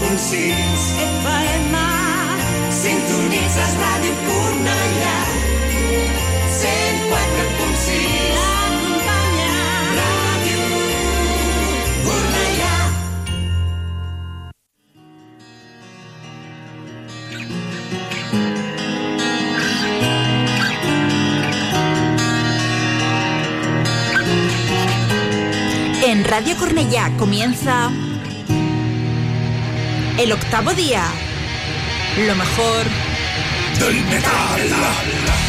104.6 FM Sintonitzes Ràdio Cornellà 104.6 Acompanya Ràdio Cornellà En Radio Cornellá comienza el octavo día. Lo mejor del metal.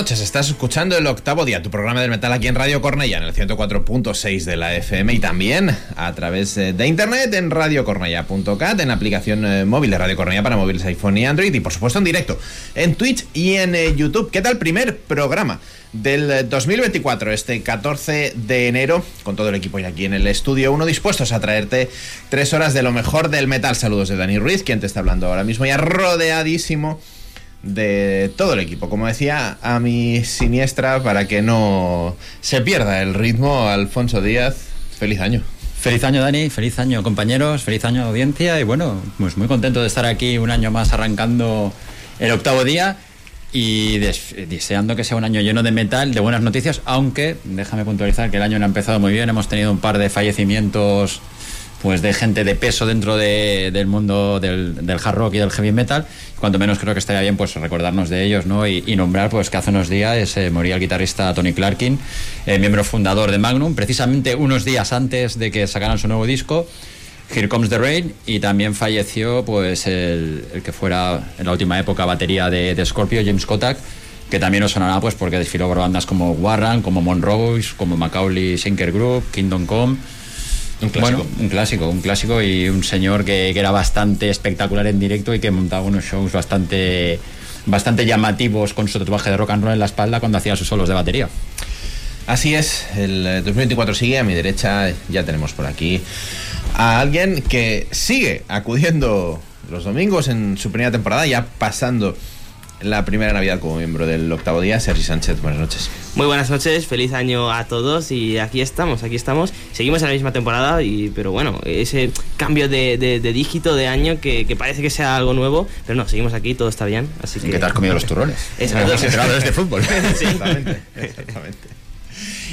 Noches, estás escuchando el octavo día, tu programa del metal aquí en Radio Cornella, en el 104.6 de la FM y también a través eh, de internet en radiocornella.cat, en la aplicación eh, móvil de Radio Cornella para móviles iPhone y Android y por supuesto en directo en Twitch y en eh, YouTube. ¿Qué tal primer programa? del 2024, este 14 de enero, con todo el equipo ya aquí en el estudio, uno dispuestos a traerte tres horas de lo mejor del metal. Saludos de Dani Ruiz, quien te está hablando ahora mismo, ya rodeadísimo de todo el equipo. Como decía, a mi siniestra, para que no se pierda el ritmo, Alfonso Díaz, feliz año. Feliz año Dani, feliz año compañeros, feliz año audiencia y bueno, pues muy contento de estar aquí un año más arrancando el octavo día y deseando que sea un año lleno de metal, de buenas noticias, aunque déjame puntualizar que el año no ha empezado muy bien, hemos tenido un par de fallecimientos pues de gente de peso dentro del mundo del, hard rock y del heavy metal. Cuanto menos creo que estaría bien pues recordarnos de ellos ¿no? y, nombrar pues que hace unos días eh, moría el guitarrista Tony Clarkin, eh, miembro fundador de Magnum, precisamente unos días antes de que sacaran su nuevo disco. Here Comes the Rain y también falleció pues el, que fuera en la última época batería de, de Scorpio, James Kotak, que también nos sonará pues porque desfiló por bandas como Warren, como Monrose, como Macaulay Sinker Group, Kingdom Come. Un clásico. Bueno, un clásico, un clásico y un señor que, que, era bastante espectacular en directo y que montaba unos shows bastante, bastante llamativos con su tatuaje de rock and roll en la espalda cuando hacía sus solos de batería. Así es, el 2024 sigue, a mi derecha ya tenemos por aquí a alguien que sigue acudiendo los domingos en su primera temporada, ya pasando la primera Navidad como miembro del octavo día, Sergi Sánchez. Buenas noches. Muy buenas noches, feliz año a todos y aquí estamos, aquí estamos. Seguimos en la misma temporada, y, pero bueno, ese cambio de, dígito de año que, parece que sea algo nuevo, pero no, seguimos aquí, todo está bien. Así que, ¿Qué te has comido los turrones? Exactamente. Los de fútbol. Exactamente, exactamente.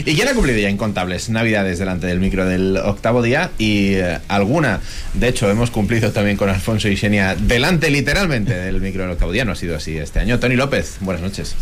¿Y quién ha cumplido ya incontables navidades delante del micro del octavo día? Y eh, alguna, de hecho, hemos cumplido también con Alfonso y Xenia delante literalmente del micro del octavo día. No ha sido así este año. Tony López, buenas noches.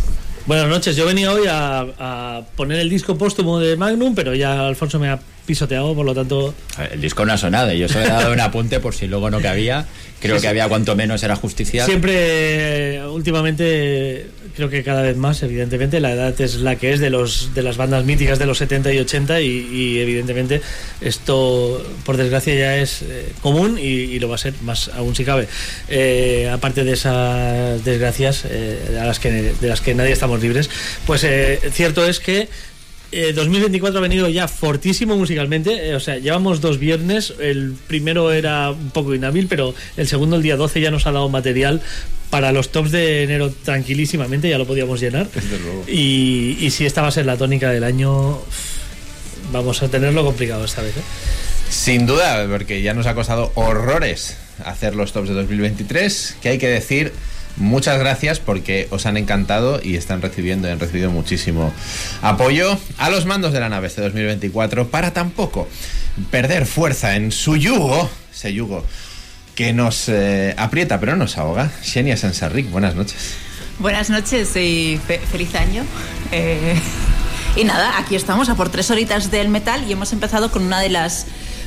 Buenas noches, yo venía hoy a, poner el disco póstumo de Magnum, pero ya Alfonso me ha pisoteado, por lo tanto... El disco no ha sonado, yo solo he dado un apunte por si luego no cabía. Creo que había cuanto menos era justicia. Siempre, últimamente, creo que cada vez más, evidentemente, la edad es la que es de, los, de las bandas míticas de los 70 y 80 y, evidentemente esto, por desgracia, ya es eh, común y, lo va a ser más aún si cabe. Eh, aparte de esas desgracias eh, a las que, de las que nadie estamos libres, pues cierto es que 2024 ha venido ya fortísimo musicalmente. o sea, llevamos dos viernes. El primero era un poco inhábil, pero el segundo, el día 12, ya nos ha dado material para los tops de enero tranquilísimamente, ya lo podíamos llenar. Y, si esta va a ser la tónica del año, vamos a tenerlo complicado esta vez. ¿eh? Sin duda, porque ya nos ha costado horrores hacer los tops de 2023, que hay que decir muchas gracias porque os han encantado y están recibiendo han recibido muchísimo apoyo a los mandos de la nave este 2024 para tampoco perder fuerza en su yugo, ese yugo que nos eh, aprieta pero no nos ahoga. Xenia Sansarric, buenas noches. Buenas noches y feliz año. Eh, y nada, aquí estamos a por tres horitas del metal y hemos empezado con una de las,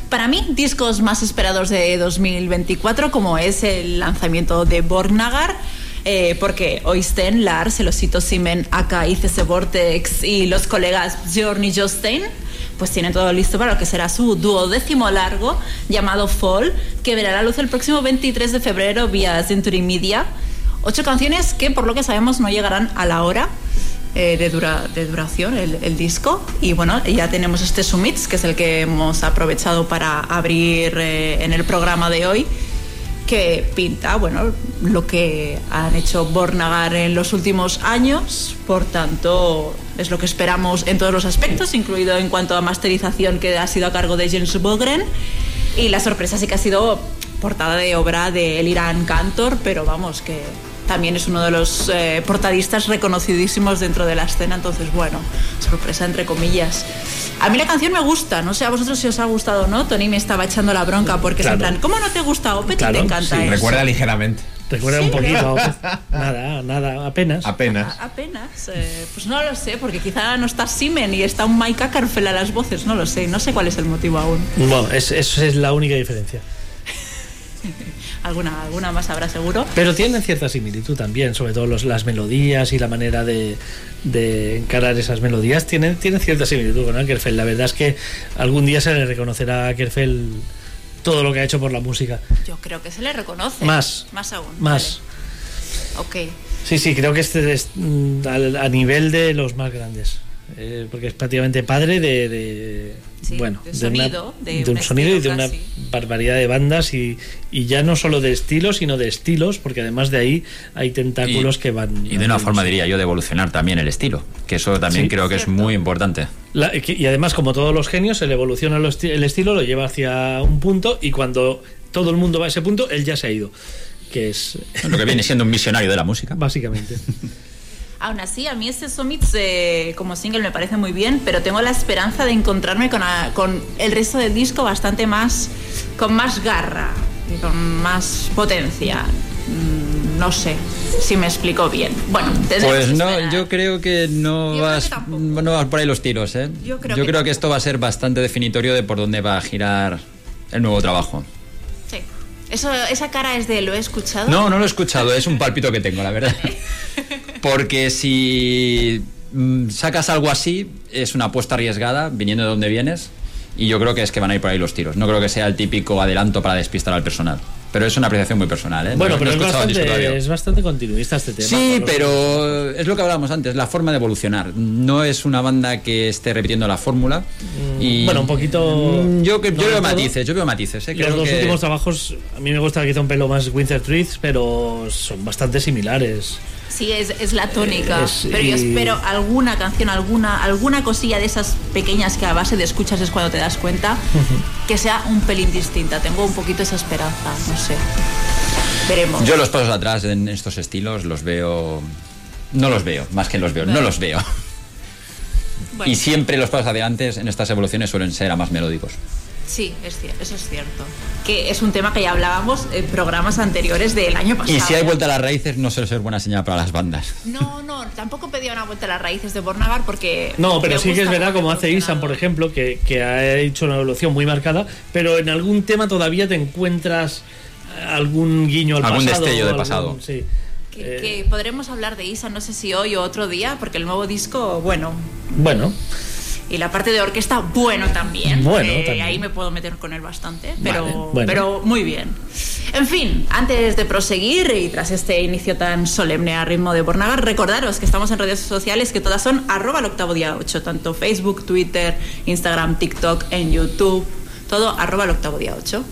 para mí, discos más esperados de 2024, como es el lanzamiento de Borgnagar. Eh, porque Oysten, Lars, el osito Simen, Aka, ICC Vortex y los colegas Journey Jostein pues tiene todo listo para lo que será su duodécimo largo llamado Fall, que verá la luz el próximo 23 de febrero vía Century Media. Ocho canciones que por lo que sabemos no llegarán a la hora. Eh, de, dura, de, duración el, disco y bueno ya tenemos este Summits que es el que hemos aprovechado para abrir eh, en el programa de hoy que pinta bueno lo que han hecho Bornagar en los últimos años. Por tanto es lo que esperamos en todos los aspectos incluido en cuanto a masterización que ha sido a cargo de James Bogren. Y la sorpresa sí que ha sido portada de obra de Eliran Cantor pero vamos que también es uno de los eh, portadistas reconocidísimos dentro de la escena, entonces bueno, sorpresa entre comillas. A mí la canción me gusta, no sé a vosotros si os ha gustado o no, Tony me estaba echando la bronca porque es en plan, ¿cómo no te gusta Opeth te encanta Recuerda ligeramente. Recuerda un poquito. nada, nada, apenas. Apenas. apenas. Eh, pues no lo sé, porque quizá no está Simen y está un Mike Ackerfeld a las voces, no lo sé. No sé cuál es el motivo aún. Bueno, esa es la única diferencia. alguna, alguna más habrá seguro. Pero tienen cierta similitud también, sobre todo los, las melodías y la manera de, de encarar esas melodías tienen, tienen cierta similitud con Akerfeld. La verdad es que algún día se le reconocerá a Akerfeld todo lo que ha hecho por la música. Yo creo que se le reconoce. Más. Más aún. Más. vale. Ok. Sí, sí, creo que este es mm, a nivel de los más grandes. Eh, porque es prácticamente padre de, de- Sí, bueno de una- sonido, de un un sonido y de una casi. barbaridad de bandas y, y ya no solo de estilos sino de estilos porque además de ahí hay tentáculos que van Y de una forma, diría yo, de evolucionar también el estilo, que eso también Sí. creo que es muy importante. La- y además, como todos los genios, le evoluciona el estilo, lo lleva hacia un punto y cuando todo el mundo va a ese punto, él ya se ha ido. Que es. Lo que viene siendo un misionario de la música. Básicamente. Aún así, a mí este Summits eh, como single me parece muy bien, pero tengo la esperanza de encontrarme con, a- con el resto del disco bastante más, con más garra y con más potencia. Mm, No sé si me explico bien. Bueno, Pues no, yo creo que no Yo creo vas, que no vas por ahí los tiros, ¿eh? Yo creo que que esto va a ser bastante definitorio de por dónde va a girar el nuevo trabajo. Eso, esa cara es de lo he escuchado. No, no lo he escuchado, es un palpito que tengo, la verdad. Porque si mm, sacas algo así, es una apuesta arriesgada, viniendo de donde vienes, y yo creo que es que van a ir por ahí los tiros. No creo que sea el típico adelanto para despistar al personal. Pero es una apreciación muy personal, ¿eh? Bueno, No- no pero he es, bastante, es bastante continuista este tema. Sí, los- pero es lo que hablábamos antes, la forma de evolucionar. No es una banda que esté repitiendo la fórmula. Y Mm, bueno, un poquito- Mm, Yo, que- yo no del veo matices, yo veo matices. ¿eh? Los Creo dos que- últimos trabajos, a mí me gusta quizá un pelo más Winter Trees, pero son bastante similares. Sí, es, es la tónica. Eh, es- pero yo espero alguna canción, alguna, alguna cosilla de esas pequeñas que a base de escuchas es cuando te das cuenta, que sea un pelín distinta. Tengo un poquito esa esperanza, no sé. Veremos. Yo los pasos atrás en estos estilos los veo. No los veo, más que los veo, no los veo. Bueno, Y siempre los pasos adelante en estas evoluciones suelen ser a más melódicos. Sí, es cier- eso es cierto. Que es un tema que ya hablábamos en programas anteriores del año pasado. Y si hay vuelta a las raíces, no suele ser buena señal para las bandas. No, no, tampoco pedía una vuelta a las raíces de Bornagar porque. No, pero sí que es verdad, como ha hace Isan, por ejemplo, que, que ha hecho una evolución muy marcada, pero en algún tema todavía te encuentras algún guiño al Algún pasado. destello de algún- pasado. sí. Que, Eh, que podremos hablar de Isa, no sé si hoy o otro día, porque el nuevo disco, bueno. Bueno, Y la parte de orquesta, bueno también. Bueno, Eh, también. Ahí me puedo meter con él bastante, pero, Vale, bueno. pero muy bien. En fin, antes de proseguir y tras este inicio tan solemne a ritmo de Bornagar, recordaros que estamos en redes sociales que todas son arroba el octavo día 8, tanto Facebook, Twitter, Instagram, TikTok, en YouTube, todo arroba el octavo día 8.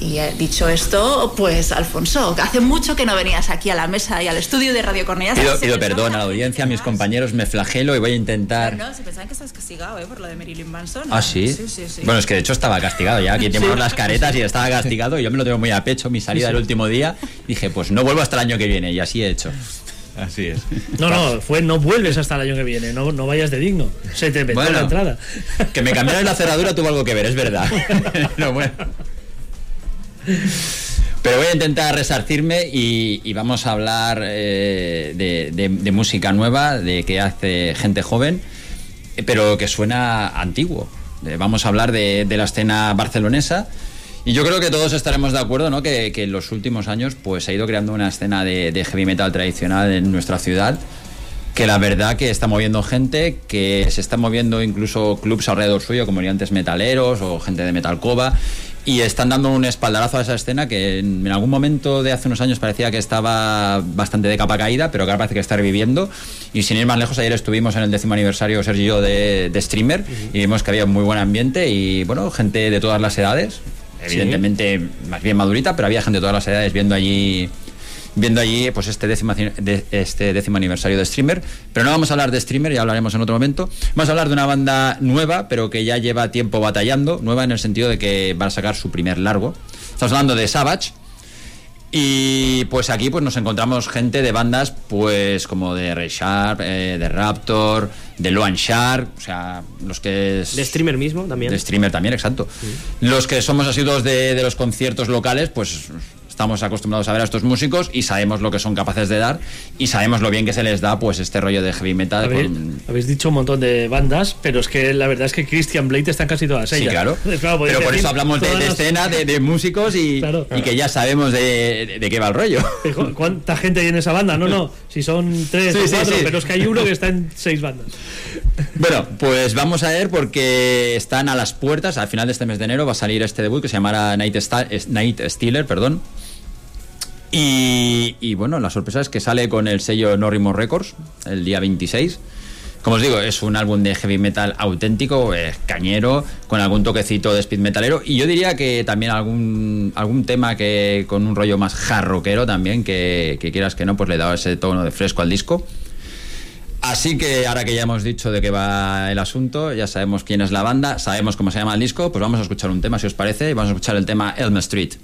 Y eh, dicho esto, pues Alfonso, hace mucho que no venías aquí a la mesa y al estudio de Radio Cornellá. Pido, pido perdón a la audiencia, a mis compañeros, me flagelo y voy a intentar. No, se pensaban que estás castigado ¿eh? por lo de Marilyn Manson. Ah, sí. Sí, sí, sí. Bueno, es que de hecho estaba castigado ya. Aquí tenemos las caretas y estaba castigado. Y yo me lo tengo muy a pecho. Mi salida Sí, sí. el último día. Dije, pues no vuelvo hasta el año que viene. Y así he hecho. Así es. no, no, fue no vuelves hasta el año que viene, no, no vayas de digno. Se te petó Bueno. la entrada. Que me cambiaron la cerradura tuvo algo que ver, es verdad. Pero bueno. Pero voy a intentar resarcirme y, vamos a hablar eh, de, música nueva, de que hace gente joven, eh, pero que suena antiguo. Eh, vamos a hablar de, la escena barcelonesa. Y yo creo que todos estaremos de acuerdo, ¿no? Que, en los últimos años pues se ha ido creando una escena de, heavy metal tradicional en nuestra ciudad que la verdad que está moviendo gente, que se están moviendo incluso clubs alrededor suyo, como antes metaleros o gente de Metalcova, y están dando un espaldarazo a esa escena que en, algún momento de hace unos años parecía que estaba bastante de capa caída, pero que ahora parece que está reviviendo. Y sin ir más lejos, ayer estuvimos en el décimo aniversario, Sergio y yo, de, de Streamer, y vimos que había un muy buen ambiente y, bueno, gente de todas las edades, evidentemente más bien madurita, pero había gente de todas las edades viendo allí viendo allí pues este décimo, de- este décimo aniversario de Streamer. Pero no vamos a hablar de Streamer, ya hablaremos en otro momento. Vamos a hablar de una banda nueva, pero que ya lleva tiempo batallando. Nueva en el sentido de que van a sacar su primer largo. Estamos hablando de Savage. Y pues aquí pues nos encontramos gente de bandas pues como de Ray Sharp, eh, de Raptor, de Loan Shark, o sea, los que... es- De streamer mismo también. de streamer también, exacto. Los que somos asiduos de, de los conciertos locales, pues estamos acostumbrados a ver a estos músicos y sabemos lo que son capaces de dar y sabemos lo bien que se les da pues este rollo de heavy metal. Habéis, con- habéis dicho un montón de bandas, pero es que la verdad es que Christian Blade está en casi todas Sí, ellas. claro. Claro, podéis Pero por eso hablamos de, de las- escena, de, de músicos y, Claro. y que ya sabemos de, de- qué va el rollo. ¿Cuánta gente hay en esa banda? No, no, si son tres Sí, o sí, cuatro, sí. pero es que hay uno que está en seis bandas. Bueno, pues vamos a ver porque están a las puertas. Al final de este mes de enero va a salir este debut que se llamará Night, Sta- es- Night Stealer, perdón. Y, bueno, la sorpresa es que sale con el sello No Remorse Records el día 26. Como os digo, es un álbum de heavy metal auténtico, cañero, con algún toquecito de speed metalero. Y yo diría que también algún, algún tema que con un rollo más jarroquero también, que, que quieras que no, pues le da ese tono de fresco al disco. Así que ahora que ya hemos dicho de qué va el asunto, ya sabemos quién es la banda, sabemos cómo se llama el disco, pues vamos a escuchar un tema, si os parece, y vamos a escuchar el tema Elm Street.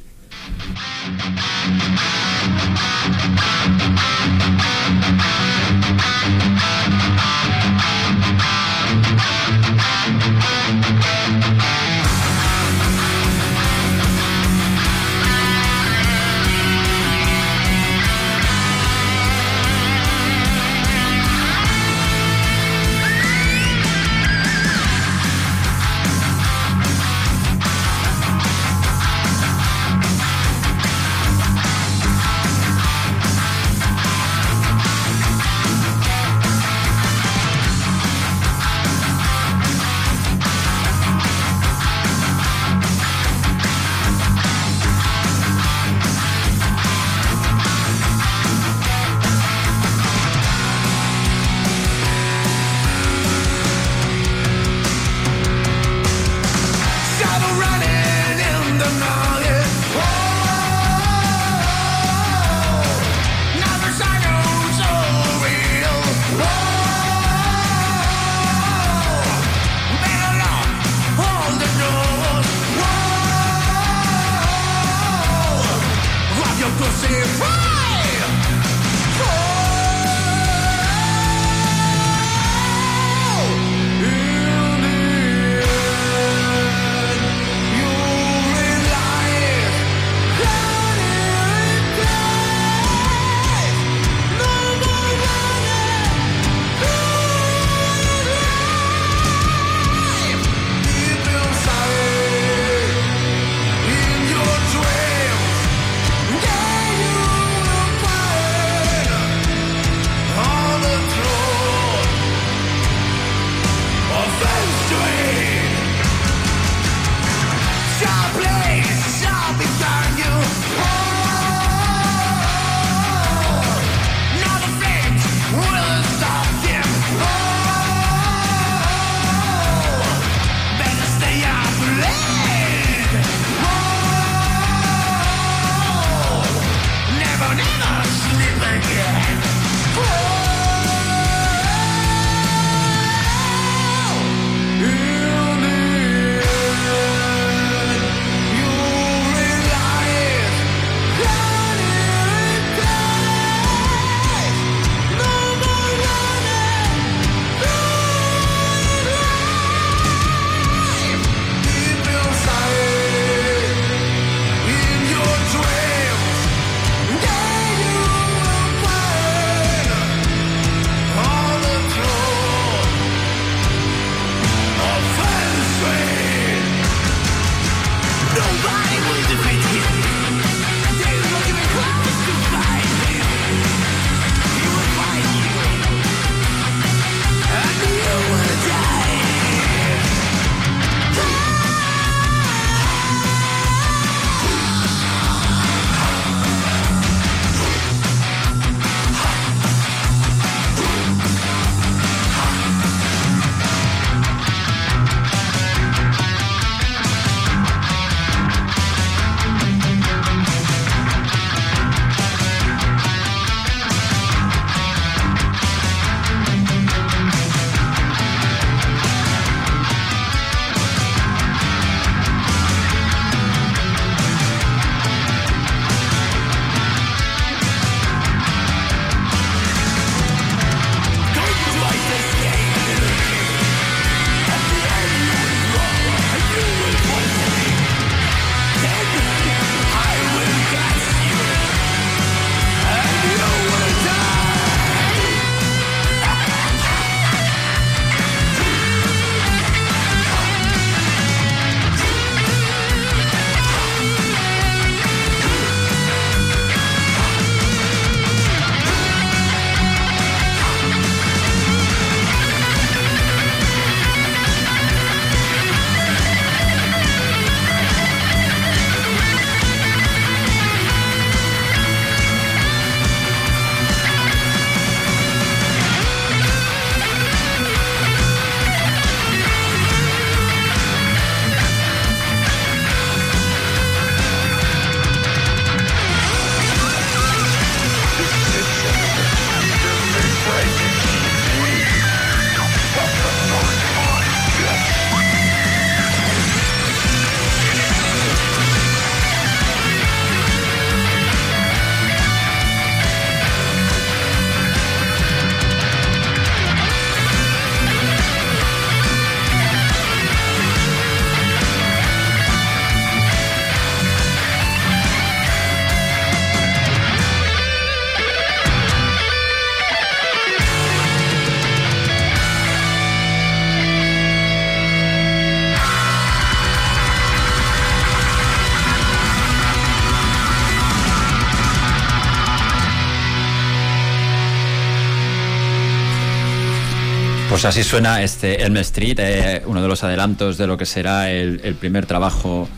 Pues así suena este Elm Street, eh, uno de los adelantos de lo que será el, primer trabajo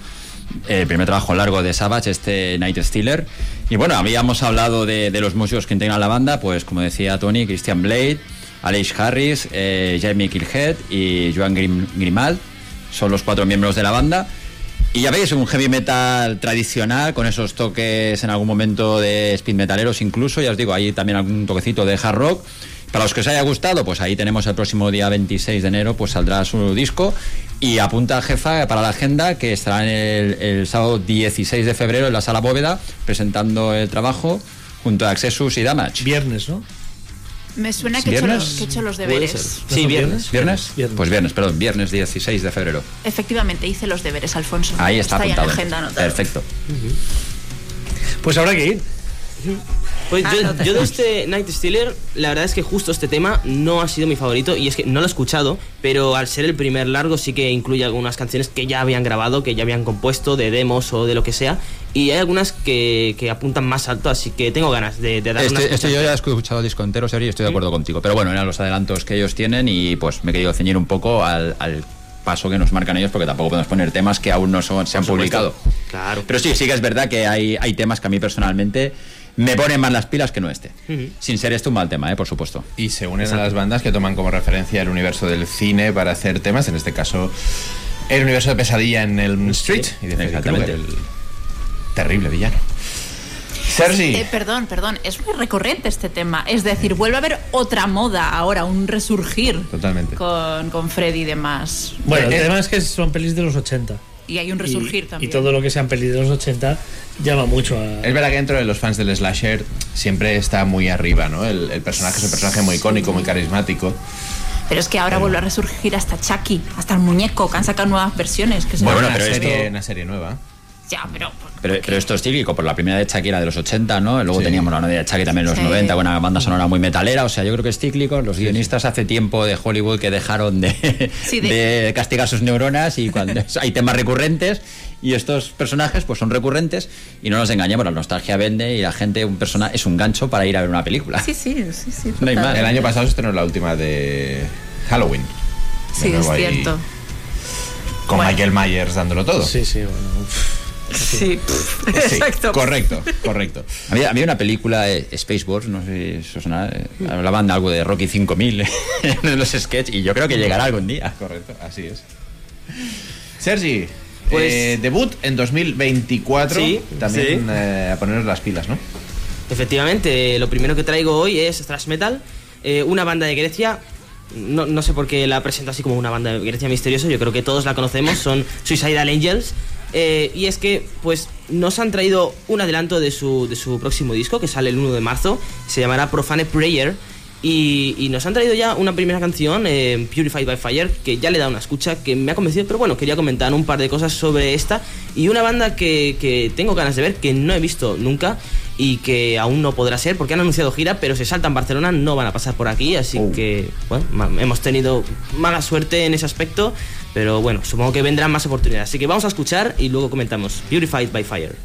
el primer trabajo largo de Savage, este Night Stealer. Y bueno, habíamos hablado de, los músicos que integran la banda, pues como decía Tony, Christian Blade, Aleix Harris, eh, Jamie Kilhead y Joan Grim, Grimald. Son los cuatro miembros de la banda. Y ya veis, un heavy metal tradicional, con esos toques en algún momento de speed metaleros incluso, ya os digo, ahí también algún toquecito de hard rock. Para los que os haya gustado, pues ahí tenemos el próximo día 26 de enero, pues saldrá su disco. Y apunta jefa para la agenda que estará en el, el sábado 16 de febrero en la sala bóveda presentando el trabajo junto a Accessus y Damage. Viernes, ¿no? Me suena que he, hecho ¿Viernes? los, que he hecho los Puede deberes. ser. ¿No Sí, viernes. ¿Viernes? Viernes. Pues viernes, perdón, viernes 16 de febrero. Efectivamente, hice los deberes, Alfonso. Ahí está, ya en la apuntado. agenda. Perfecto. Pues habrá que ir. Pues Ah, yo, no yo de este Night Stealer, la verdad es que justo este tema no ha sido mi favorito y es que no lo he escuchado, pero al ser el primer largo sí que incluye algunas canciones que ya habían grabado, que ya habían compuesto, de demos o de lo que sea, y hay algunas que, que apuntan más alto, así que tengo ganas de, de dar Este, este yo ya he escuchado el disco entero, Seri, y estoy de acuerdo contigo. Pero bueno, eran los adelantos que ellos tienen y pues me he querido ceñir un poco al, al paso que nos marcan ellos porque tampoco podemos poner temas que aún no son- se han publicado. Claro. Pero sí, sí que es verdad que hay, hay temas que a mí personalmente me ponen más las pilas que no este. Ujú. Sin ser este un mal tema, ¿eh? por supuesto. Y se unen a las bandas que toman como referencia el universo del cine para hacer temas, en este caso el universo de Pesadilla en Elm Street y de Exactamente. Krueger, el terrible villano. Sergi, Eh, perdón, perdón, es muy recurrente este tema. Es decir, vuelve a haber otra moda ahora, un resurgir Totalmente. con, con Freddy y demás. Bueno, el Eh, tema es que son pelis de los 80. Y hay un resurgir y, también. y todo lo que sean pelis de los 80 llama mucho a. es verdad que dentro de los fans del slasher siempre está muy arriba, ¿no? El, el personaje es un personaje muy icónico, muy carismático. Pero es que ahora vuelve a resurgir hasta Chucky, hasta el muñeco, que han sacado nuevas versiones. Que se Bueno, una, pero serie, esto- una serie nueva. Ya, pero... Pero, pero esto es cíclico, por la primera de Shakira de los 80, ¿no? Luego Sí. teníamos la novia de Shakira también en los Sí. 90, con una banda sonora muy metalera. O sea, yo creo que es cíclico. Los guionistas hace tiempo de Hollywood que dejaron de, Sí, de- de castigar sus neuronas y cuando hay temas recurrentes y estos personajes pues son recurrentes y no nos engañemos, la nostalgia vende y la gente un persona es un gancho para ir a ver una película. Sí, sí, sí, sí. No hay total. más. El año pasado se estrenó la última de Halloween. De Sí, es cierto. Con Bueno. Michael Myers dándolo todo. Sí, sí, bueno. uf. Sí, Sí, exacto. correcto, correcto. Había, había una película, eh, Space Wars, no sé si os suena, eh, hablaban de algo de Rocky 5000 en los sketches y yo creo que llegará algún día. Correcto, así es. Sergi, Pues- eh, debut en 2024. Sí, También sí. eh, a ponernos las pilas, ¿no? Efectivamente, lo primero que traigo hoy es thrash metal, eh, una banda de Grecia. No, no sé por qué la presento así como una banda de Grecia misterioso, yo creo que todos la conocemos, son Suicidal Angels. Eh, y es que, pues, nos han traído un adelanto de su, de su próximo disco, que sale el 1 de marzo, se llamará Profane Prayer. Y, nos han traído ya una primera canción, eh, Purified by Fire, que ya le da una escucha que me ha convencido, pero bueno, quería comentar un par de cosas sobre esta. Y una banda que, que tengo ganas de ver, que no he visto nunca y que aún no podrá ser, porque han anunciado gira, pero se saltan Barcelona, no van a pasar por aquí, así Oh. que, bueno, hemos tenido mala suerte en ese aspecto, pero bueno, supongo que vendrán más oportunidades. Así que vamos a escuchar y luego comentamos. Purified by Fire.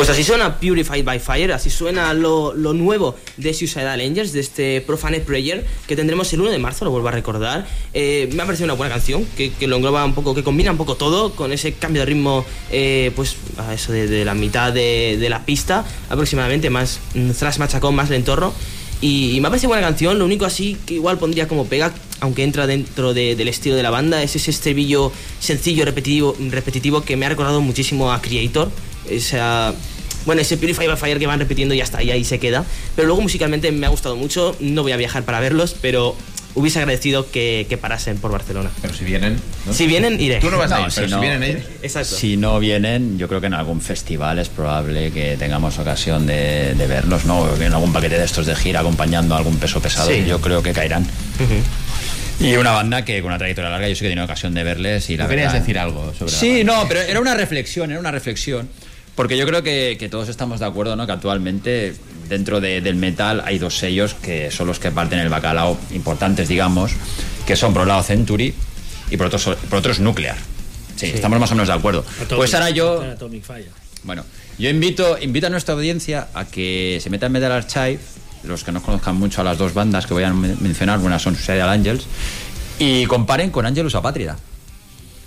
Pues así suena Purified by Fire, así suena lo, lo nuevo de Suicidal Angels, de este Profane Prayer, que tendremos el 1 de marzo, lo vuelvo a recordar. Eh, me ha parecido una buena canción, que, que lo engloba un poco, que combina un poco todo, con ese cambio de ritmo, eh, pues a eso de, la mitad de, la pista, aproximadamente, más mm, thrash machacón, más lentorro. Y, y me ha parecido buena canción, lo único así que igual pondría como pega, aunque entra dentro de- del estilo de la banda, es ese estribillo sencillo, repetitivo, repetitivo que me ha recordado muchísimo a Creator. Esa, bueno, ese Purify by Fire que van repitiendo y está, y ahí se queda. Pero luego musicalmente me ha gustado mucho, no voy a viajar para verlos, pero hubiese agradecido que, que parasen por Barcelona. Pero si vienen. ¿no? Si vienen, iré. Tú no vas a No, ir, si pero si no- vienen ellos. Exacto. Si no vienen, yo creo que en algún festival es probable que tengamos ocasión de, de verlos, ¿no? O En algún paquete de estos de gira acompañando a algún peso pesado, Sí. yo creo que caerán. Ujú. Y una banda que con una trayectoria larga yo sí que he tenido ocasión de verles y la querías decir algo sobre la Sí, banda. no, pero era una reflexión, era una reflexión. Porque yo creo que, que todos estamos de acuerdo, ¿no? Que actualmente dentro de- del metal hay dos sellos que son los que parten el bacalao importantes, digamos, que son por un lado Century y por otro, por otro es Nuclear. Sí, estamos más o menos de acuerdo. Atomic- pues ahora yo, Atomic Fire. bueno, yo invito, invito a nuestra audiencia a que se meta en Metal Archive, los que no conozcan mucho a las dos bandas que voy a men- mencionar, buenas son Suicidal Angels, y comparen con Angelus Apátrida.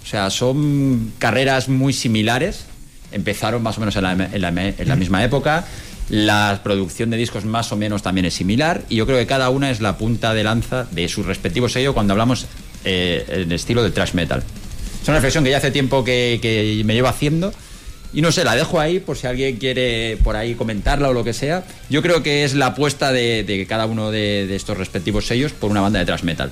O sea, son carreras muy similares, empezaron más o menos en la, misma época, la producción de discos más o menos también es similar, y yo creo que cada una es la punta de lanza de su respectivo sello cuando hablamos eh, en estilo de thrash metal. Es una reflexión que ya hace tiempo que, me llevo haciendo. Y no sé, la dejo ahí por si alguien quiere por ahí comentarla o lo que sea. Yo creo que es la apuesta de, de cada uno de, de estos respectivos sellos por una banda de thrash metal.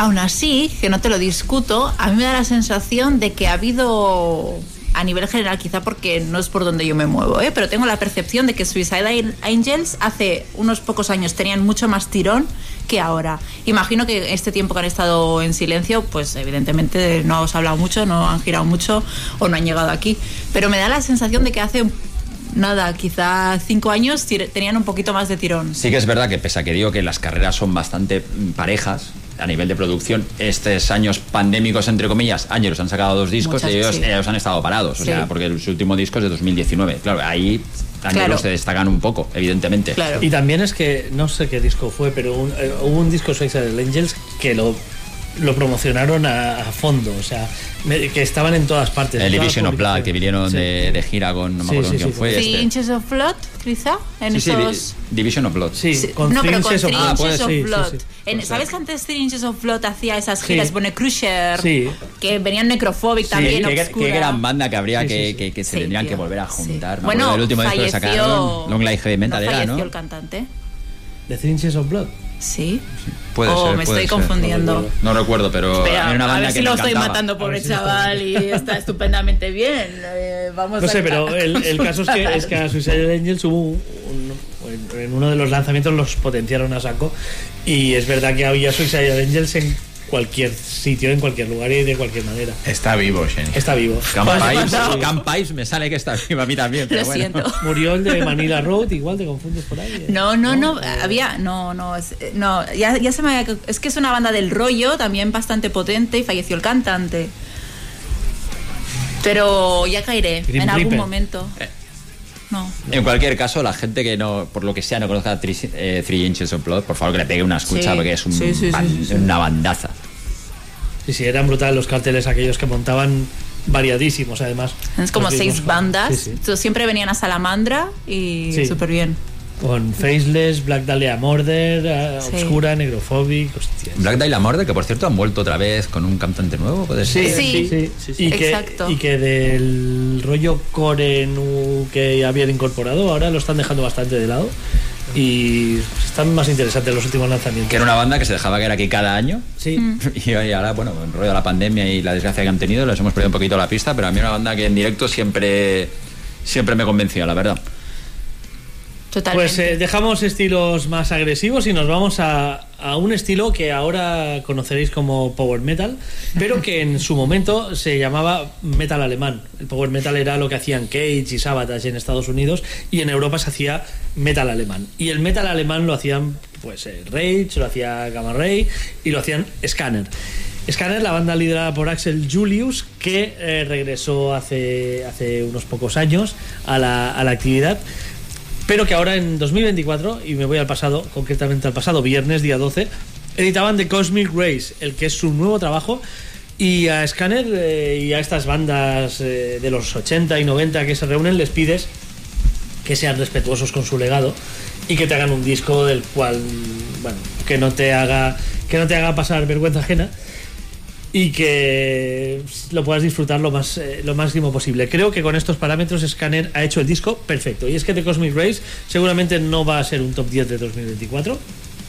Aún así, que no te lo discuto, a mí me da la sensación de que ha habido, a nivel general, quizá porque no es por donde yo me muevo, ¿eh? pero tengo la percepción de que Suicide Angels hace unos pocos años tenían mucho más tirón que ahora. Imagino que este tiempo que han estado en silencio, pues evidentemente no os ha hablado mucho, no han girado mucho o no han llegado aquí. Pero me da la sensación de que hace nada, quizá cinco años tenían un poquito más de tirón. Sí que es verdad que pese a que digo que las carreras son bastante mm, parejas a nivel de producción, estos años pandémicos, entre comillas, Ángelos han sacado dos discos Muchas, y ellos, sí. ellos han estado parados, o Sí. sea, porque el- su último disco es de 2019. Claro, ahí Ángelos Claro. se destacan un poco, evidentemente. Claro. Y también es que, no sé qué disco fue, pero un- eh, hubo un disco Suicide Angels que lo, lo promocionaron a, a fondo, o sea, me- que estaban en todas partes. El Division of Blood, que vinieron Sí. de, de gira con, no me acuerdo sí, quién sí, fue. Three este. Inches of Blood, quizá, en Sí, sí, Di- esos... Division of Blood. Sí, Sí, con no, Three pero con Three. Ah, Inches of ser. Sí, sí, Blood. En- ¿Sabes que antes Three Inches of Blood hacía esas Sí. giras? Bone Crusher, Sí. que venían Necrophobic Sí, también, qué, Obscura. qué gran banda que habría Sí, que, que- que se Sí, tendrían tío. que volver a juntar. Bueno, del último disco que sacaron, Long Life Heavy Metal no era, falleció el cantante. De Three Inches of Blood. Sí. Puede oh, ser, me puede estoy ser. confundiendo. No recuerdo, pero Espera, era una a ver si lo estoy matando, pobre si chaval, y está estupendamente bien. Eh, vamos No sé, a- pero el, el caso es que, es que a Suicide Angels hubo un, en uno de los lanzamientos los potenciaron a saco y es verdad que había Suicide Angels en cualquier sitio, en cualquier lugar y de cualquier manera. Está vivo, Shane. Está vivo. Campais. Campais me sale que está viva a mí también. Pero Lo bueno. siento. Murió el de Manila Road, igual te confundes por ahí. ¿eh? No, no, no, había, no, no, es, no, ya, ya se me había, es que es una banda del rollo, también bastante potente y falleció el cantante. Pero ya caeré Grim en algún momento. No. En cualquier caso, la gente que no, por lo que sea, no conozca Three, eh, Three Inches of Blood, por favor que le pegue una escucha Sí, porque es un sí, sí, sí, ban- sí, sí. una bandaza. Sí, sí, eran brutales los carteles aquellos que montaban variadísimos además. Es como seis bandas, sí, sí. Entonces, siempre venían a Salamandra y Sí. súper bien. Con Faceless, Black Dahlia Murder, Sí. Obscura, Negrophobic, hostias. Black Dahlia Murder, que por cierto han vuelto otra vez con un cantante nuevo, puede ser. Sí. sí, sí, sí. Y, que, Exacto. y que del rollo core nu que habían incorporado, ahora lo están dejando bastante de lado. Y están más interesantes los últimos lanzamientos. Que era una banda que se dejaba caer aquí cada año. Sí, Mm. Y hoy ahora, bueno, el rollo de la pandemia y la desgracia que han tenido, les hemos perdido un poquito la pista, pero a mí una banda que en directo siempre, siempre me convenció, la verdad. Totalmente. Pues eh, dejamos estilos más agresivos y nos vamos a, a un estilo que ahora conoceréis como Power Metal, pero que en su momento se llamaba Metal Alemán. El Power Metal era lo que hacían Cage y Sabotage en Estados Unidos y en Europa se hacía Metal Alemán. Y el Metal Alemán lo hacían pues eh, Rage, lo hacía Gamma Ray y lo hacían Scanner. Scanner, la banda liderada por Axel Julius, que eh, regresó hace, hace unos pocos años a la, a la actividad, pero que ahora en 2024, y me voy al pasado, concretamente al pasado viernes, día 12, editaban The Cosmic Race, el que es su nuevo trabajo. Y a Scanner eh, y a estas bandas eh, de los 80 y 90 que se reúnen les pides que sean respetuosos con su legado y que te hagan un disco del cual bueno que no te haga que no te haga pasar vergüenza ajena y que lo puedas disfrutar lo más eh, lo máximo posible. Creo que con estos parámetros Scanner ha hecho el disco perfecto. Y es que The Cosmic Race seguramente no va a ser un top 10 de 2024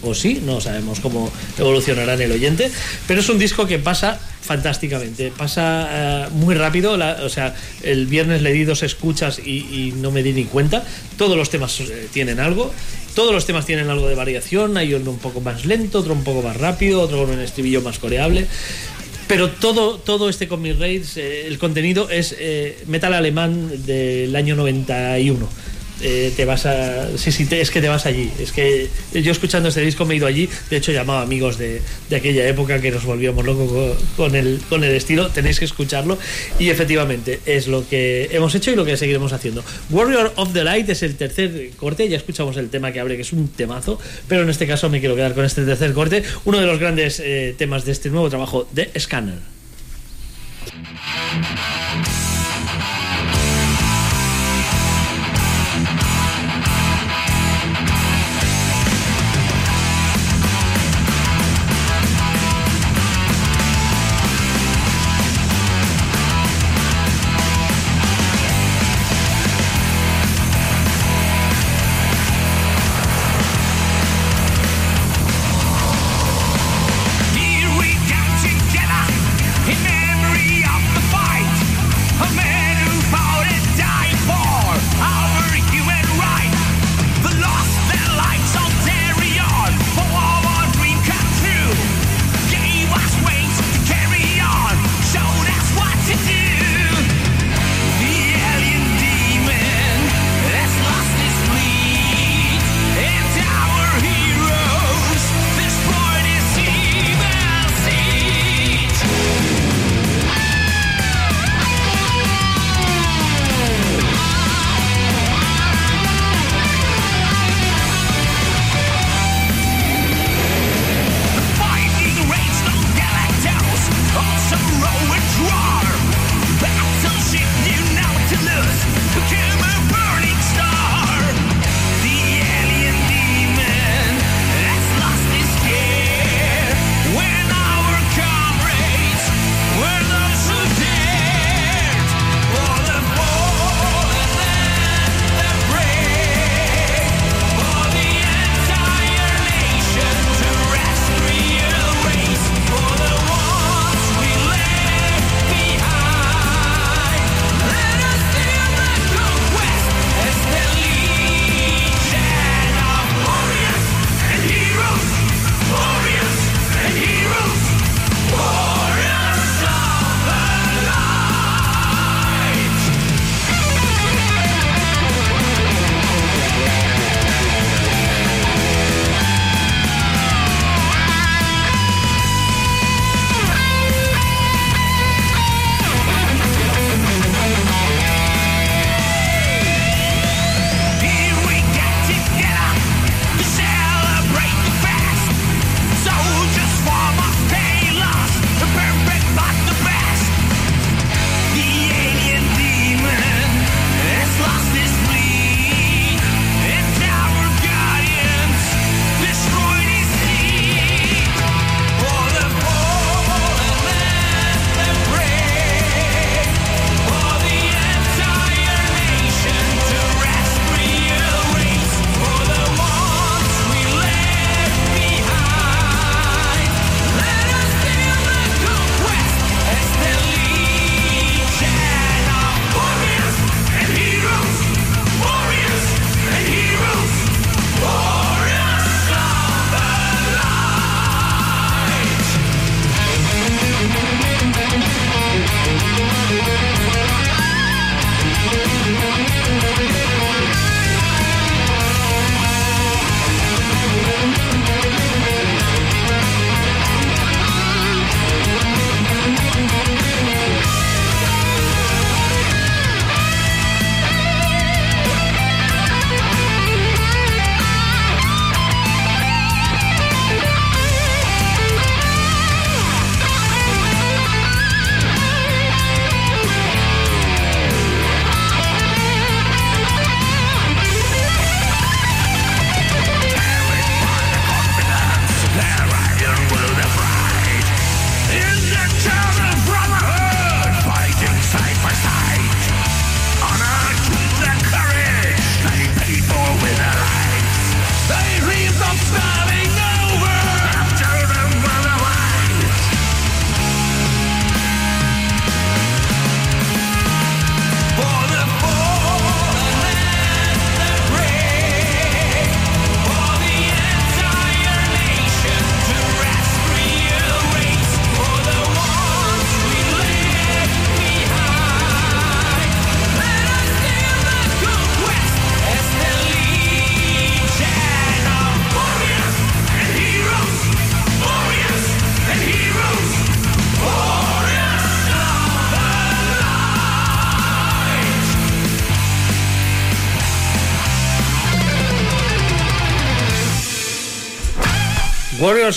o sí, no sabemos cómo evolucionará en el oyente, pero es un disco que pasa fantásticamente, pasa eh, muy rápido, o sea, el viernes le di dos escuchas y, y no me di ni cuenta, todos los temas eh, tienen algo, todos los temas tienen algo de variación, hay uno un poco más lento, otro un poco más rápido, otro con un estribillo más coreable, pero todo, todo este Comic Raids, eh, el contenido es eh, metal alemán del año 91. Eh, te vas a. Sí, sí, te- es que te vas allí. Es que yo escuchando este disco me he ido allí. De hecho, he llamado a amigos de, de aquella época que nos volvíamos locos con, el, con el estilo. Tenéis que escucharlo. Y efectivamente, es lo que hemos hecho y lo que seguiremos haciendo. Warrior of the Light es el tercer corte. Ya escuchamos el tema que abre, que es un temazo. Pero en este caso me quiero quedar con este tercer corte. Uno de los grandes eh, temas de este nuevo trabajo de Scanner.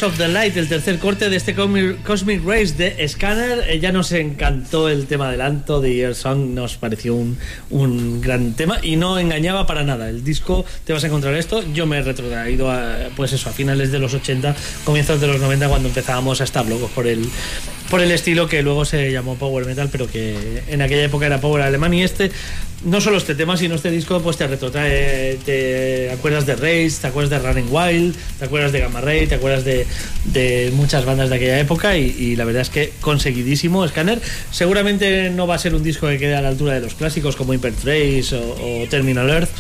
Of the Light, el tercer corte de este Cosmic, Cosmic Race de Scanner. Eh, ya nos encantó el tema adelanto de Year Song, nos pareció un, un gran tema y no engañaba para nada. El disco, te vas a encontrar esto. Yo me he retrotraído a, pues eso, a finales de los 80, comienzos de los 90, cuando empezábamos a estar locos por el, por el estilo que luego se llamó Power Metal, pero que en aquella época era Power Alemán. Y este, no solo este tema, sino este disco, pues te retrotrae, te acuerdas de Race, te acuerdas de Running Wild, te acuerdas de Gamma Ray, te acuerdas de, de muchas bandas de aquella época y, la verdad es que conseguidísimo Scanner. Seguramente no va a ser un disco que quede a la altura de los clásicos como Hyper Trace o, o Terminal Earth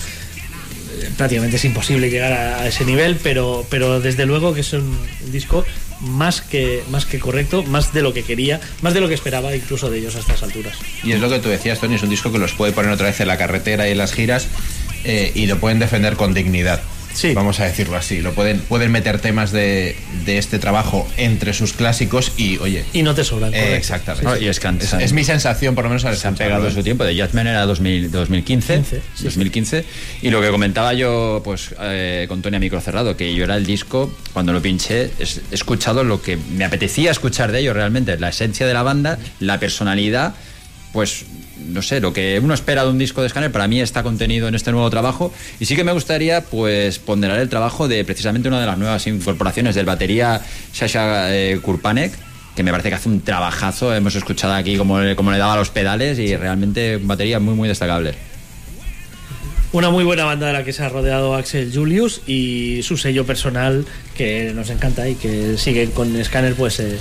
Eh, prácticamente es imposible llegar a, ese nivel, pero, pero desde luego que es un disco más que, más que correcto, más de lo que quería, más de lo que esperaba incluso de ellos a estas alturas. Y es lo que tú decías, Tony, es un disco que los puede poner otra vez en la carretera y en las giras eh, y lo pueden defender con dignidad. Sí. Vamos a decirlo así. Lo pueden, pueden meter temas de, de este trabajo entre sus clásicos y, oye. Y no te sobran. eh, exactamente. No, y es es, es mi sensación, por lo menos, al se han pegado su tiempo. De Jazman era 2000, 2015. 15, sí, 2015. Y lo que comentaba yo pues eh, con Tony a micro cerrado, que yo era el disco, cuando lo pinché, es- he escuchado lo que me apetecía escuchar de ellos realmente. La esencia de la banda, la personalidad, pues no sé, lo que uno espera de un disco de Scanner para mí está contenido en este nuevo trabajo y sí que me gustaría pues ponderar el trabajo de precisamente una de las nuevas incorporaciones del batería Sasha eh, Kurpanek que me parece que hace un trabajazo, hemos escuchado aquí cómo, le- daba los pedales y realmente batería muy muy destacable. Una muy buena banda de la que se ha rodeado Axel Julius y su sello personal que nos encanta y que sigue con Scanner pues eh,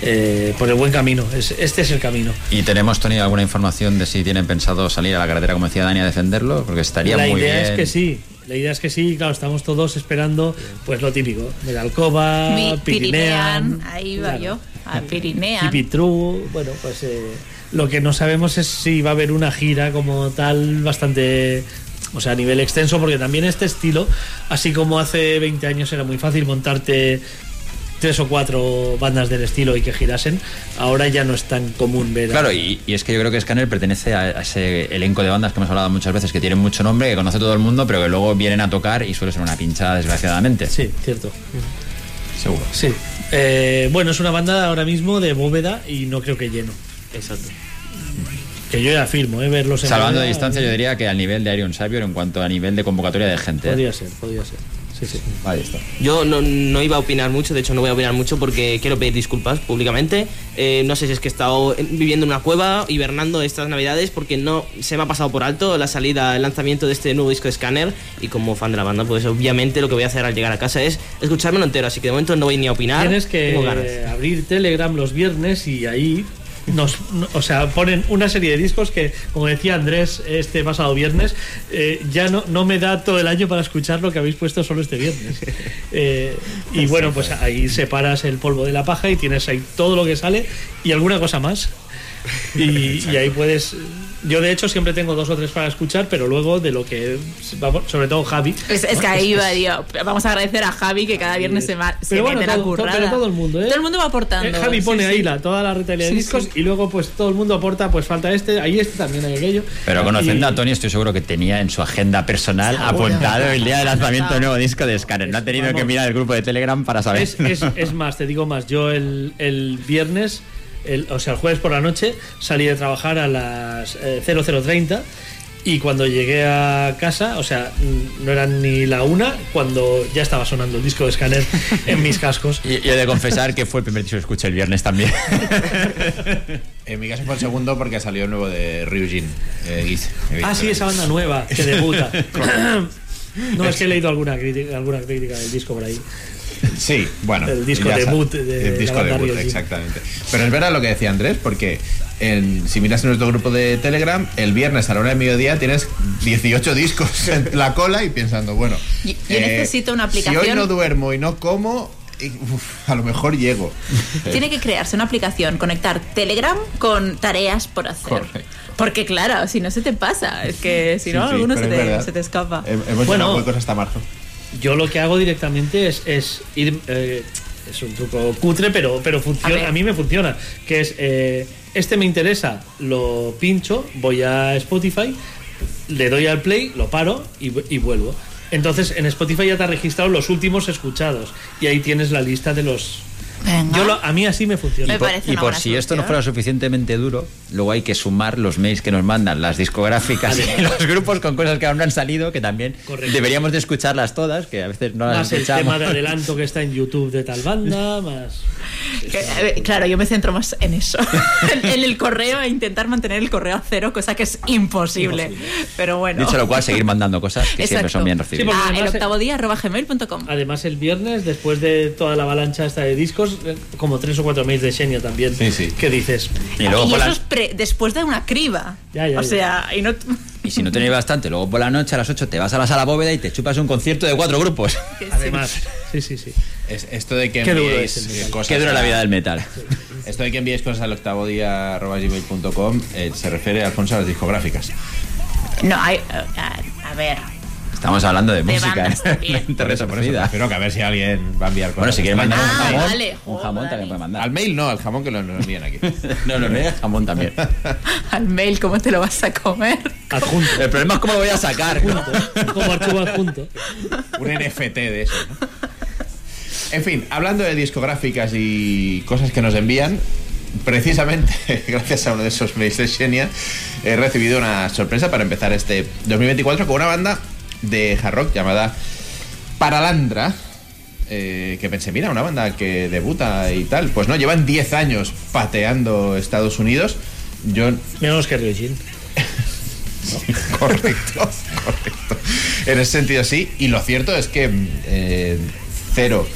eh, por el buen camino. Es- este es el camino. Y tenemos, Tony, alguna información de si tienen pensado salir a la carretera, como decía Dani, a defenderlo, porque estaría la muy idea bien. es que sí. La idea es que sí, claro, estamos todos esperando pues lo típico, de Alcoba, Mi Pirinean, Pirinean, ahí va claro. yo, a Pirinean. Bueno, pues eh, lo que no sabemos es si va a haber una gira como tal bastante, o sea, a nivel extenso, porque también este estilo, así como hace 20 años era muy fácil montarte tres o cuatro bandas del estilo y que girasen, ahora ya no es tan común ver. a- Claro, y, y es que yo creo que Scanner pertenece a, a ese elenco de bandas que hemos hablado muchas veces, que tienen mucho nombre, que conoce todo el mundo, pero que luego vienen a tocar y suele ser una pinchada, desgraciadamente. Sí, cierto. Seguro. Sí. Eh, bueno, es una banda ahora mismo de bóveda y no creo que lleno. Exacto. Que yo ya afirmo, ¿eh? Verlos en Salvando bóveda, de distancia, yo diría que al nivel de Iron Savior en cuanto a nivel de convocatoria de gente. ¿eh? Podría ser, podría ser. Sí, sí. Ahí está. Yo no, no iba a opinar mucho, de hecho no voy a opinar mucho porque quiero pedir disculpas públicamente. Eh, no sé si es que he estado viviendo en una cueva, hibernando estas navidades, porque no se me ha pasado por alto la salida, el lanzamiento de este nuevo disco de Scanner. Y como fan de la banda, pues obviamente lo que voy a hacer al llegar a casa es escuchármelo entero. Así que de momento no voy ni a opinar. Tienes que abrir Telegram los viernes y ahí nos, no- o sea, ponen una serie de discos que, como decía Andrés este pasado viernes, eh, ya no, no me da todo el año para escuchar lo que habéis puesto solo este viernes. Eh, y bueno, pues ahí separas el polvo de la paja y tienes ahí todo lo que sale y alguna cosa más. Y, y ahí puedes. Yo, de hecho, siempre tengo dos o tres para escuchar, pero luego de lo que. vamos, Sobre todo Javi. Es, es que ahí va, tío. Vamos a agradecer a Javi que cada viernes se, va, se Pero bueno, mete la todo, todo- currada. pero todo el mundo, ¿eh? Todo el mundo va aportando. Eh, Javi pone sí. ahí la, toda la retaila de Sí, discos sí. y luego pues todo el mundo aporta, pues falta este, ahí este también hay aquello. Pero conociendo Y- a Tony, estoy seguro que tenía en su agenda personal apuntado el día de lanzamiento del nuevo disco de Scanner. No ha tenido Vamos. que mirar el grupo de Telegram para saber. Es, es- es más, te digo más, yo el, el viernes, el- o sea, el jueves por la noche, salí de trabajar a las eh, 0030 y cuando llegué a casa, o sea, mm, no eran ni la una, cuando ya estaba sonando el disco de Scanner en mis cascos. Y y he de confesar que fue el primer disco que escuché el viernes también. En mi caso fue el segundo porque salió el nuevo de Ryujin. Eh, Giz, Ah, sí, esa banda nueva que debuta. No, es que he leído alguna crítica, alguna crítica del disco por ahí. Sí, bueno. El disco debut de el la disco debut, exactamente. Pero es verdad lo que decía Andrés, porque en- si miras en nuestro grupo de Telegram, el viernes a la hora de mediodía tienes 18 discos en la cola y pensando, bueno. eh, Yo- yo necesito una Si aplicación. hoy no duermo y no como, uf, a lo mejor llego. Tiene que crearse una aplicación, conectar Telegram con tareas por hacer. Correcto. Porque claro, si no se te pasa, es que si Sí, no, sí, alguno se te, se te escapa. Hem- Hemos Bueno. huecos hasta marzo. Yo lo que hago directamente es, es ir. eh, es un truco cutre, pero, pero A funciona. A, mí me funciona. Que es. eh, este me interesa, lo pincho, voy a Spotify, le doy al play, lo paro y, y vuelvo. Entonces en Spotify ya te ha registrado los últimos escuchados y ahí tienes la lista de los... Venga. Yo lo- a mí así me funciona. Me Por- parece y por si esto no fuera suficientemente duro, luego hay que sumar los mails que nos mandan las discográficas y los grupos con cosas que aún no han salido, que también Correcto. deberíamos de escucharlas todas, que a veces no las Más el escuchamos. tema de adelanto que está en YouTube de tal banda, más... Que, claro, yo me centro más en eso. en, en el correo e intentar mantener el correo a cero, cosa que es imposible. Pero bueno. Dicho lo cual, seguir mandando cosas que siempre son bien recibidas. Ah, el octavo día arroba gmail.com. Además, el viernes, después de toda la avalancha esta de discos, eh, como tres o cuatro mails de Xenia también. Sí, sí. ¿Qué dices? y luego y por eso la- es pre- después de una criba. Ya, ya, o ya. sea, y no. y si no tenéis bastante, luego por la noche a las 8 te vas a la sala bóveda y te chupas un concierto de cuatro grupos. Además, sí, sí, sí. Es- esto de que Qué duro enviéis eh, cosas Qué dura la vida del metal. Esto de que enviéis cosas al octavo día gmail.com eh, se refiere, Alfonso, a las discográficas. No, hay. A, a ver. Estamos hablando de, De música. bandas ¿eh? Por eso. Espero que a ver si alguien va a enviar cosas. Bueno, si quieres mandar un Ah, jamón, vale. un jamón también puede mandar. Al mail no, al jamón que lo nos envían aquí. No, no, no, jamón también. Al mail, ¿cómo te lo vas a comer? Adjunto. El problema es cómo lo voy a sacar. como archivo adjunto. Un NFT de eso. ¿no? En fin, hablando de discográficas y cosas que nos envían, precisamente gracias a uno de esos mails de Xenia, he recibido una sorpresa para empezar este 2024 con una banda de hard rock llamada Paralandra. eh, que pensé, mira, una banda que debuta y tal. Pues no, llevan 10 años pateando Estados Unidos. Yo Menos que Ryujin. correcto, correcto. En ese sentido sí, y lo cierto es que eh, cero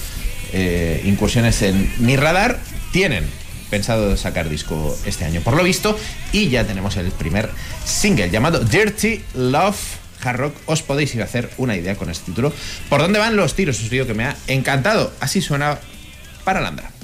eh, incursiones en mi radar tienen pensado sacar disco este año, por lo visto, y ya tenemos el primer single llamado Dirty Love Hard Rock. Os podéis ir a hacer una idea con este título. ¿Por dónde van los tiros? Os digo que me ha encantado. Así suena para Landra.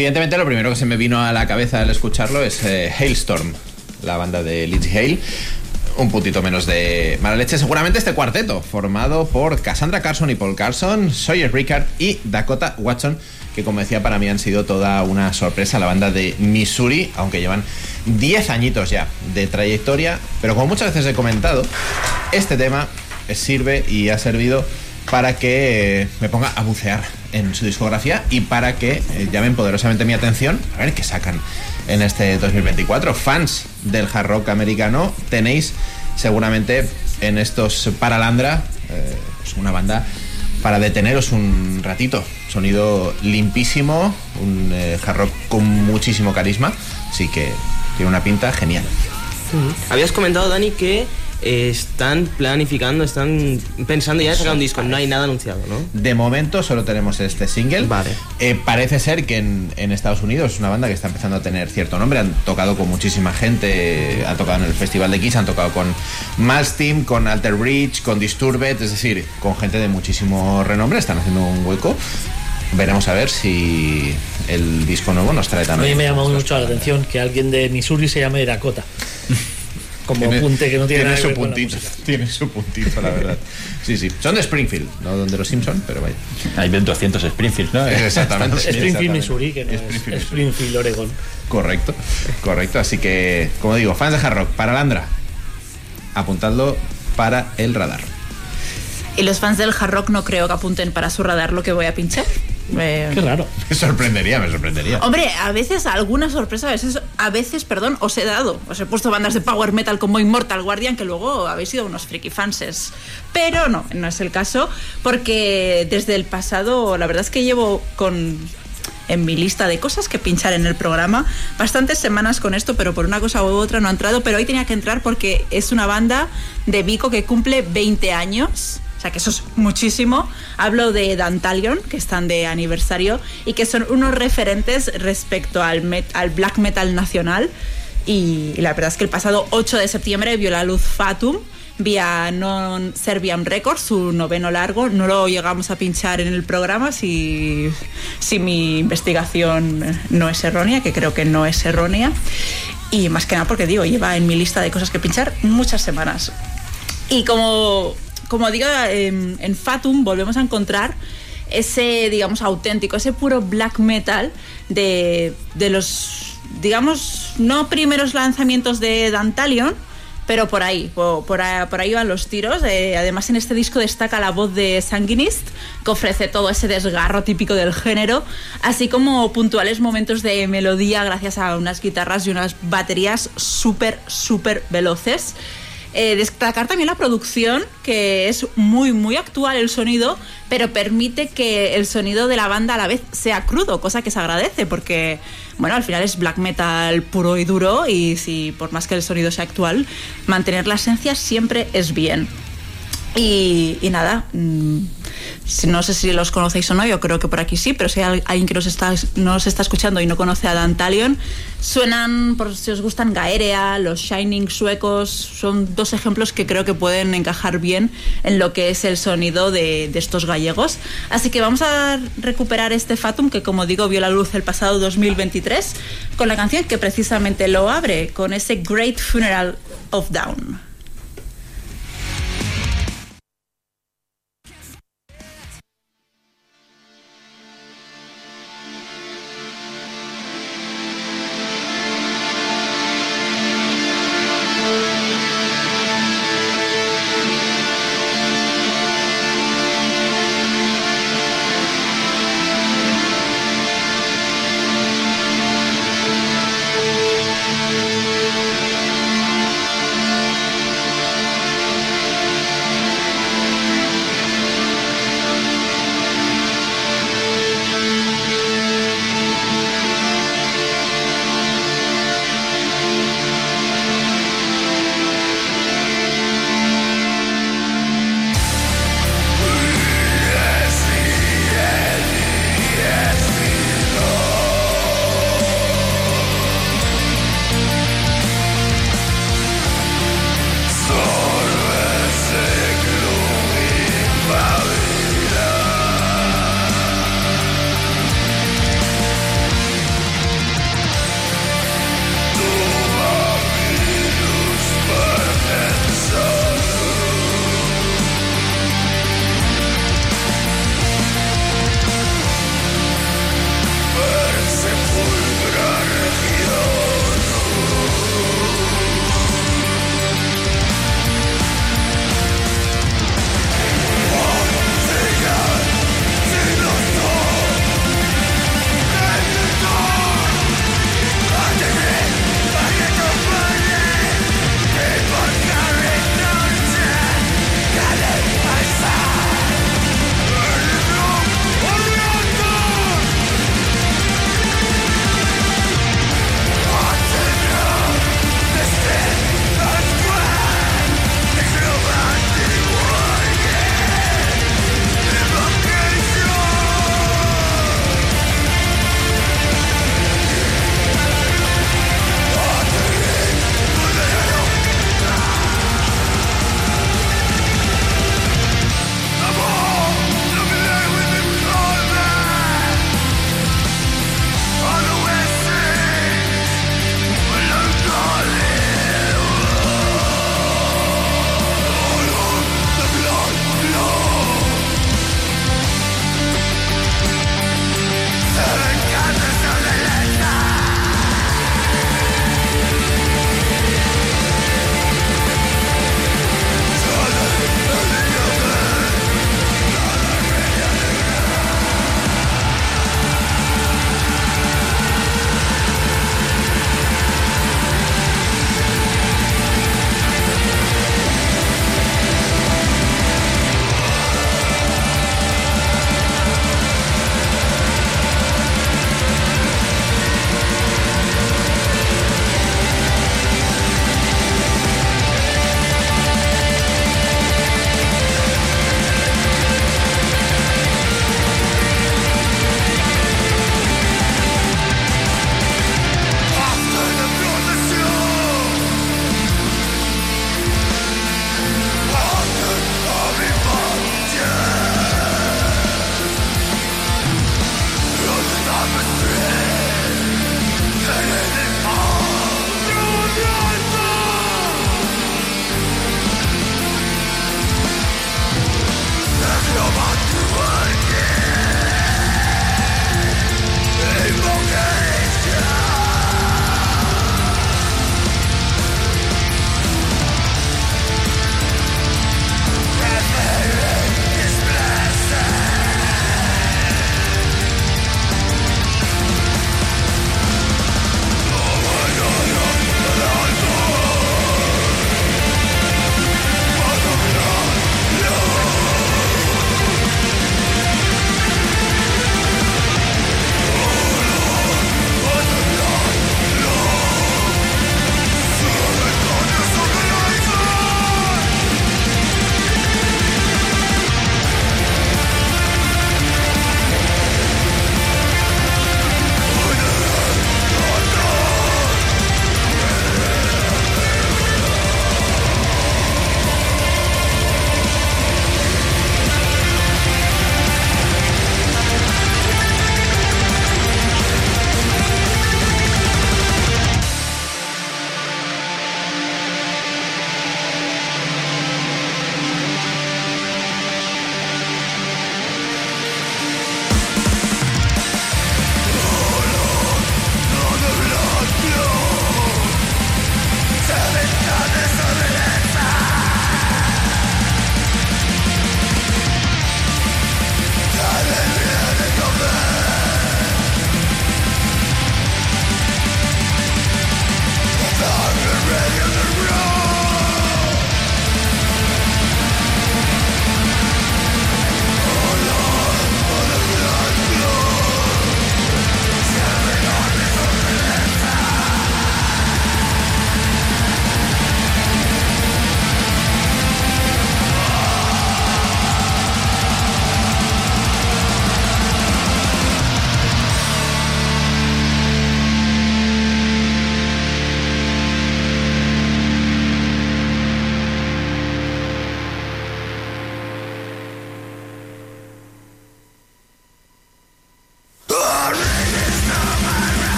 Evidentemente lo primero que se me vino a la cabeza al escucharlo es eh, Hailstorm, la banda de Lindsay Hale. Un puntito menos de mala leche. Seguramente este cuarteto, formado por Cassandra Carson y Paul Carson, Sawyer Rickard y Dakota Watson, que como decía para mí han sido toda una sorpresa. La banda de Missouri, aunque llevan 10 añitos ya de trayectoria, pero como muchas veces he comentado, este tema sirve y ha servido para que me ponga a bucear en su discografía y para que eh, llamen poderosamente mi atención a ver qué sacan en este 2024. Fans del hard rock americano, tenéis seguramente en estos Paralandra eh, pues una banda para deteneros un ratito. Sonido limpísimo, un eh, hard rock con muchísimo carisma, así que tiene una pinta genial. Habías comentado, Dani, que eh, están planificando, están pensando ya en sacar un disco. No hay nada anunciado, ¿no? De momento solo tenemos este single. Vale. Eh, parece ser que en, en Estados Unidos es una banda que está empezando a tener cierto nombre. Han tocado con muchísima gente. Han tocado en el Festival de Kiss, han tocado con Malsteam, con Alter Bridge, con Disturbed. Es decir, con gente de muchísimo renombre. Están haciendo un hueco. Veremos a ver si el disco nuevo nos trae A mí también. me llama mucho la atención que alguien de Missouri se llame Dakota. Como Tiene- apunte que no tiene, nada que su ver con la puntito, tiene su puntito, la verdad. Sí, sí. Son de Springfield, no donde los Simpson, pero vaya. Hay 200 Springfield, ¿no? Exactamente. Springfield, Exactamente. Missouri, que no es Springfield, Springfield, Oregon. Correcto, correcto. Así que, como digo, fans de hard rock, para Landra, apuntadlo para el radar. Y los fans del hard rock no creo que apunten para su radar lo que voy a pinchar. Eh, Qué raro. Me sorprendería, me sorprendería. Hombre, a veces alguna sorpresa, a veces, a veces, perdón, os he dado. Os he puesto bandas de power metal como Immortal Guardian, que luego habéis sido unos friki fanses. Pero no, no es el caso, porque desde el pasado, la verdad es que llevo con en mi lista de cosas que pinchar en el programa. Bastantes semanas con esto, pero por una cosa u otra no ha entrado. Pero hoy tenía que entrar porque es una banda de Vico que cumple 20 años. O sea que eso es muchísimo. Hablo de Dantalion, que están de aniversario y que son unos referentes respecto al, met- al black metal nacional. Y, la verdad es que el pasado 8 de septiembre vio la luz Fatum vía Non Serbian Records, su noveno largo. No lo llegamos a pinchar en el programa si, si mi investigación no es errónea, que creo que no es errónea. Y más que nada porque digo, lleva en mi lista de cosas que pinchar muchas semanas. Y como, como digo, en, en Fatum volvemos a encontrar ese, digamos, auténtico, ese puro black metal de, de los, digamos, no primeros lanzamientos de Dantalion, pero por ahí, por, por por ahí van los tiros. Eh, además, en este disco destaca la voz de Sanguinist, que ofrece todo ese desgarro típico del género, así como puntuales momentos de melodía gracias a unas guitarras y unas baterías súper, súper veloces. Eh, destacar también la producción, que es muy, muy actual el sonido, pero permite que el sonido de la banda a la vez sea crudo, cosa que se agradece, porque, bueno, al final es black metal puro y duro, y si por más que el sonido sea actual, mantener la esencia siempre es bien. Y, nada, mm, no sé si los conocéis o no, yo creo que por aquí sí, pero si hay alguien que nos está, está escuchando y no conoce a Dantalion, suenan, por si os gustan, Gaerea, los Shining suecos, son dos ejemplos que creo que pueden encajar bien en lo que es el sonido de, de estos gallegos. Así que vamos a recuperar este Fatum que, como digo, vio la luz el pasado 2023 con la canción que precisamente lo abre, con ese Great Funeral of Down.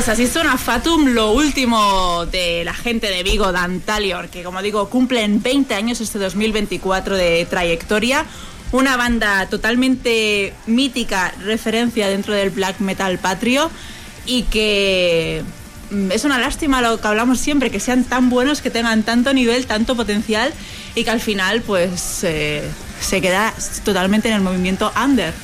Pues así suena Fatum, lo último de la gente de Vigo, Dantalior, que como digo, cumplen 20 años este 2024 de trayectoria. Una banda totalmente mítica, referencia dentro del black metal patrio y que mm, es una lástima lo que hablamos siempre, que sean tan buenos, que tengan tanto nivel, tanto potencial y que al final pues eh, se queda totalmente en el movimiento under.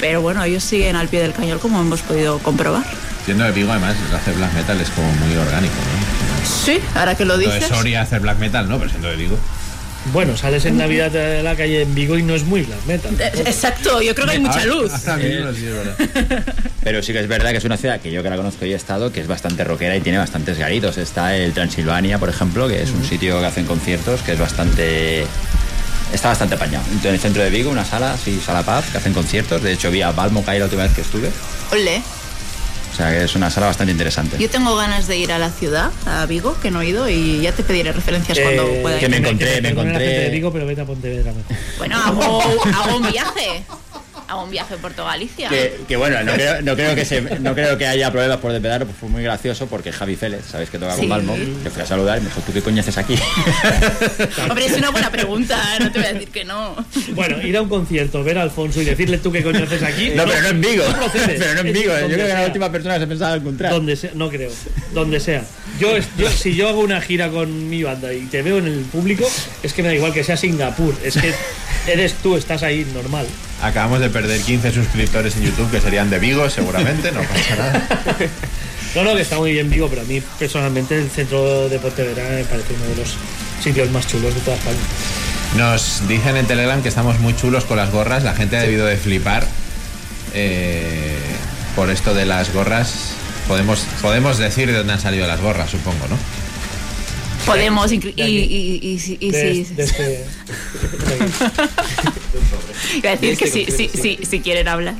Pero bueno, ellos siguen al pie del cañón como hemos podido comprobar. Siendo de Vigo, además, el hacer black metal es como muy orgánico, ¿no? Sí, ahora que lo dices. Soria hacer black metal, no, pero siendo de Vigo. Bueno, sales en Navidad de la calle en Vigo y no es muy black metal. Eh, Exacto, yo creo que hay mucha Ahora- luz. sí es verdad. Pero sí que es verdad que es una ciudad que yo que la conozco y he estado, que es bastante rockera y tiene bastantes garitos. Está el Transilvania, por ejemplo, que es un sitio que hacen conciertos, que es bastante... Está bastante apañado. En el centro de Vigo, una sala, sí, Sala Paz, que hacen conciertos. De hecho, vi a Balmo Kai la última vez que estuve. Ole, O sea, que es una sala bastante interesante. yo tengo ganas de ir a la ciudad, a Vigo, que no he ido, y ya te pediré referencias cuando Eh, pueda que ir. me encontré, me encontré- gente de Vigo, pero vete a Pontevedra mejor. Bueno, hago, hago un viaje. Hago un viaje por toda Galicia. Que, que bueno, no creo, no creo que se, no creo que haya problemas por despedarlo, pues fue muy gracioso porque Javi Félez, sabéis que toca Sí. con Balmo, le fui a saludar y me dijo, ¿tú qué coño haces aquí? Hombre, es una buena pregunta, no te voy a decir que no. Bueno, ir a un concierto, ver a Alfonso y decirle tú qué coño haces aquí. No, pero no en Vigo. no. Pero no en Es Vigo. Yo creo que era la última persona que se pensaba encontrar. Donde sea, no creo. Donde sea. Yo, yo- si yo hago una gira con mi banda y te veo en el público, es que me da igual que sea Singapur. Es que eres tú, estás ahí normal. Acabamos de perder 15 suscriptores en YouTube que serían de Vigo, seguramente, no pasa nada. No, no, que está muy bien Vigo, pero a mí personalmente el centro de Pontevedra me parece uno de los sitios más chulos de toda España. Nos dicen en Telegram que estamos muy chulos con las gorras. La gente ha debido de flipar eh, por esto de las gorras. Podemos, podemos decir de dónde han salido las gorras, supongo, ¿no? Podemos, y, si- iba a decir de que sí, concierto, sí, si quieren hablar.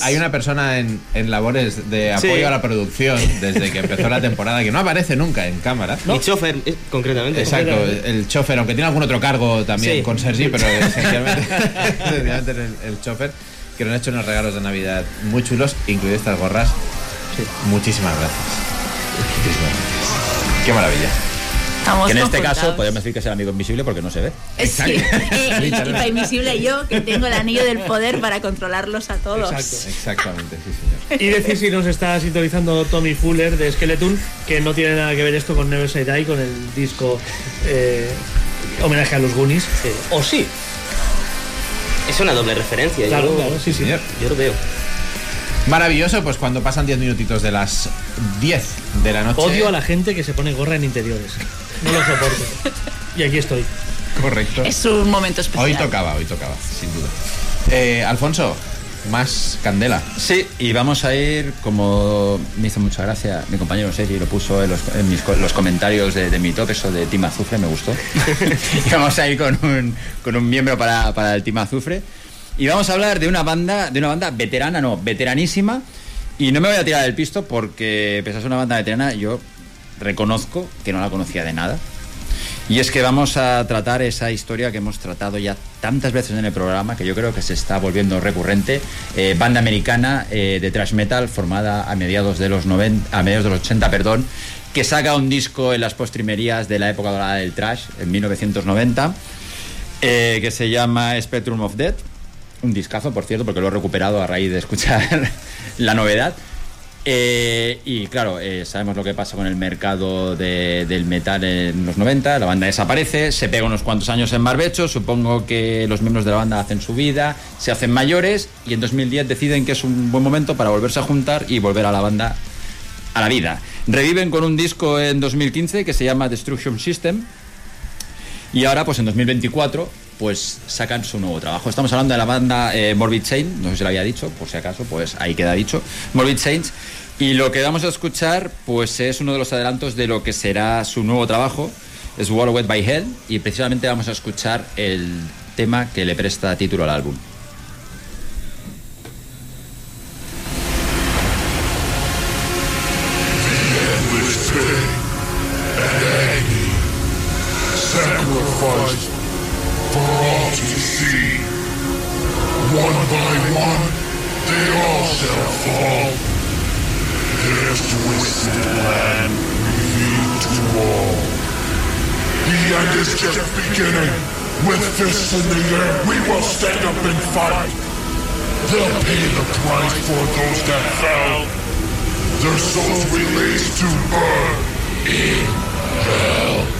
Hay, una persona en, en labores de apoyo Sí. a la producción desde que empezó la temporada que no aparece nunca en cámara. Mi chofer, eh, concretamente. Exacto, el chofer, aunque tiene algún otro cargo también Sí. con Sergi, pero esencialmente, esencialmente el, el chofer, que nos ha hecho unos regalos de Navidad muy chulos, incluidas estas gorras. Muchísimas gracias. Muchísimas gracias. Qué maravilla. Estamos Que en este caso podemos decir que es el amigo invisible porque no se ve. Eh, Sí, eh, y invisible yo, que tengo el anillo del poder para controlarlos a todos. Exacto. Exactamente, sí, señor. Y decir si nos está sintonizando Tommy Fuller de Skeleton, que no tiene nada que ver esto con Never Say Die, con el disco eh, homenaje a los Goonies. O sí, Es una doble referencia. claro, yo, claro, sí, sí. Señor. yo lo veo. Maravilloso, pues cuando pasan 10 minutitos de las 10 de la noche. Odio a la gente que se pone gorra en interiores. No lo soporto. Y aquí estoy. Correcto. Es un momento especial. Hoy tocaba, hoy tocaba, sin duda. Eh, Alfonso, más candela. Sí, y vamos a ir, como me hizo mucha gracia, mi compañero Sergi lo puso en los, en mis los comentarios de, de mi top, eso de Team Azufre, me gustó. y vamos a ir con un, con un miembro para, para el Team Azufre. Y vamos a hablar de una banda, de una banda veterana, no, veteranísima. Y no me voy a tirar del pisto porque, pese a ser una banda veterana, yo reconozco que no la conocía de nada. Y es que vamos a tratar esa historia que hemos tratado ya tantas veces en el programa, que yo creo que se está volviendo recurrente. Eh, banda americana eh, de thrash metal formada a mediados de los 90, a mediados de los 80, perdón, que saca un disco en las postrimerías de la época dorada del thrash, en 1990, eh, que se llama Spectrum of Death. Un discazo, por cierto, porque lo he recuperado a raíz de escuchar la novedad. Eh, y claro, eh, sabemos lo que pasa con el mercado de- del metal en los 90, la banda desaparece, se pega unos cuantos años en barbecho, supongo que los miembros de la banda hacen su vida, se hacen mayores y en 2010 deciden que es un buen momento para volverse a juntar y volver a la banda a la vida. Reviven con un disco en 2015 que se llama Destruction System y ahora pues en 2024 pues sacan su nuevo trabajo. Estamos hablando de la banda eh, Morbid Saint, no sé si lo había dicho, por si acaso, pues ahí queda dicho. Morbid Saints. Y lo que vamos a escuchar pues es uno de los adelantos de lo que será su nuevo trabajo, Swallowed by Hell, y precisamente vamos a escuchar el tema que le presta título al álbum. All. This twisted plan revealed to all. The end is just beginning. With fists in the air, we will stand up and fight. They'll pay the price for those that fell. Their souls released to burn in hell.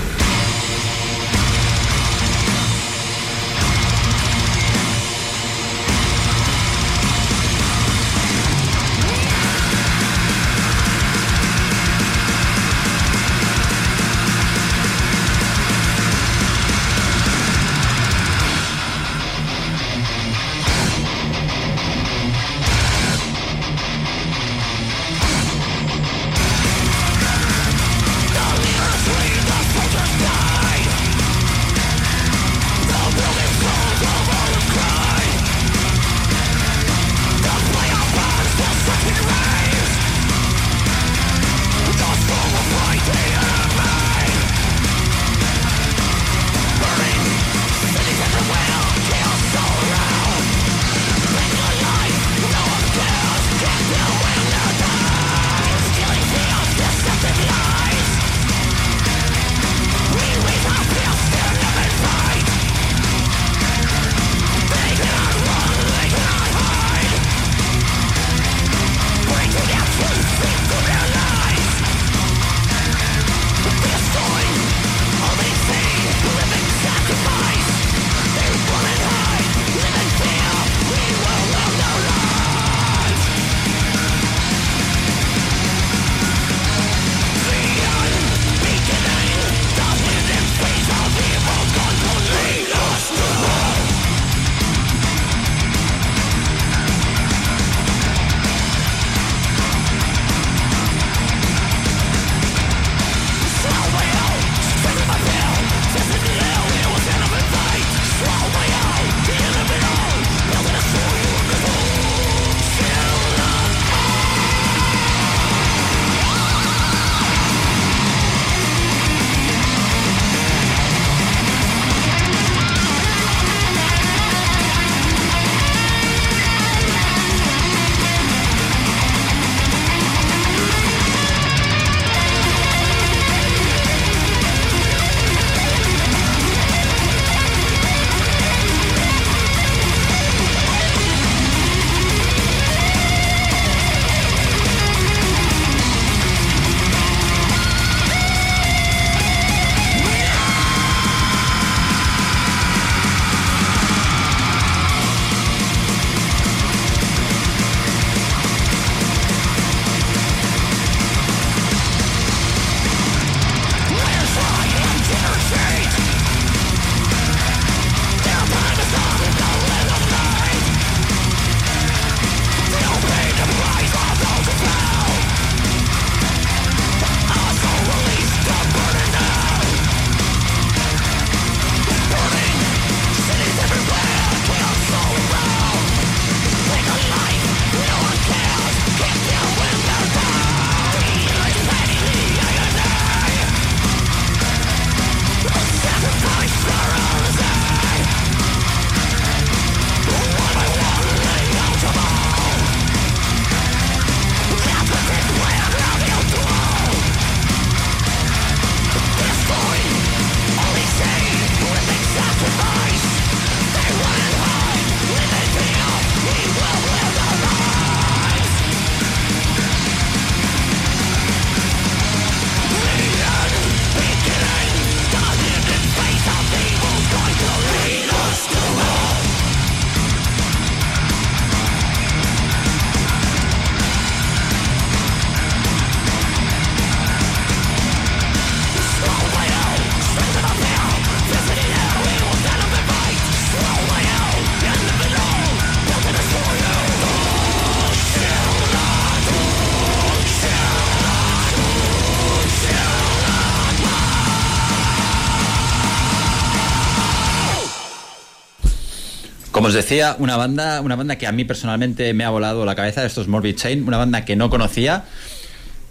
Como os decía, una banda, una banda que a mí personalmente me ha volado la cabeza, esto es Morbid Chain, una banda que no conocía.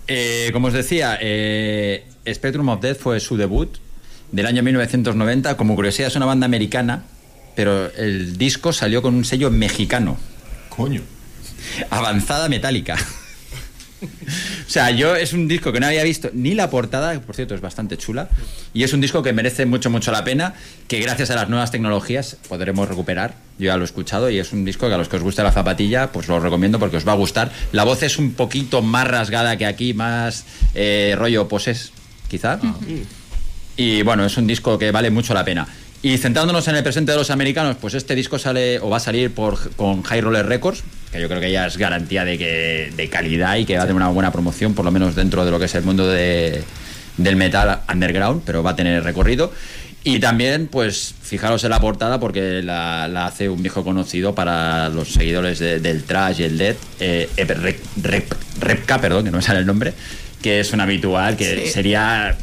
Eh, como os decía, eh, Spectrum of Death fue su debut del año 1990. Como curiosidad, es una banda americana, pero el disco salió con un sello mexicano. Coño. Avanzada metálica. O sea, yo es un disco que no había visto ni la portada, que por cierto es bastante chula, y es un disco que merece mucho, mucho la pena, que gracias a las nuevas tecnologías podremos recuperar. Yo ya lo he escuchado y es un disco que a los que os guste la zapatilla, pues lo recomiendo porque os va a gustar. La voz es un poquito más rasgada que aquí, más eh, rollo poses, quizá. Y bueno, es un disco que vale mucho la pena. Y centrándonos en el presente de los americanos, pues este disco sale o va a salir por, con High Roller Records, que yo creo que ya es garantía de, que, de calidad y que va a tener una buena promoción, por lo menos dentro de lo que es el mundo de- del metal underground, pero va a tener recorrido. Y también, pues, fijaros en la portada porque la, la hace un viejo conocido para los seguidores de- del trash y el death, eh, Ep- Rep- Rep- Repka, perdón, que no me sale el nombre, que es un habitual, que Sí. sería...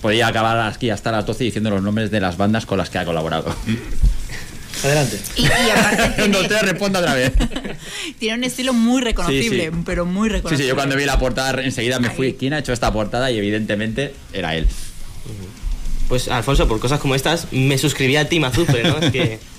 Podría acabar aquí hasta las 12 diciendo los nombres de las bandas con las que ha colaborado. Adelante. Y, y aparte Cuando tiene, te responda otra vez. tiene un estilo muy reconocible, Sí, sí. pero muy Sí, reconocible. sí, yo cuando vi la portada enseguida me fui. ¿Quién ha hecho esta portada? Y evidentemente era él. Pues Alfonso, por cosas como estas, me suscribí a Team Azufre, ¿no? Es que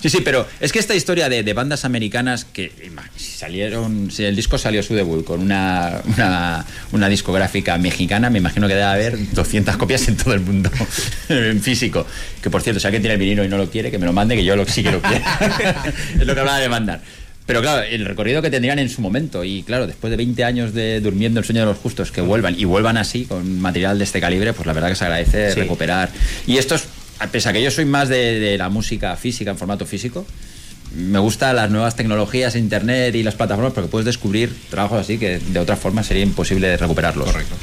Sí, sí, pero es que esta historia de, de bandas americanas que salieron, si el disco salió su debut con una, una, una discográfica mexicana, me imagino que debe haber 200 copias en todo el mundo, en físico. Que por cierto, si alguien tiene el vinilo y no lo quiere, que me lo mande, que yo lo, sí que lo quiero. es lo que hablaba de mandar. Pero claro, el recorrido que tendrían en su momento, y claro, después de 20 años de durmiendo el sueño de los justos, que vuelvan y vuelvan así, con material de este calibre, pues la verdad que se agradece Sí. recuperar. Y esto es, pese a que yo soy más de, de la música física en formato físico, me gustan las nuevas tecnologías, internet y las plataformas, porque puedes descubrir trabajos así que de otra forma sería imposible recuperarlos. Correcto.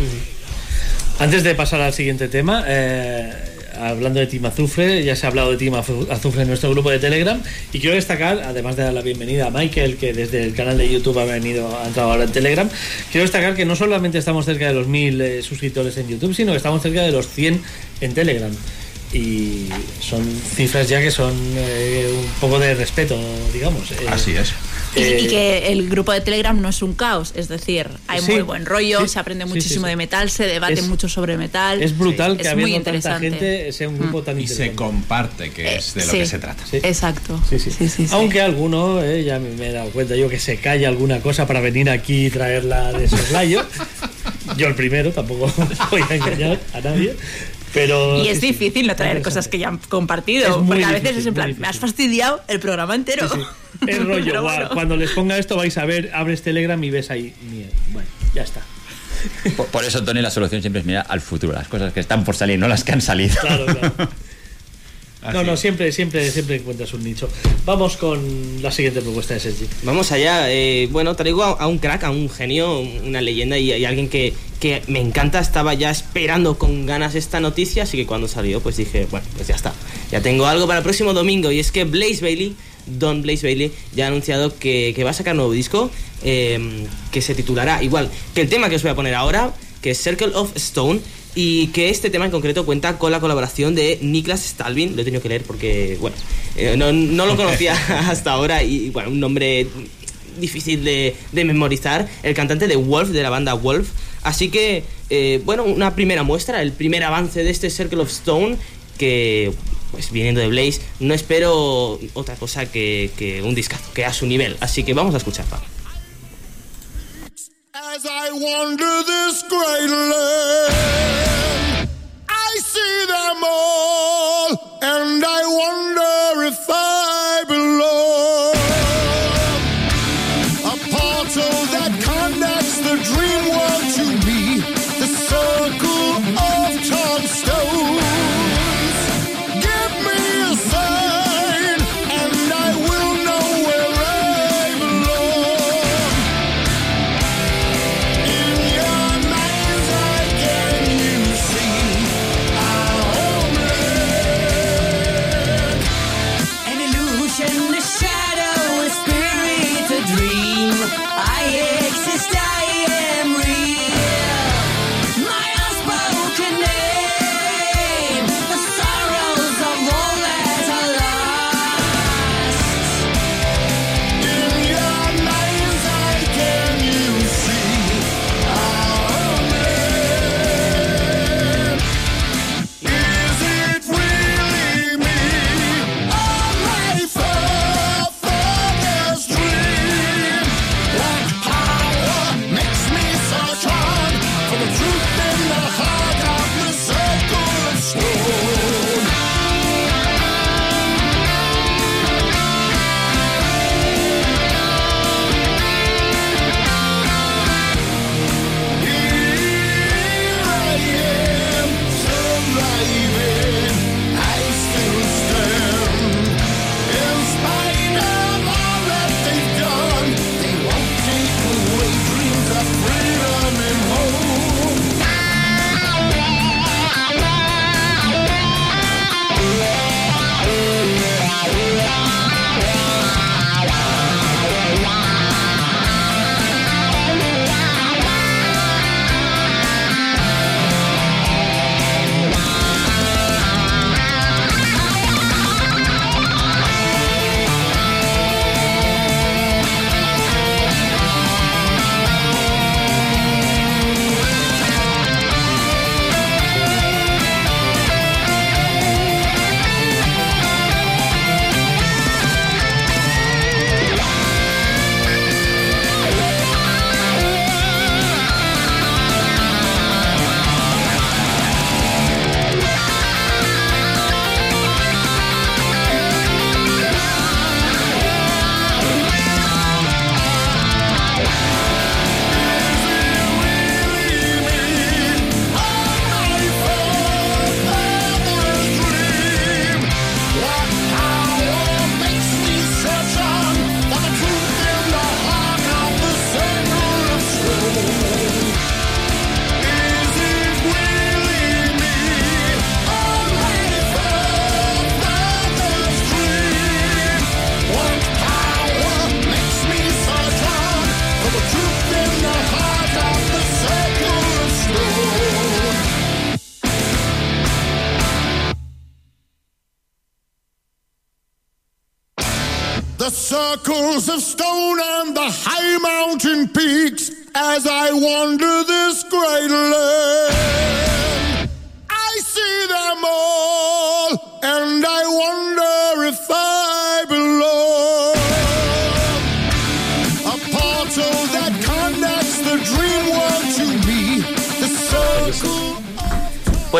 Antes de pasar al siguiente tema, eh, hablando de Team Azufre, ya se ha hablado de Team Azu- Azufre en nuestro grupo de Telegram y quiero destacar, además de dar la bienvenida a Michael, que desde el canal de YouTube ha venido, ha entrado ahora en Telegram, quiero destacar que no solamente estamos cerca de los mil eh, suscriptores en YouTube, sino que estamos cerca de los 100 en Telegram. Y son cifras ya que son eh, un poco de respeto, digamos. eh. Así es. Y, y Eh, que el grupo de Telegram no es un caos, es decir, hay Sí, muy buen rollo, sí, se aprende sí, muchísimo sí, sí. de metal, se debate Es- mucho sobre metal. Es brutal que es muy habiendo tanta interesante. gente sea un grupo tan Y se interesante. comparte, que es de lo sí. que se trata. Sí. Exacto. Sí, sí. Sí, sí, sí. Aunque alguno, eh, ya me, me he dado cuenta yo que se calla alguna cosa para venir aquí y traerla de soslayo. yo el primero, tampoco voy a engañar a nadie. Pero Y es sí, difícil no traer interesante. cosas que ya han compartido, porque a veces difícil, es en plan, me has fastidiado el programa entero. Sí, sí. Es rollo, guau, cuando les ponga esto vais a ver, abres Telegram y ves ahí. mierda. Bueno, ya está. Por, por eso, Tony, la solución siempre es mirar al futuro, las cosas que están por salir, no las que han salido. Claro, claro. Así No, no, siempre, siempre, siempre encuentras un nicho. Vamos con la siguiente propuesta de Sergi. Vamos allá. eh, bueno, traigo a, a un crack, a un genio, una leyenda y, y alguien que, que me encanta. Estaba ya esperando con ganas esta noticia, así que cuando salió, pues dije, bueno, pues ya está. Ya tengo algo para el próximo domingo. Y es que Blaze Bailey, Don Blaze Bailey, ya ha anunciado que, que va a sacar un nuevo disco eh, que se titulará igual que el tema que os voy a poner ahora, que es Circle of Stone. Y que este tema en concreto cuenta con la colaboración de Niklas Stalvin. Lo he tenido que leer porque, bueno, eh, no, no lo conocía hasta ahora. Y, bueno, un nombre difícil de, de memorizar, el cantante de Wolf, de la banda Wolf. Así que, eh, bueno, una primera muestra, el primer avance de este Circle of Stone, que, pues viniendo de Blaze, no espero otra cosa que, que un discazo, que a su nivel. Así que vamos a escucharla. As I wander this great land, I see them all, and I wonder if I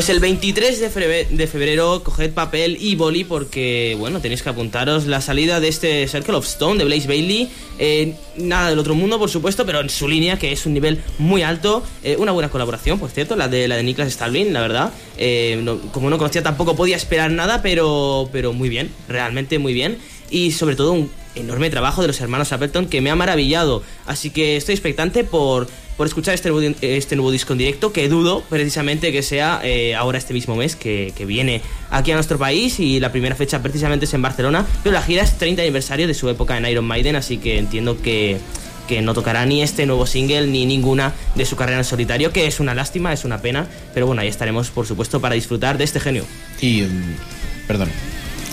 Pues el 23 de febrero, de febrero coged papel y boli porque, bueno, tenéis que apuntaros la salida de este Circle of Stone de Blaze Bailey. Eh, nada del otro mundo, por supuesto, pero en su línea, que es un nivel muy alto. Eh, una buena colaboración, por cierto, la de, la de Niklas Stalin, la verdad. Eh, como no conocía, tampoco podía esperar nada, pero, pero muy bien, realmente muy bien. Y sobre todo un enorme trabajo de los hermanos Appleton que me ha maravillado. Así que estoy expectante por, por escuchar este nuevo, este nuevo disco en directo, que dudo precisamente que sea eh, ahora este mismo mes que, que viene aquí a nuestro país y la primera fecha precisamente es en Barcelona, pero la gira es 30 aniversario de su época en Iron Maiden, así que entiendo que que no tocará ni este nuevo single ni ninguna de su carrera en solitario, que es una lástima, es una pena, pero bueno, ahí estaremos por supuesto para disfrutar de este genio. Y, mm, perdón.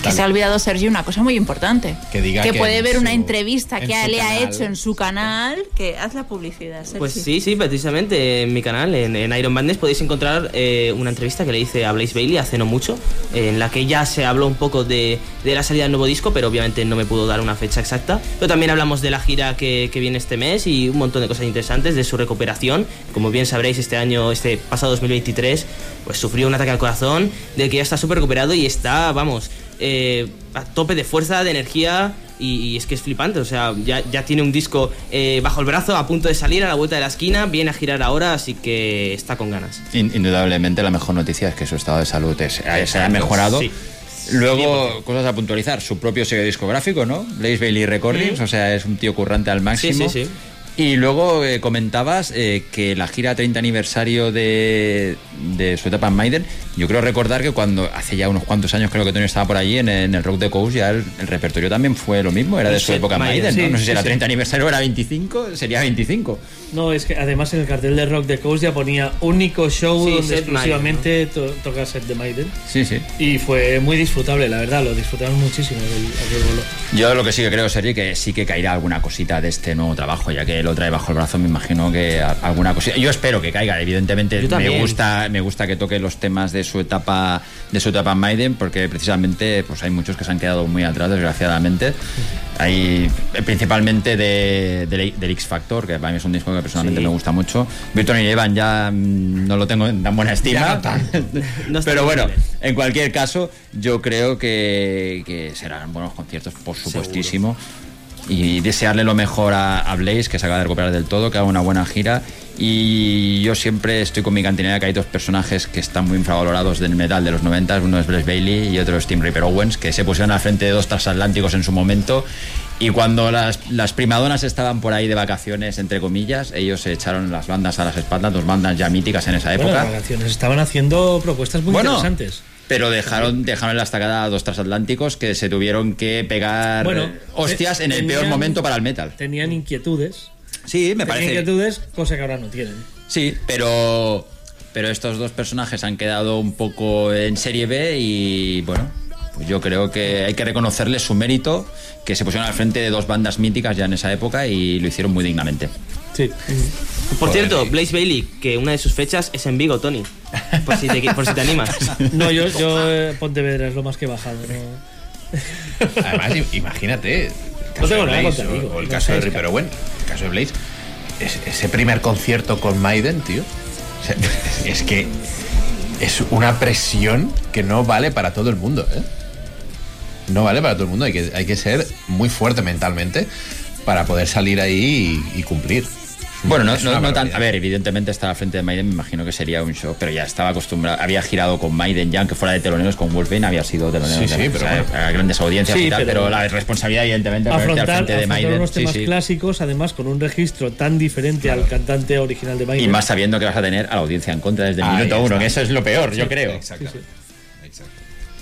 Que se ha olvidado Sergio una cosa muy importante. Que diga que puede en ver una entrevista en que le ha hecho en su canal. Que haz la publicidad, Sergio. Pues sí, sí, precisamente en mi canal, en, en Iron Madness, podéis encontrar eh, una entrevista que le hice a Blaze Bailey hace no mucho, en la que ya se habló un poco de, de la salida del nuevo disco, pero obviamente no me pudo dar una fecha exacta. Pero también hablamos de la gira que, que viene este mes y un montón de cosas interesantes, de su recuperación. Como bien sabréis, este año, este pasado 2023, pues sufrió un ataque al corazón, del que ya está súper recuperado y está, vamos, eh, a tope de fuerza, de energía. Y, y es que es flipante, o sea, ya, ya tiene un disco eh, bajo el brazo, a punto de salir a la vuelta de la esquina, viene a girar ahora, así que está con ganas. In- indudablemente la mejor noticia es que su estado de salud es- eh, se ha mejorado. Sí. Luego, cosas a puntualizar, su propio sello discográfico, ¿no? Blaze Bailey Recordings, Mm. o sea, es un tío currante al máximo. Sí, sí, sí. Y luego eh, comentabas eh, que la gira 30 aniversario de, de su etapa en Maiden, yo creo recordar que cuando hace ya unos cuantos años creo que Tony estaba por allí en, en el Rock the Coast, ya el, el repertorio también fue lo mismo, era de su Sí, época en Maiden, Maiden, ¿no? sí, No sé si sí, era sí. 30 aniversario o era 25, sería 25. No, es que además en el cartel de Rock the Coast ya ponía único show Sí, donde exclusivamente to- toca set de Maiden. Sí, sí. Y fue muy disfrutable, la verdad, lo disfrutamos muchísimo aquel, aquel bolo. Yo lo que sí que creo, Sergi, que sí que caerá alguna cosita de este nuevo trabajo, ya que lo trae bajo el brazo, me imagino que a- alguna cosita. Yo espero que caiga, evidentemente me gusta, me gusta que toque los temas de su etapa, de su etapa en Maiden, porque precisamente pues hay muchos que se han quedado muy atrás, desgraciadamente. Hay eh, principalmente de, de- del X Factor, que para mí es un disco que personalmente Sí. me gusta mucho. Burton y Evan ya mm, no lo tengo en tan buena estima. No Pero en bueno, en cualquier caso, yo creo que, que serán buenos conciertos, por supuestísimo. Y desearle lo mejor a, a Blaze, que se acaba de recuperar del todo, que haga una buena gira. Y yo siempre estoy con mi cantinera que hay dos personajes que están muy infravalorados del metal de los 90. Uno es Blaze Bailey y otro es Tim Reaper Owens, que se pusieron al frente de dos transatlánticos en su momento. Y cuando las, las primadonas estaban por ahí de vacaciones, entre comillas, ellos se echaron las bandas a las espaldas, dos bandas ya míticas en esa Bueno, época. las vacaciones estaban haciendo propuestas muy Bueno, interesantes. Pero dejaron, dejaron en la estacada a dos transatlánticos que se tuvieron que pegar Bueno, eh, hostias en el peor momento para el metal. Tenían inquietudes. Sí, me Tenían parece. inquietudes, cosa que ahora no tienen. Sí, pero, pero estos dos personajes han quedado un poco en serie B y bueno, pues yo creo que hay que reconocerles su mérito, que se pusieron al frente de dos bandas míticas ya en esa época y lo hicieron muy dignamente. Sí. Por Joder. cierto, Blaze Bailey, que una de sus fechas es en Vigo, Tony. Por si te, por si te animas. No, yo, yo eh, Pontevedra es lo más que he bajado. ¿no? Además, im- imagínate. el caso No tengo nada Blaze contra o- Vigo, o el no caso de Ripper Owen, el caso de Blaze. es- ese primer concierto con Maiden, tío. o sea, es que es una presión que no vale para todo el mundo, ¿eh? No vale para todo el mundo. Hay que, hay que ser muy fuerte mentalmente para poder salir ahí y, y cumplir. Bueno, no, no- no tan. A ver, evidentemente estar al frente de Maiden me imagino que sería un shock, pero ya estaba acostumbrado. Había girado con Maiden ya, aunque fuera de teloneros con Wolfbane, había sido telonero Sí, sí, de- pero bueno. a grandes audiencias Sí, y tal, pero- pero, la responsabilidad, evidentemente, de ponerte al Afrontar, frente de afrontar Maiden. unos sí, temas sí. clásicos, además con un registro tan diferente al cantante original de Maiden. Y más sabiendo que vas a tener a la audiencia en contra desde el Ahí minuto uno, que eso es lo peor, yo creo. Exacto.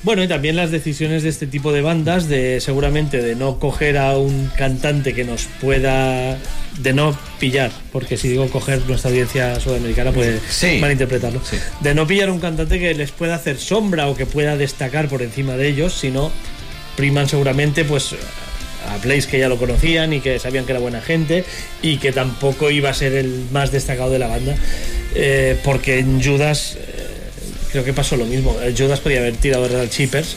Bueno, y también las decisiones de este tipo de bandas, de seguramente de no coger a un cantante que nos pueda. de no pillar, porque si digo coger nuestra audiencia sudamericana puede Sí. malinterpretarlo. Sí. De no pillar un cantante que les pueda hacer sombra o que pueda destacar por encima de ellos, sino priman seguramente pues a Blaze que ya lo conocían y que sabían que era buena gente y que tampoco iba a ser el más destacado de la banda eh, porque en Judas creo que pasó lo mismo Eh, Judas podía haber tirado de Red Cheapers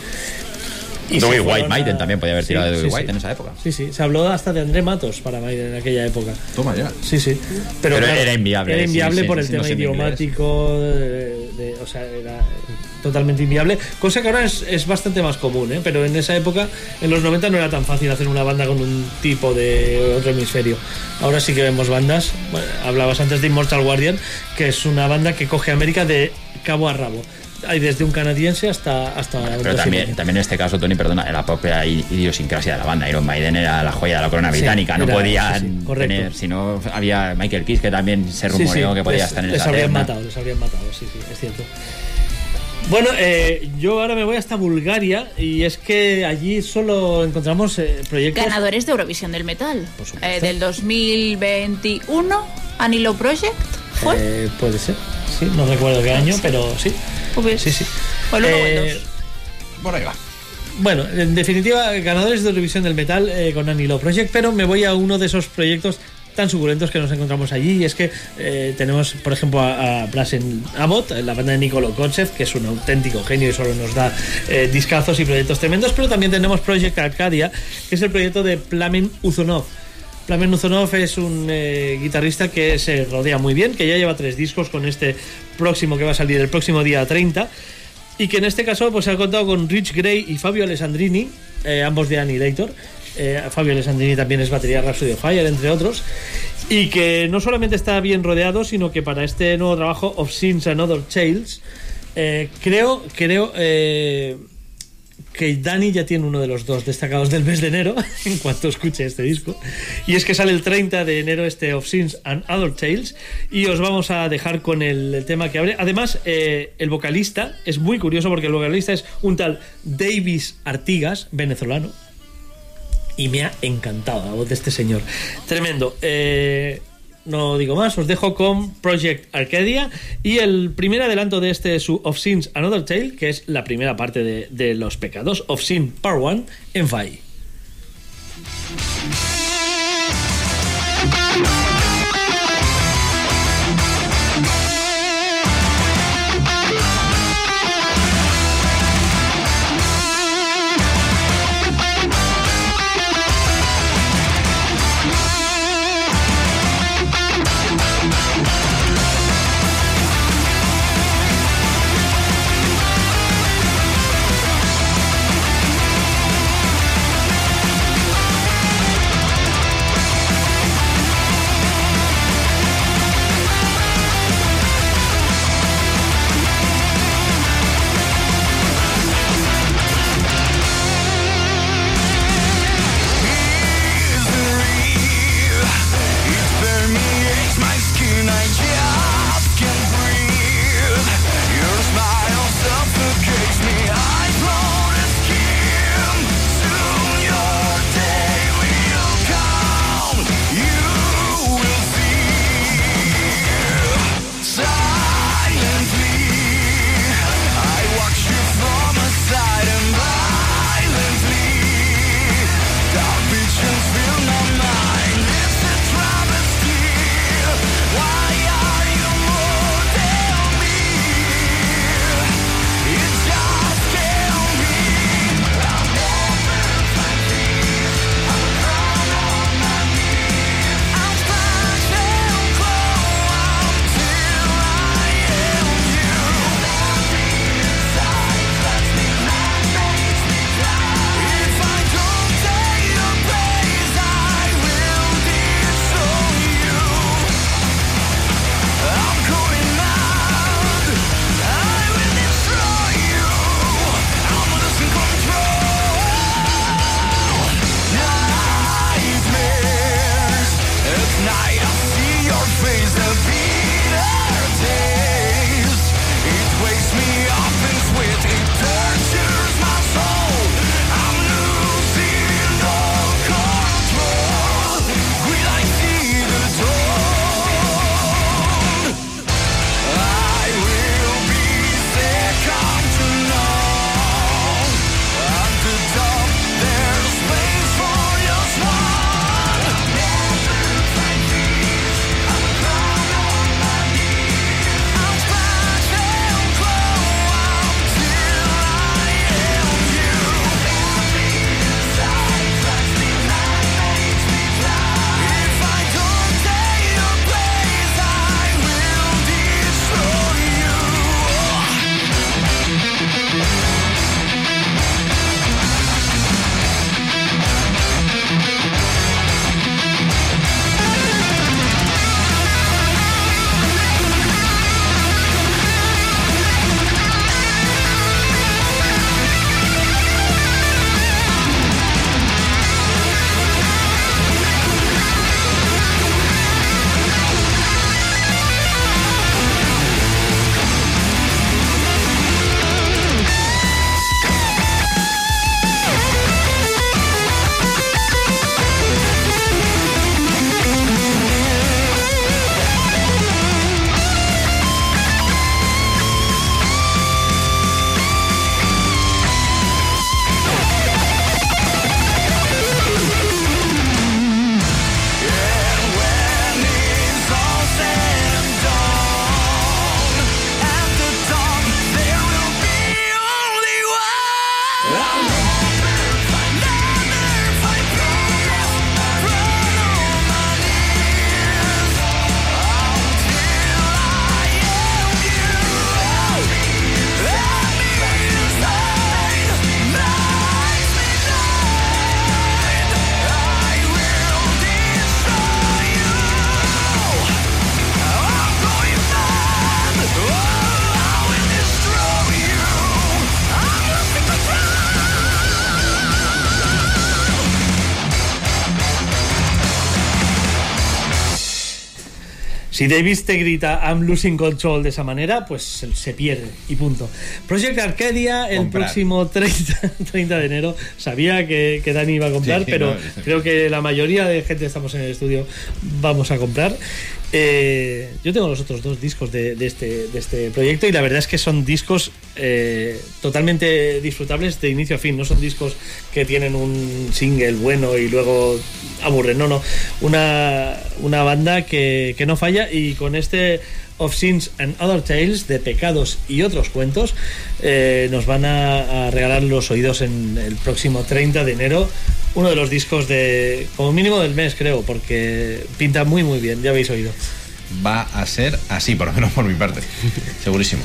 Dewey se White, Maiden también podía haber Sí, tirado de Dewey sí, White sí. en esa época. Sí, sí, se habló hasta de André Matos para Maiden en aquella época. Toma ya. Sí, sí. Pero, Pero claro, era inviable, Era inviable sí, por el no tema idiomático, de- de- o sea, era totalmente inviable. Cosa que ahora es, es bastante más común, ¿eh? pero en esa época, en los 90, no era tan fácil hacer una banda con un tipo de otro hemisferio. Ahora sí que vemos bandas. Bueno, hablabas antes de Immortal Guardian, que es una banda que coge América de cabo a rabo. Hay desde un canadiense hasta. hasta Pero también, también en este caso, Tony, perdona, era la propia idiosincrasia de la banda. Iron Maiden era la joya de la corona Sí, británica. no era- podían sí, sí, correcto. tener, si no había Michael Kiss, que también se rumoreó sí, que podía les- estar en les esa habrían terna. matado, les habrían matado, sí, sí, es cierto. Bueno, eh, yo ahora me voy hasta Bulgaria y es que allí solo encontramos eh, proyectos. Ganadores de Eurovisión del Metal. Por supuesto. Eh, del 2021, Anilo Project. ¿Fue? Eh, puede ser, sí, no recuerdo qué año, pero sí. Pues- Sí, sí. o el uno o el Eh. Por ahí va. Bueno, en definitiva, ganadores de Eurovisión del Metal eh, con Anilo Project, pero me voy a uno de esos proyectos tan suculentos que nos encontramos allí y es que eh, tenemos por ejemplo a, a Brasen Abbott, la banda de Nicolo Kochev que es un auténtico genio y solo nos da eh, discazos y proyectos tremendos pero también tenemos Project Arcadia que es el proyecto de Plamen Uzunov Plamen Uzunov es un eh, guitarrista que se rodea muy bien que ya lleva tres discos con este próximo que va a salir el próximo día 30 y que en este caso pues ha contado con Rich Gray y Fabio Alessandrini, eh, ambos de Annihilator. Eh, Fabio Alessandrini también es batería Rhapsody of Fire, entre otros. Y que no solamente está bien rodeado, sino que para este nuevo trabajo, Of Sins and Other Tales, eh, creo, creo que Dani ya tiene uno de los dos destacados del mes de enero, en cuanto escuche este disco. Y es que sale el 30 de enero este Of Sins and Other Tales. Y os vamos a dejar con el, tema que abre. Además, eh, el vocalista es muy curioso porque el vocalista es un tal Davis Artigas, venezolano. Y me ha encantado la voz de este señor. Tremendo. Eh, no digo más, os dejo con Project Arcadia y el primer adelanto de este su Of Sins Another Tale, que es la primera parte de, Los Pecados, Of Sin Part 1 en FAI. Si Davis te grita I'm losing control de esa manera, pues se, pierde y punto. Project Arcadia el Comprar. próximo 30, 30 de enero. Sabía que, que Dani iba a comprar, Sí, pero no, creo que la mayoría de gente que estamos en el estudio vamos a comprar. Eh, yo tengo los otros dos discos de, de este, de este proyecto y la verdad es que son discos eh, totalmente disfrutables de inicio a fin. No son discos que tienen un single bueno y luego aburren. No, no. Una, una banda que, que no falla y con este Of Sins and Other Tales de pecados y otros cuentos eh, nos van a, a regalar los oídos en el próximo 30 de enero uno de los discos de como mínimo del mes creo porque pinta muy muy bien ya habéis oído Va a ser así, por lo menos por mi parte. Segurísimo.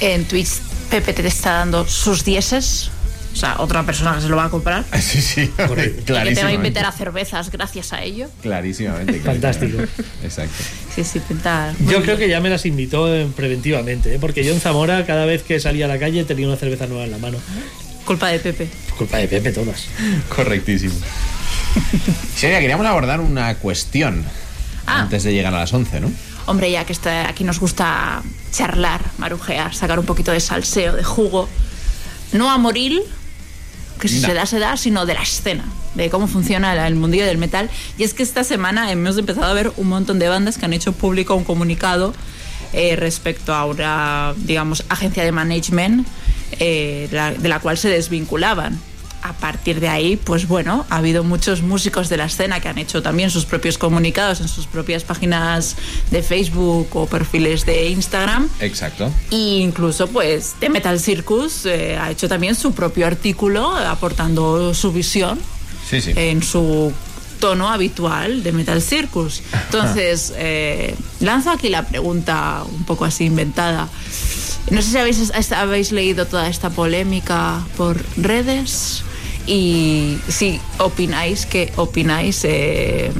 En Twitch, Pepe te está dando sus dieces. O sea, otra persona que se lo va a comprar. Sí, sí. Que te va a invitar a cervezas gracias a ello. Clarísimamente. Fantástico. Exacto. Sí, sí, pinta. yo creo que ya me las invitó eh, preventivamente ¿eh? porque yo en Zamora cada vez que salía a la calle tenía una cerveza nueva en la mano Culpa de Pepe. culpa de Pepe todas Correctísimo. Seria, queríamos abordar una cuestión Ah. antes de llegar a las 11, ¿no? Hombre, ya que está, aquí nos gusta charlar, marujear, sacar un poquito de salseo, de jugo. No a morir, que si No. se da, se da, sino de la escena, de cómo funciona el- mundillo del metal. Y es que esta semana hemos empezado a ver un montón de bandas que han hecho público un comunicado eh, respecto a una, digamos, agencia de management eh, la- de la cual se desvinculaban. A partir de ahí, pues bueno, ha habido muchos músicos de la escena que han hecho también sus propios comunicados en sus propias páginas de Facebook o perfiles de Instagram. Exacto. E incluso, pues, The Metal Circus eh, ha hecho también su propio artículo aportando su visión Sí, sí. en su tono habitual de Metal Circus. Entonces, eh, lanzo aquí la pregunta un poco así inventada. No sé si habéis, habéis leído toda esta polémica por redes y si opináis, ¿qué opináis? eh,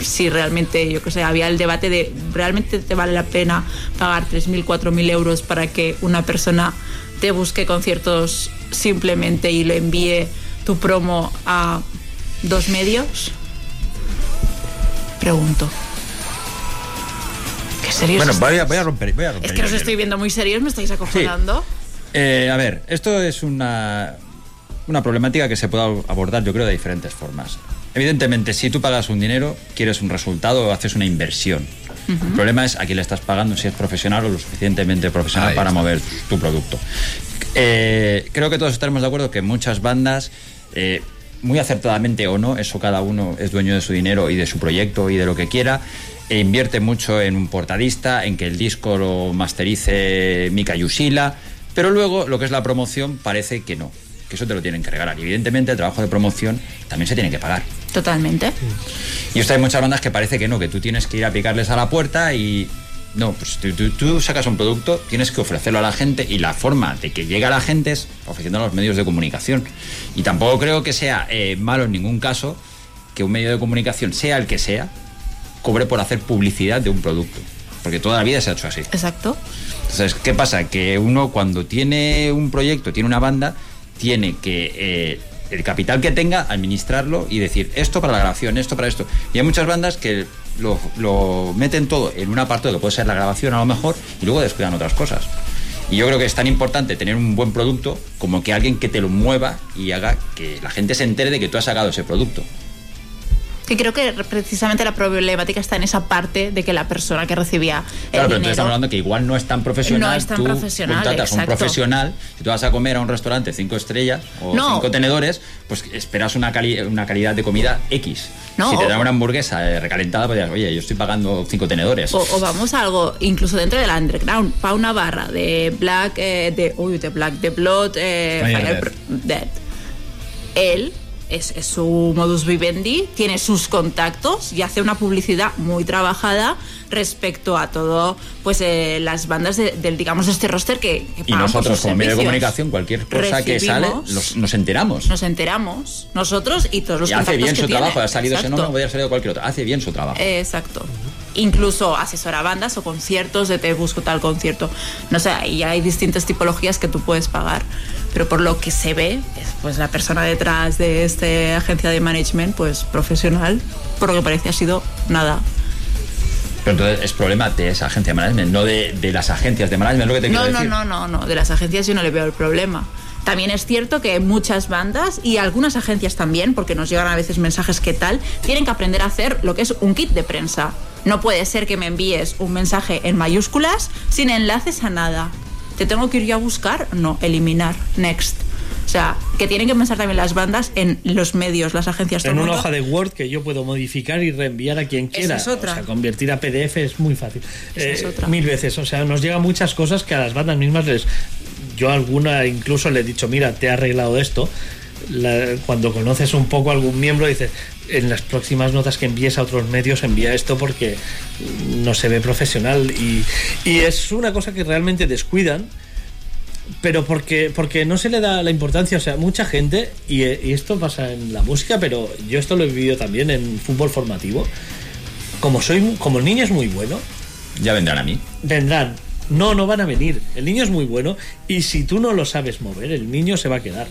si realmente, yo que sé, había el debate de realmente te vale la pena pagar 3.000, 4.000 euros para que una persona te busque conciertos simplemente y le envíe tu promo a dos medios? Pregunto. ¿Qué serios? Bueno, voy a, voy a romper. Voy a romper Es que os estoy viendo muy serios, me estáis acojonando. Eh, a ver, esto es una, una problemática que se puede abordar, yo creo, de diferentes formas. Evidentemente, si tú pagas un dinero, quieres un resultado o haces una inversión. El problema es a quién le estás pagando, si es profesional o lo suficientemente profesional Ahí para está. mover tu producto. Eh, creo que todos estaremos de acuerdo que muchas bandas, eh, muy acertadamente o no, eso cada uno es dueño de su dinero y de su proyecto y de lo que quiera, e invierte mucho en un portadista, en que el disco lo masterice Mika Yusila, pero luego lo que es la promoción parece que no, que eso te lo tienen que regalar. Y evidentemente el trabajo de promoción también se tiene que pagar. Totalmente. Y esto hay muchas bandas que parece que no, que tú tienes que ir a picarles a la puerta y. No, pues tú, tú- tú sacas un producto, tienes que ofrecerlo a la gente y la forma de que llegue a la gente es ofreciendo a los medios de comunicación. Y tampoco creo que sea eh, malo en ningún caso que un medio de comunicación, sea el que sea, cobre por hacer publicidad de un producto. Porque toda la vida se ha hecho así. Exacto. Entonces, ¿qué pasa? Que uno cuando tiene un proyecto, tiene una banda, tiene que eh, el capital que tenga, administrarlo y decir esto para la grabación, esto para esto. Y hay muchas bandas que lo, lo meten todo en un apartado que puede ser la grabación a lo mejor y luego descuidan otras cosas. Y yo creo que es tan importante tener un buen producto como que alguien que te lo mueva y haga que la gente se entere de que tú has sacado ese producto. Que creo que precisamente la problemática está en esa parte de que la persona que recibía el Claro, pero entonces dinero estamos hablando que igual no es tan profesional. No es tan tú profesional, contratas a un exacto. profesional. Si tú vas a comer a un restaurante cinco estrellas o No. cinco tenedores, pues esperas una, cali- una calidad de comida X. No, si te dan una hamburguesa eh, recalentada, pues dirás, oye, yo estoy pagando cinco tenedores. O, o vamos a algo, incluso dentro del underground, Pau Navarra de Black, eh, de, uy, de Black, de Blood, eh, Fire Fire Dead. Dead. Él es, es su modus vivendi, tiene sus contactos y hace una publicidad muy trabajada respecto a todo, pues eh, las bandas de- del, digamos, de este roster que, que y nosotros, como medio de comunicación, cualquier cosa que sale, los- nos enteramos. Nos enteramos, nosotros y todos los y hace contactos bien que su tiene. trabajo. Ha salido ese Exacto. nombre, podría haber salido cualquier otro. Hace bien su trabajo. Exacto. Incluso asesora bandas o conciertos de te busco tal concierto. No sé, y hay distintas tipologías que tú puedes pagar. Pero por lo que se ve, es, pues la persona detrás de esta agencia de management, pues profesional, por lo que parece ha sido nada. Pero entonces es problema de esa agencia de management, no de, de las agencias de management, lo que te No, quiero no, decir. no, no, no. De las agencias yo no le veo el problema. También es cierto que muchas bandas y algunas agencias también, porque nos llegan a veces mensajes que tal, tienen que aprender a hacer lo que es un kit de prensa. No puede ser que me envíes un mensaje en mayúsculas sin enlaces a nada. ¿Te tengo que ir yo a buscar? No, eliminar. Next. O sea, que tienen que pensar también las bandas en los medios, las agencias. En una mundo. hoja de Word que yo puedo modificar y reenviar a quien Esa quiera. es otra. O sea, convertir a PDF es muy fácil. Eh, Esa es otra. Mil veces. O sea, nos llegan muchas cosas que a las bandas mismas les. Yo alguna incluso le he dicho, mira, te he arreglado esto. La- cuando conoces un poco a algún miembro, dices, en las próximas notas que envíes a otros medios, envía esto porque no se ve profesional. Y, y es una cosa que realmente descuidan pero porque, porque no se le da la importancia, o sea, mucha gente, y, y esto pasa en la música, pero yo esto lo he vivido también en fútbol formativo, como soy como el niño es muy bueno, Ya vendrán a mí. vendrán. No, no van a venir. El niño es muy bueno y si tú no lo sabes mover, el niño se va a quedar.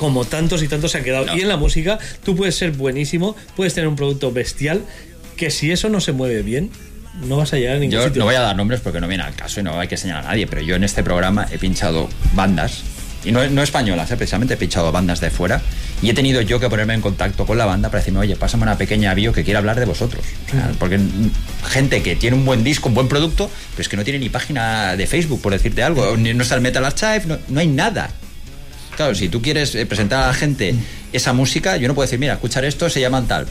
Como tantos y tantos se han quedado. No. Y en la música tú puedes ser buenísimo, puedes tener un producto bestial, que si eso no se mueve bien, no vas a llegar a ningún Yo sitio. no voy a dar nombres porque no viene al caso y no hay que señalar a nadie, pero yo en este programa he pinchado bandas, y no, no españolas, eh, precisamente he pinchado bandas de fuera, y he tenido yo que ponerme en contacto con la banda para decirme, oye, pásame una pequeña bio que quiere hablar de vosotros. O sea, Porque gente que tiene un buen disco, un buen producto, pero es que no tiene ni página de Facebook, por decirte algo, ni- no está el Metal Archive, no, no hay nada. Claro, si tú quieres eh, presentar a la gente esa música, yo no puedo decir, mira, escuchar esto, se llaman tal.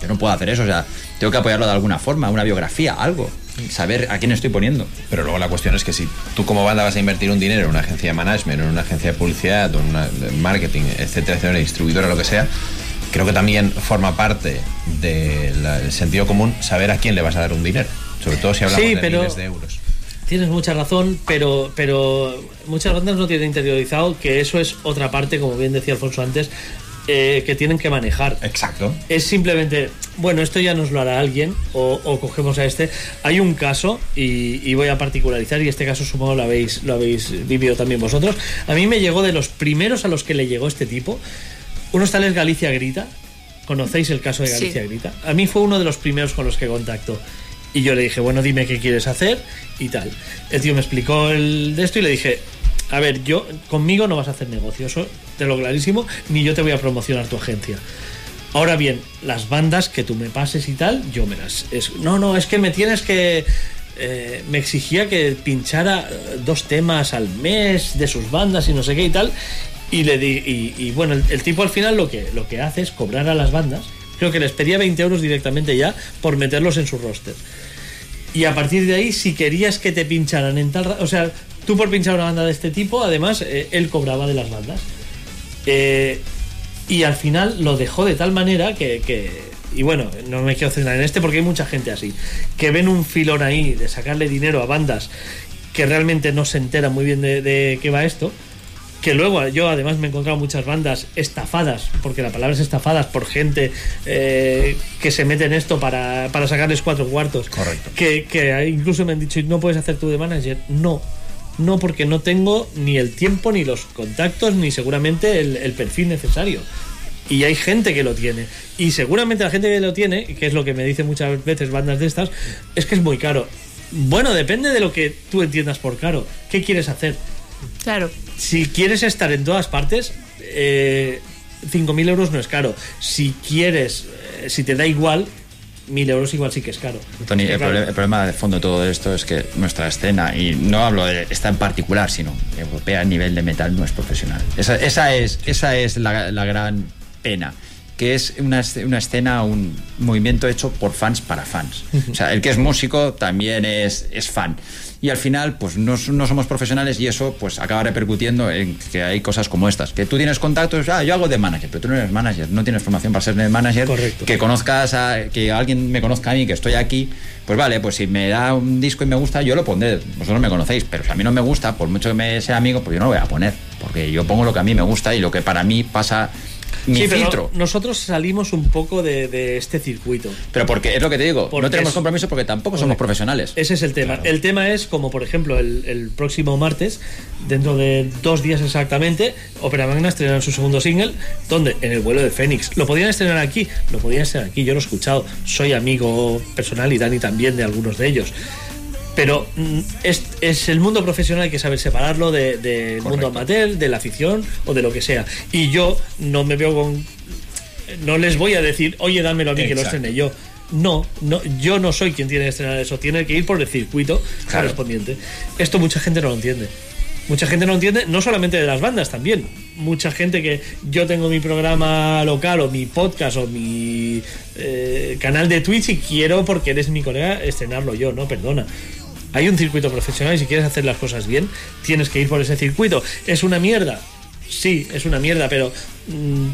Yo no puedo hacer eso, o sea, tengo que apoyarlo de alguna forma, una biografía, algo. Saber a quién estoy poniendo. Pero luego la cuestión es que si tú como banda vas a invertir un dinero en una agencia de management, en una agencia de publicidad, o en una de marketing, etcétera, etcétera, distribuidora, lo que sea, creo que también forma parte del sentido común saber a quién le vas a dar un dinero. Sobre todo si hablamos Sí, de pero- miles de euros. Tienes mucha razón, pero, pero muchas bandas no tienen interiorizado que eso es otra parte, como bien decía Alfonso antes, eh, que tienen que manejar. Exacto. Es simplemente, bueno, esto ya nos lo hará alguien o, o cogemos a este. Hay un caso, y, y voy a particularizar, y este caso supongo lo habéis, lo habéis vivido también vosotros. A mí me llegó de los primeros a los que le llegó este tipo. Unos tales Galicia Grita. ¿Conocéis el caso de Sí. Galicia Grita? A mí fue uno de los primeros con los que contacto. Y yo le dije, bueno, dime qué quieres hacer y tal. El tío me explicó el de esto y le dije, a ver, yo conmigo no vas a hacer negocio, eso te lo clarísimo, ni yo te voy a promocionar tu agencia. Ahora bien, las bandas que tú me pases y tal, yo me las... es- no, no, es que me tienes que... eh, me exigía que pinchara eh, dos temas al mes de sus bandas y no sé qué y tal. Y le di, y, bueno, el, el tipo al final lo que, lo que hace es cobrar a las bandas. Creo que les pedía 20 euros directamente ya por meterlos en su roster. Y a partir de ahí, si querías que te pincharan en tal... O sea, tú por pinchar una banda de este tipo, además, eh, él cobraba de las bandas. Eh, y al final lo dejó de tal manera que, que- y bueno, no me quiero centrar en este porque hay mucha gente así, que ven un filón ahí de sacarle dinero a bandas que realmente no se enteran muy bien de qué va esto. Que luego yo además me he encontrado muchas bandas estafadas, porque la palabra es estafadas por gente eh, que se mete en esto para, para sacarles cuatro cuartos. Correcto. Que, que incluso me han dicho, no puedes hacer tú de manager. No, no, porque no tengo ni el tiempo, ni los contactos, ni seguramente el, el perfil necesario. Y hay gente que lo tiene. Y seguramente la gente que lo tiene, que es lo que me dicen muchas veces bandas de estas, es que es muy caro. Bueno, depende de lo que tú entiendas por caro. ¿Qué quieres hacer? Claro. Si quieres estar en todas partes, eh, 5.000 euros no es caro. Si quieres, eh, si te da igual, 1.000 euros igual sí que es caro. Tony, Que el, problema, el problema de fondo de todo esto es que nuestra escena, y no hablo de esta en particular, sino europea a nivel de metal, no es profesional. Esa, esa es, esa es la, la gran pena que es una, una escena, un movimiento hecho por fans para fans. O sea, el que es músico también es, es fan. Y al final, pues no, no somos profesionales y eso pues acaba repercutiendo en que hay cosas como estas. Que tú tienes contactos, ah, yo hago de manager, pero tú no eres manager, no tienes formación para ser manager. Correcto. Que conozcas a, que alguien me conozca a mí, que estoy aquí, pues vale, pues si me da un disco y me gusta, yo lo pondré. Vosotros me conocéis, pero si a mí no me gusta, por mucho que me sea amigo, pues yo no lo voy a poner. Porque yo pongo lo que a mí me gusta y lo que para mí pasa mi Sí, pero filtro. nosotros salimos un poco de, de este circuito. Pero porque es lo que te digo, Porque no tenemos es- compromiso porque tampoco somos profesionales. Ese es el tema. El tema es como, por ejemplo, el, el próximo martes, dentro de dos días exactamente, Opera Magna estrenará su segundo single, donde en el vuelo de Fénix. Lo podían estrenar aquí, lo podían estrenar aquí, yo lo he escuchado. Soy amigo personal y Dani también de algunos de ellos. Pero mm, es, es el mundo profesional, que saber separarlo de- del mundo amateur, de la afición o de lo que sea. Y yo no me veo con. No les voy a decir, oye, dámelo a mí que lo estrene yo. No, no, yo no soy quien tiene que estrenar eso, tiene que ir por el circuito Claro. correspondiente. Esto mucha gente no lo entiende. Mucha gente no lo entiende, no solamente de las bandas, también. Mucha gente que yo tengo mi programa local o mi podcast o mi eh, canal de Twitch y quiero, porque eres mi colega, estrenarlo yo, no, perdona. Hay un circuito profesional y si quieres hacer las cosas bien, tienes que ir por ese circuito. ¿Es una mierda? Sí, es una mierda, pero mm,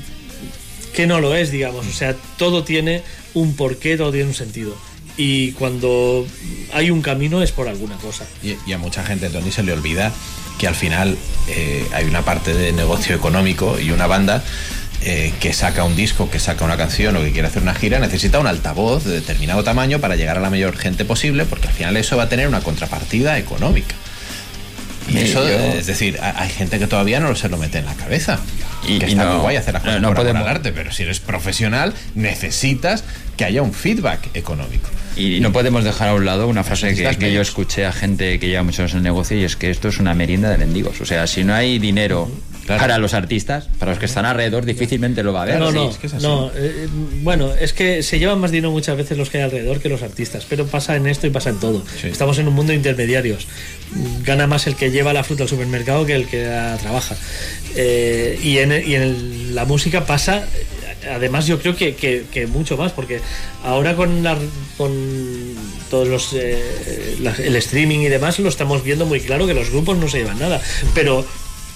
que no lo es, digamos. O sea, todo tiene un porqué, todo tiene un sentido. Y cuando hay un camino es por alguna cosa. Y, a mucha gente, Tony, se le olvida que al final eh, hay una parte de negocio económico y una banda eh, que saca un disco, que saca una canción o que quiere hacer una gira, necesita un altavoz de determinado tamaño para llegar a la mayor gente posible, porque al final eso va a tener una contrapartida económica. Y eso, yo- eh, es decir, ha- hay gente que todavía no se lo mete en la cabeza. Y- que y está no- muy guay hacer las no- cosas no por amor podemos- arte, pero si eres profesional, necesitas que haya un feedback económico. Y no podemos dejar a un lado una frase que, que yo escuché a gente que lleva muchos años en el negocio y es que esto es una merienda de mendigos. O sea, si no hay dinero Claro. para los artistas, para los que están alrededor, difícilmente lo va a haber. no, sí, no, es que es así. no. eh, eh, bueno, es que se llevan más dinero muchas veces los que hay alrededor que los artistas, pero pasa en esto y pasa en todo. Sí. Estamos en un mundo de intermediarios. Gana más el que lleva la fruta al supermercado que el que la trabaja. Eh, y en, y en el- la música pasa, además yo creo que, que- que mucho más, porque ahora con, la- con todos los eh, la- el streaming y demás lo estamos viendo muy claro que los grupos no se llevan nada. Pero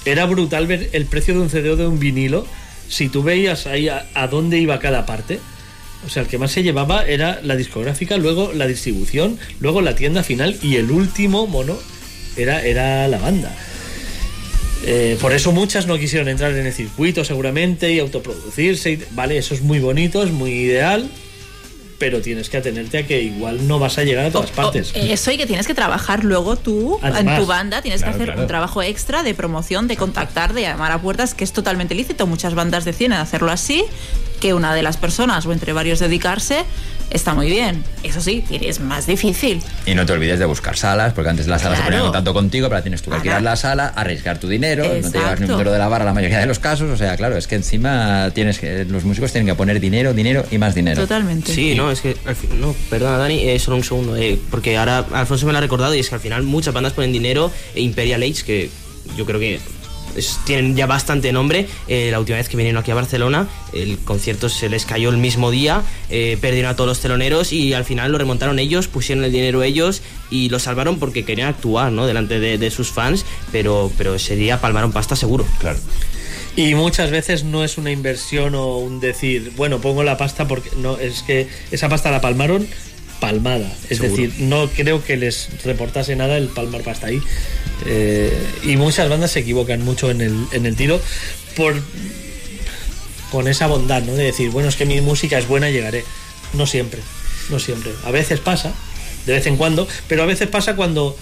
era brutal ver el precio de un CD o de un vinilo. Si tú veías ahí a, dónde iba cada parte, o sea, el que más se llevaba era la discográfica, luego la distribución, luego la tienda final y el último mono era, era la banda. Eh, por eso muchas no quisieron entrar en el circuito seguramente y autoproducirse. y- vale, eso es muy bonito, es muy ideal, pero tienes que atenerte a que igual no vas a llegar a todas O- partes. o- eso y que tienes que trabajar luego tú Además. en tu banda, tienes Claro, que hacer claro. un trabajo extra de promoción, de contactar, de llamar a puertas, que es totalmente lícito. Muchas bandas deciden hacerlo así, que una de las personas o entre varios dedicarse está muy bien. Eso sí, es más difícil. Y no te olvides de buscar salas, porque antes las salas se ponían en Claro. contacto contigo, pero ahora tienes tú que alquilar la sala, arriesgar tu dinero, no te llevas ni un dinero de la barra la mayoría de los casos. O sea, claro, es que encima tienes que, los músicos tienen que poner dinero, dinero y más dinero. Totalmente. Sí, no, es que. al fin- no, perdona, Dani, eh, solo un segundo. eh, porque ahora Alfonso me lo ha recordado y es que al final muchas bandas ponen dinero. e Imperial Age, que yo creo que. Es- tienen ya bastante nombre. Eh, la última vez que vinieron aquí a Barcelona, el concierto se les cayó el mismo día, eh, perdieron a todos los teloneros y al final lo remontaron ellos, pusieron el dinero ellos y lo salvaron porque querían actuar ¿no? delante de, de sus fans, pero, pero ese día palmaron pasta seguro. Claro. Y muchas veces no es una inversión o un decir, bueno, pongo la pasta porque no, es que esa pasta la palmaron palmada. Es Seguro. decir, no creo que les reportase nada el palmar pasta ahí. Eh, y muchas bandas se equivocan mucho en el, en el tiro por con esa bondad, ¿no? De decir, bueno, es que mi música es buena, llegaré. No siempre, no siempre. A veces pasa, de vez en cuando, pero a veces pasa cuando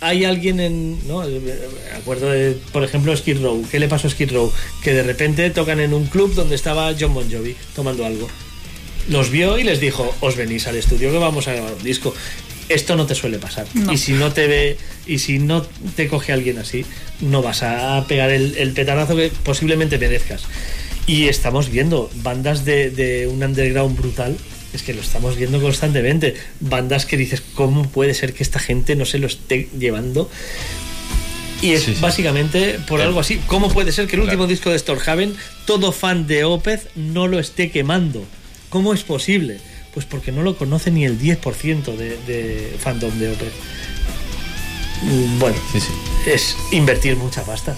hay alguien en. ¿no? Me acuerdo de, por ejemplo, Skid Row. ¿Qué le pasó a Skid Row? Que de repente tocan en un club donde estaba John Bon Jovi tomando algo. Los vio y les dijo: Os venís al estudio que vamos a grabar un disco. Esto no te suele pasar. No. Y si no te ve, y si no te coge alguien así, no vas a pegar el, el petardazo que posiblemente merezcas. Y estamos viendo bandas de, de un underground brutal. Es que lo estamos viendo constantemente. Bandas que dices, ¿cómo puede ser que esta gente no se lo esté llevando? Y es Sí, sí. básicamente por Claro. algo así. ¿Cómo puede ser que el último Claro. disco de Storhaven, todo fan de Opeth, no lo esté quemando? ¿Cómo es posible? Pues porque no lo conoce ni el 10% de, de fandom de Opeth. Mm, Bueno, Sí, sí. es invertir mucha pasta.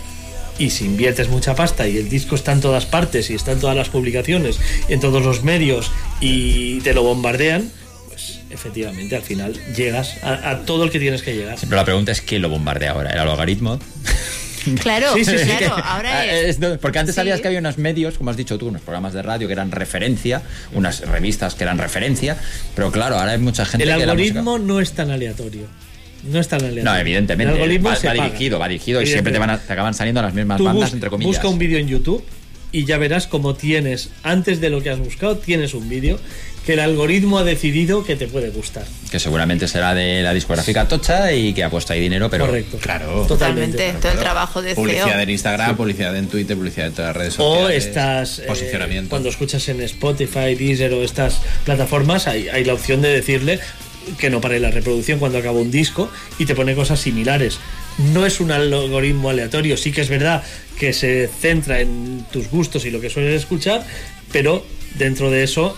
Y si inviertes mucha pasta y el disco está en todas partes y está en todas las publicaciones, en todos los medios y te lo bombardean, pues efectivamente al final llegas a, a todo el que tienes que llegar. Pero la pregunta es quién lo bombardea ahora. ¿El algoritmo? Claro, Sí, sí, sí. claro, ahora Ah, es... porque antes Sí. sabías que había unos medios, como has dicho tú, unos programas de radio que eran referencia, unas revistas que eran referencia, pero claro, ahora hay mucha gente El que algoritmo no es tan aleatorio. No es tan aleatorio. No, evidentemente, El algoritmo va, se va dirigido, va dirigido y siempre te, van a- te acaban saliendo las mismas Tú bandas, bus- entre comillas. busca un vídeo en YouTube y ya verás cómo tienes, antes de lo que has buscado, tienes un vídeo que el algoritmo ha decidido que te puede gustar. Que seguramente será de la discográfica Tocha y que ha puesto ahí dinero, pero Correcto. Claro. Totalmente, todo el trabajo de Publicidad CEO. en Instagram, publicidad en Twitter, publicidad en todas las redes O sociales. estás, eh, Posicionamiento. cuando escuchas en Spotify, Deezer o estas plataformas, hay, hay la opción de decirle que no pare la reproducción cuando acaba un disco y te pone cosas similares. No es un algoritmo aleatorio, sí que es verdad que se centra en tus gustos y lo que sueles escuchar, pero dentro de eso,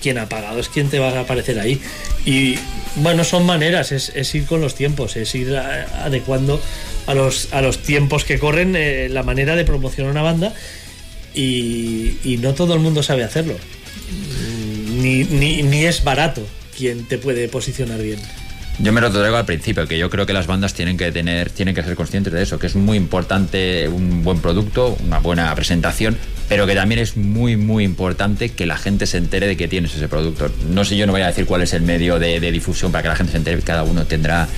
quien ha pagado es quien te va a aparecer ahí. Y bueno, son maneras, es, ir con los tiempos, es ir adecuando a los, a los tiempos que corren eh, la manera de promocionar una banda y, y no todo el mundo sabe hacerlo. Ni, ni, ni es barato quien te puede posicionar bien. Yo me lo traigo al principio, que yo creo que las bandas tienen que tener, tienen que ser conscientes de eso, que es muy importante un buen producto, una buena presentación, pero que también es muy, muy importante que la gente se entere de que tienes ese producto. No sé, yo no voy a decir cuál es el medio de, de difusión para que la gente se entere, cada uno tendrá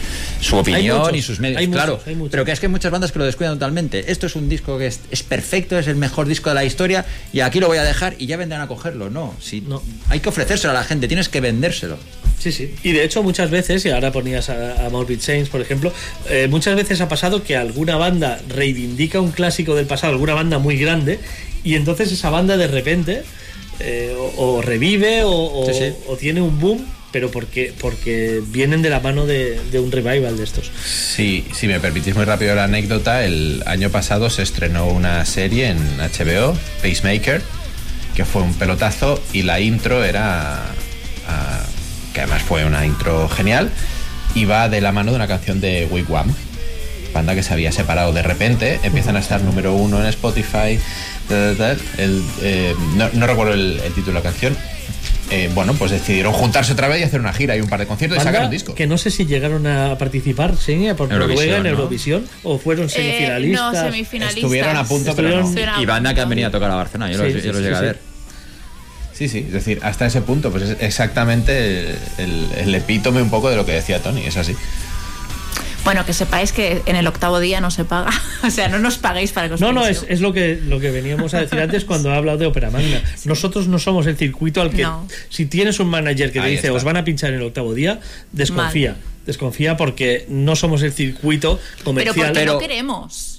su opinión muchos, y sus medios, hay muchos, claro. hay muchos. Pero que es que hay muchas bandas que lo descuidan totalmente. Esto es un disco que es, es perfecto, es el mejor disco de la historia y aquí lo voy a dejar y ya vendrán a cogerlo. No, si, No. hay que ofrecérselo a la gente, tienes que vendérselo. Sí, sí. Y de hecho muchas veces, y ahora ponías a, a Morbid Saints, por ejemplo, eh, muchas veces ha pasado que alguna banda reivindica un clásico del pasado, alguna banda muy grande, y entonces esa banda de repente eh, o, o revive o, o- Sí, sí. o tiene un boom, pero porque, porque vienen de la mano de, de un revival de estos. Sí, si me permitís muy rápido la anécdota, el año pasado se estrenó una serie en HBO, Pacemaker, que fue un pelotazo y la intro era, ah, que además fue una intro genial, y va de la mano de una canción de Wigwam, banda que se había separado de repente, empiezan a estar número uno en Spotify. El, eh, no, no recuerdo el, el título de la canción. Eh, bueno, pues decidieron juntarse otra vez y hacer una gira y un par de conciertos y sacar un disco. que no sé si llegaron a participar, sí, por Eurovisión, Noruega en ¿no? Eurovisión, o fueron Eh, semifinalistas. no, semifinalistas. Estuvieron a punto, pero no. Y banda que han venido a tocar a Barcelona, yo, Sí, los, sí, yo los sí, llegué a sí. ver. Sí, sí, es decir, hasta ese punto, pues es exactamente el, el epítome un poco de lo que decía Tony, es así. Bueno, que sepáis que en el octavo día no se paga. O sea, no nos paguéis para que os No, no, es, es lo que lo que veníamos a decir antes cuando ha hablado de Opera Magna. Nosotros no somos el circuito al que No. si tienes un manager que te dice está. os van a pinchar en el octavo día, desconfía. Desconfía porque no somos el circuito Pero comercial. porque Pero- no queremos.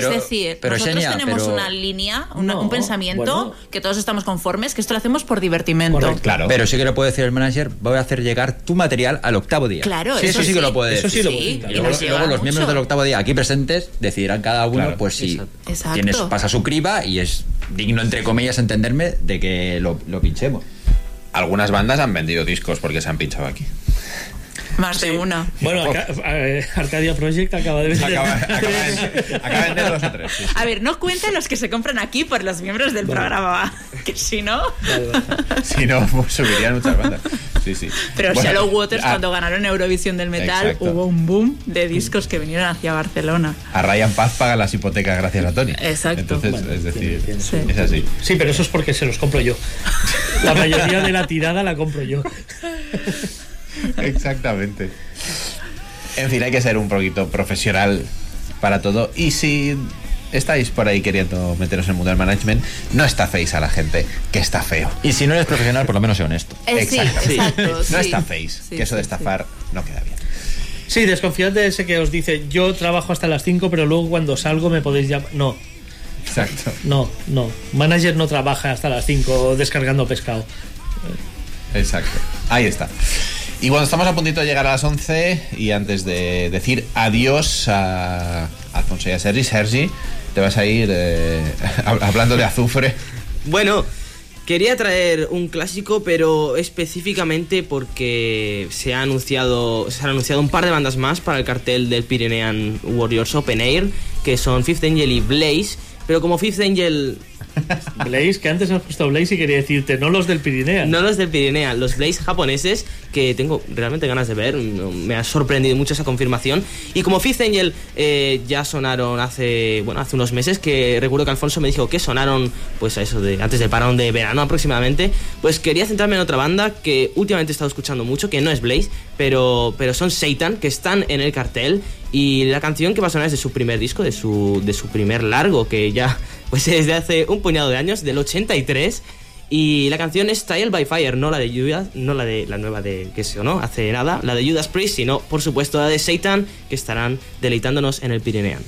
Pero- es decir, pero, nosotros Xenia, tenemos pero- una línea, una- No, un pensamiento bueno. que todos estamos conformes, que esto lo hacemos por divertimento. Correcto. Claro. Pero sí que lo puede decir el manager, voy a hacer llegar tu material al octavo día. Claro, sí, eso, eso sí que lo puede Eso sí decir. lo Sí, puede y decir. Y nos luego, los mucho. miembros del octavo día aquí presentes decidirán cada uno Claro, pues si tienes pasa su criba y es digno entre comillas entenderme de que lo, lo pinchemos. Algunas bandas han vendido discos porque se han pinchado aquí. Más de una. Bueno, acá- eh, Arcadia Project acaba de vender. Acaba, acaba de, acaba de vender dos o tres. sí, sí. A ver, no cuenten los que se compran aquí por los miembros del programa, que si no... Vale, vale. Si no, pues subirían muchas bandas. Sí, sí. Pero Bueno, Shallow Waters, a- cuando ganaron Eurovisión del Metal, Exacto. hubo un boom de discos que vinieron hacia Barcelona. A Ryan Paz paga las hipotecas gracias a Tony. Exacto. Entonces, Bueno, es decir, tiene- es así. Sí, pero eso es porque se los compro yo. La mayoría de la tirada la compro yo. Exactamente. En fin, hay que ser un poquito profesional para todo. Y si estáis por ahí queriendo meteros en el mundo del management, no estaféis a la gente, que está feo. Y si no eres profesional, por lo menos sé honesto. Eh, sí, Exacto. exacto. No estaféis, Sí, que eso de estafar no queda bien. Sí, desconfiad de ese que os dice yo trabajo hasta las 5, pero luego cuando salgo me podéis llamar. No, Exacto. no, no. Manager no trabaja hasta las 5 descargando pescado. Exacto. Ahí está. Y cuando estamos a puntito de llegar a las 11 y antes de decir adiós a Alfonso y a Sergi, Sergi, te vas a ir eh, hablando de azufre. Bueno, quería traer un clásico, pero específicamente porque se ha anunciado, se han anunciado un par de bandas más para el cartel del Pyrenean Warriors Open Air, que son Fifth Angel y Blaze. Pero como Fifth Angel Blaze, que antes has puesto Blaze y quería decirte, no los del Pirinea. No los del Pirinea, los Blaze japoneses que tengo realmente ganas de ver. Me ha sorprendido mucho esa confirmación. Y como Fifth Angel eh, ya sonaron hace bueno hace unos meses, que recuerdo que Alfonso me dijo que sonaron pues a eso de antes del parón de verano aproximadamente, pues quería centrarme en otra banda que últimamente he estado escuchando mucho, que no es Blaze, pero, pero son Satan, que están en el cartel. Y la canción que va a sonar es de su primer disco, de su, de su primer largo, que ya pues desde hace un puñado de años, del 83. Y la canción es Style by Fire, no la de Judas, no la de la nueva de que se no hace nada, la de Judas Priest, sino por supuesto la de Satan, que estarán deleitándonos en el Pirinean.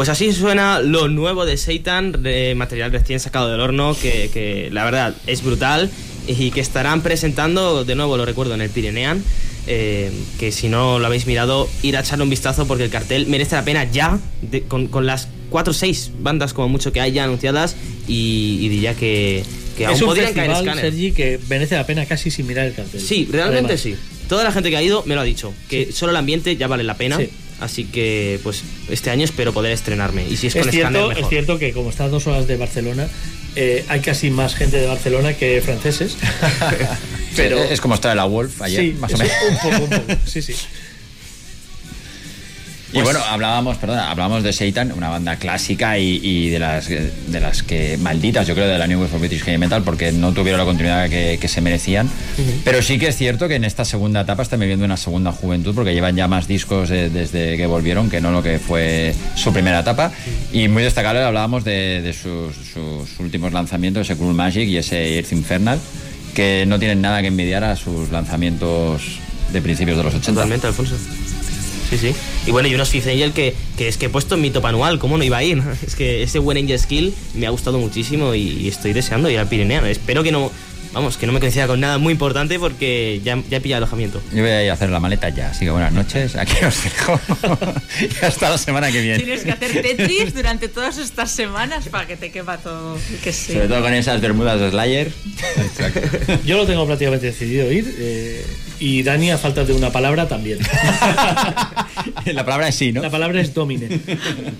Pues así suena lo nuevo de Satan, de material recién sacado del horno, que, que la verdad es brutal y que estarán presentando, de nuevo lo recuerdo, en el Pirinean. eh, que si no lo habéis mirado, ir a echarle un vistazo porque el cartel merece la pena ya, de- con, con las 4 o 6 bandas como mucho que hay ya anunciadas, y, y diría que, que aún es un podrían festival. Sergi, que merece la pena casi sin mirar el cartel. Sí, realmente Además. sí. Toda la gente que ha ido me lo ha dicho, que solo el ambiente ya vale la pena. Sí. Así que, pues, este año espero poder estrenarme. Y si es, Es, con cierto, escáner, es cierto que como está a dos horas de Barcelona, eh, hay casi más gente de Barcelona que franceses. pero es como estar en la Wolf ayer, sí, más o es menos. un poco, un poco. Sí, sí. Y bueno, hablábamos, perdón, hablábamos de Satan, una banda clásica y, y de las de las que malditas, yo creo, de la New Wave of British Heavy Metal, porque no tuvieron la continuidad que, que se merecían. Pero sí que es cierto que en esta segunda etapa están viviendo una segunda juventud, porque llevan ya más discos de- desde que volvieron que no lo que fue su primera etapa. Y muy destacable hablábamos de, de sus, sus últimos lanzamientos, ese Cruel Magic y ese Earth Infernal, que no tienen nada que envidiar a sus lanzamientos de principios de los 80. Totalmente, Alfonso. Sí, sí. Y bueno, y unos Fifth Angel que, que es que he puesto en mi top anual, ¿cómo no iba a ir? Es que ese When Angel Skill me ha gustado muchísimo y, y estoy deseando ir al Pirineano. Espero que no, vamos, que no me coincida con nada muy importante porque ya, ya he pillado alojamiento. Yo voy a ir a hacer la maleta ya, así que buenas noches, aquí os dejo. y hasta la semana que viene. Tienes que hacer Tetris durante todas estas semanas para que te quepa todo. Que sí. Sobre todo con esas bermudas de Slayer. Yo lo tengo prácticamente decidido ir. eh, y Dani, a falta de una palabra, también. la palabra es sí, ¿no? La palabra es domine.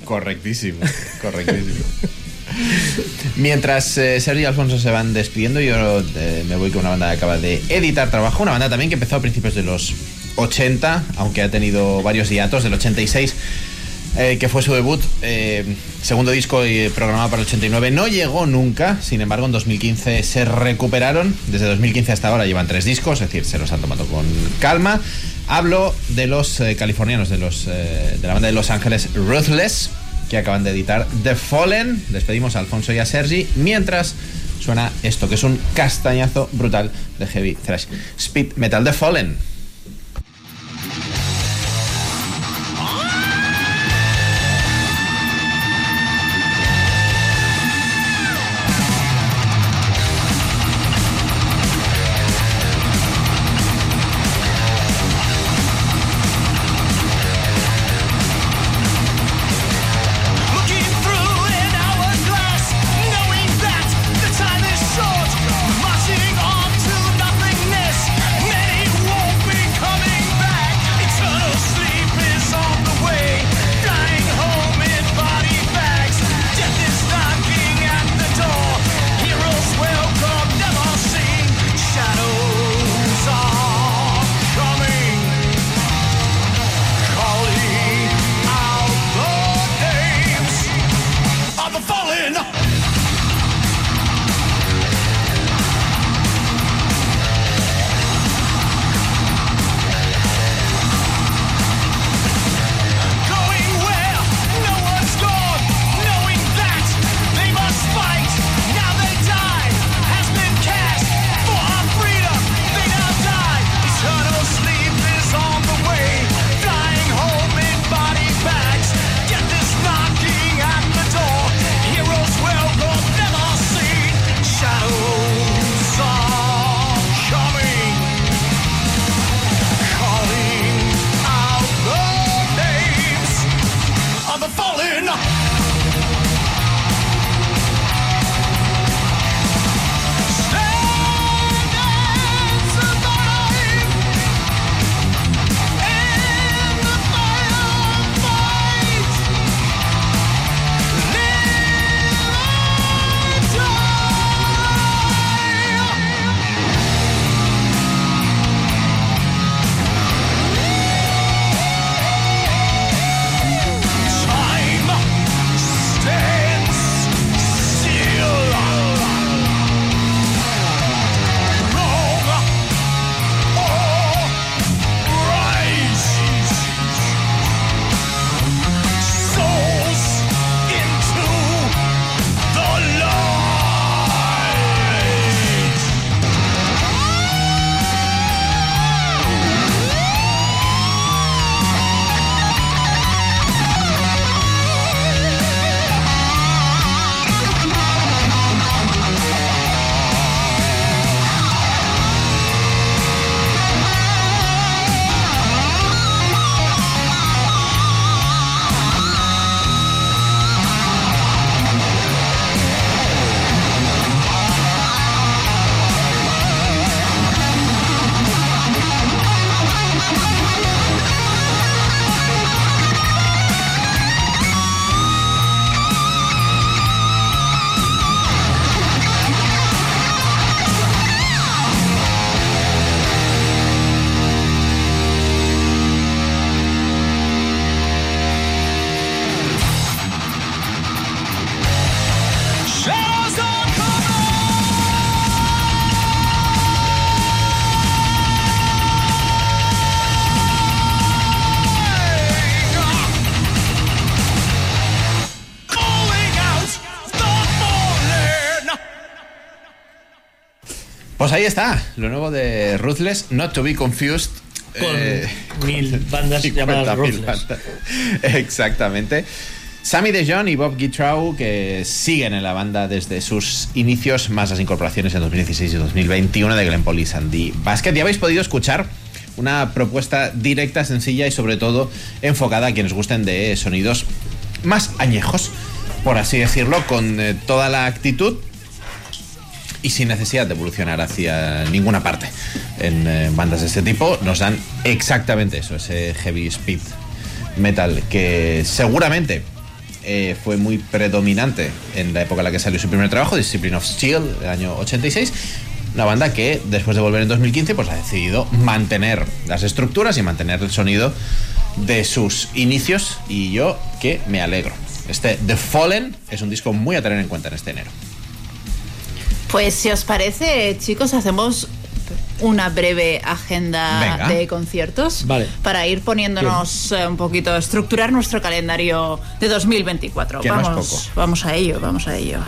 Correctísimo, correctísimo. Mientras eh, Sergio y Alfonso se van despidiendo, yo eh, me voy con una banda que acaba de editar trabajo, una banda también que empezó a principios de los 80, aunque ha tenido varios hiatos, del 86, eh, que fue su debut, segundo disco programado para el 89, no llegó nunca, sin embargo en 2015 se recuperaron, desde 2015 hasta ahora llevan tres discos, es decir, se los han tomado con calma. Hablo de los eh, californianos, de, los, de la banda de Los Ángeles Ruthless, que acaban de editar The Fallen. Despedimos a Alfonso y a Sergi, mientras suena esto, que es un castañazo brutal de heavy thrash. Speed Metal The Fallen. Pues ahí está, lo nuevo de Ruthless, Not to be confused. Con eh, mil bandas 50.000 llamadas Ruthless. bandas. Exactamente. Sammy DeJohn y Bob Gitrau, que siguen en la banda desde sus inicios, más las incorporaciones en 2016 y 2021 de Glenn Paul y Sandy Basket. Ya habéis podido escuchar una propuesta directa, sencilla y sobre todo enfocada a quienes gusten de sonidos más añejos, por así decirlo, con eh, toda la actitud y sin necesidad de evolucionar hacia ninguna parte. En bandas de este tipo nos dan exactamente eso, ese heavy speed metal que seguramente eh, fue muy predominante en la época en la que salió su primer trabajo, Discipline of Steel, el año 86. Una banda que después de volver en 2015 pues ha decidido mantener las estructuras y mantener el sonido de sus inicios y yo que me alegro. Este The Fallen es un disco muy a tener en cuenta en este enero. Pues si os parece, chicos, hacemos una breve agenda Venga. de conciertos Vale. para ir poniéndonos eh, un poquito, estructurar nuestro calendario de 2024. Que no es vamos, vamos a ello, vamos a ello.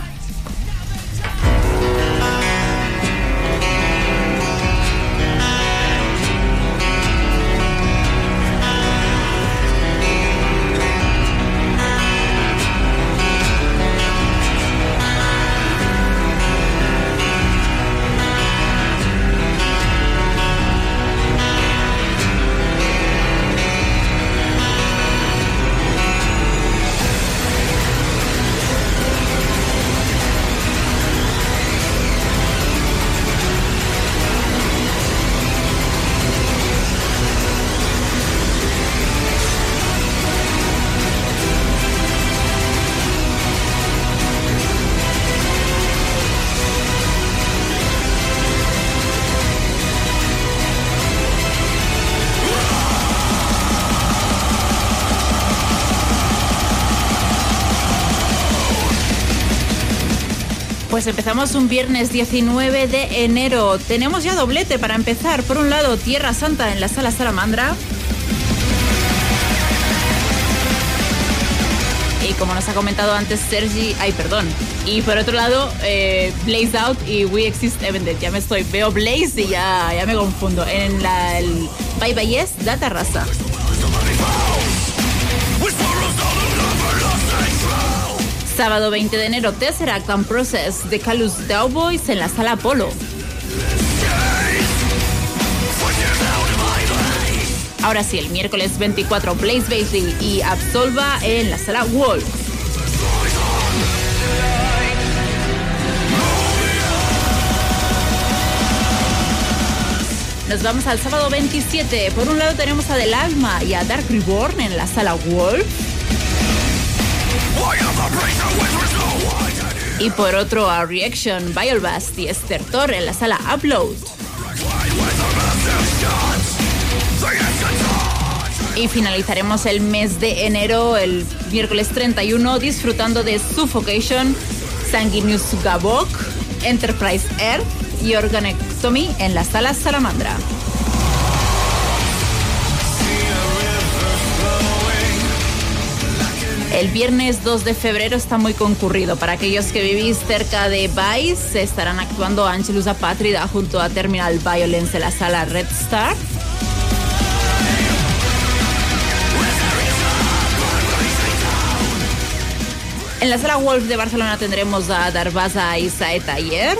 Pues empezamos un viernes 19 de enero. Tenemos ya doblete para empezar. Por un lado, Tierra Santa en la sala Salamandra. Y como nos ha comentado antes Sergi, ay, perdón. Y por otro lado, eh, Blaze Out y We Exist Evented. Ya me estoy, veo Blaze y ya, ya me confundo. En la, el Bye Bye Yes, Data Raza. Sábado 20 de enero, Tesseract and Process de Calus Cowboys en la sala Apolo. Ahora sí, el miércoles 24, Blaze Bailey y Absolva en la sala Wolf. Nos vamos al sábado 27. Por un lado tenemos a Del Alma y a Dark Reborn en la sala Wolf. Y por otro a Reaction, Biolbast y Estertor en la sala Upload. Y finalizaremos el mes de enero, el miércoles 31, disfrutando de Suffocation, Sanguinius Gabok, Enterprise Earth y Organectomy en la sala Salamandra. El viernes 2 de febrero está muy concurrido. Para aquellos que vivís cerca de Vice, estarán actuando Angelus Apátrida junto a Terminal Violence en la sala Red Star. En la sala Wolf de Barcelona tendremos a Darvaza y Ayer.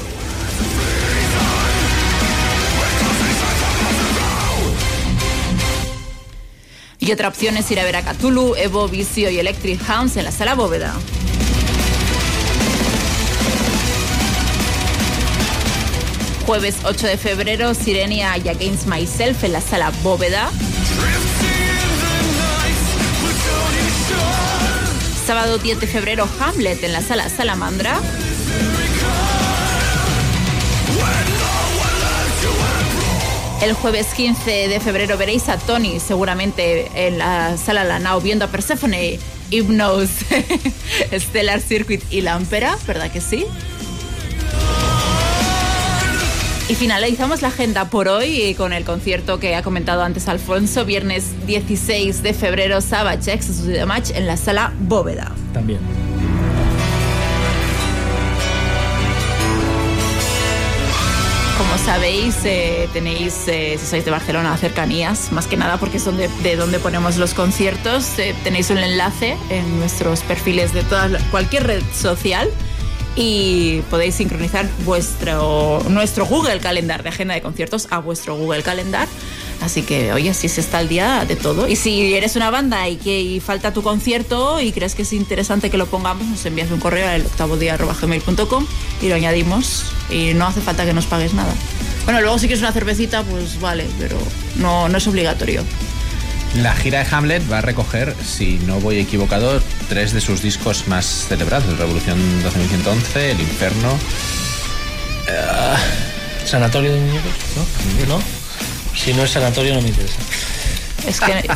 Y otra opción es ir a ver a Cthulhu, Evo, Vicio y Electric Hounds en la sala Bóveda. Jueves 8 de febrero, Sirenia y Against Myself en la sala Bóveda. Sábado 10 de febrero, Hamlet en la sala Salamandra. El jueves 15 de febrero veréis a Tony seguramente en la sala Lanao viendo a Persephone, Hypnos, Stellar Circuit y Lampera, ¿verdad que sí? Y finalizamos la agenda por hoy con el concierto que ha comentado antes Alfonso, viernes 16 de febrero, Savage Exodus de Match en la sala Bóveda. También. Sabéis, eh, tenéis, eh, si sois de Barcelona, cercanías, más que nada porque es donde, de donde ponemos los conciertos. eh, tenéis un enlace en nuestros perfiles de todas, cualquier red social y podéis sincronizar vuestro, nuestro Google Calendar de agenda de conciertos a vuestro Google Calendar. Así que, oye, así se está al día de todo. Y si eres una banda y que y falta tu concierto y crees que es interesante que lo pongamos, nos envías un correo al octavodía.gmail.com y lo añadimos. Y no hace falta que nos pagues nada. Bueno, luego si quieres una cervecita, pues vale, pero no, no es obligatorio. La gira de Hamlet va a recoger, si no voy equivocado, tres de sus discos más celebrados: Revolución 12111, El Inferno. Sanatorio de muñecos, ¿no? ¿No? Si no es sanatorio no me interesa. Es que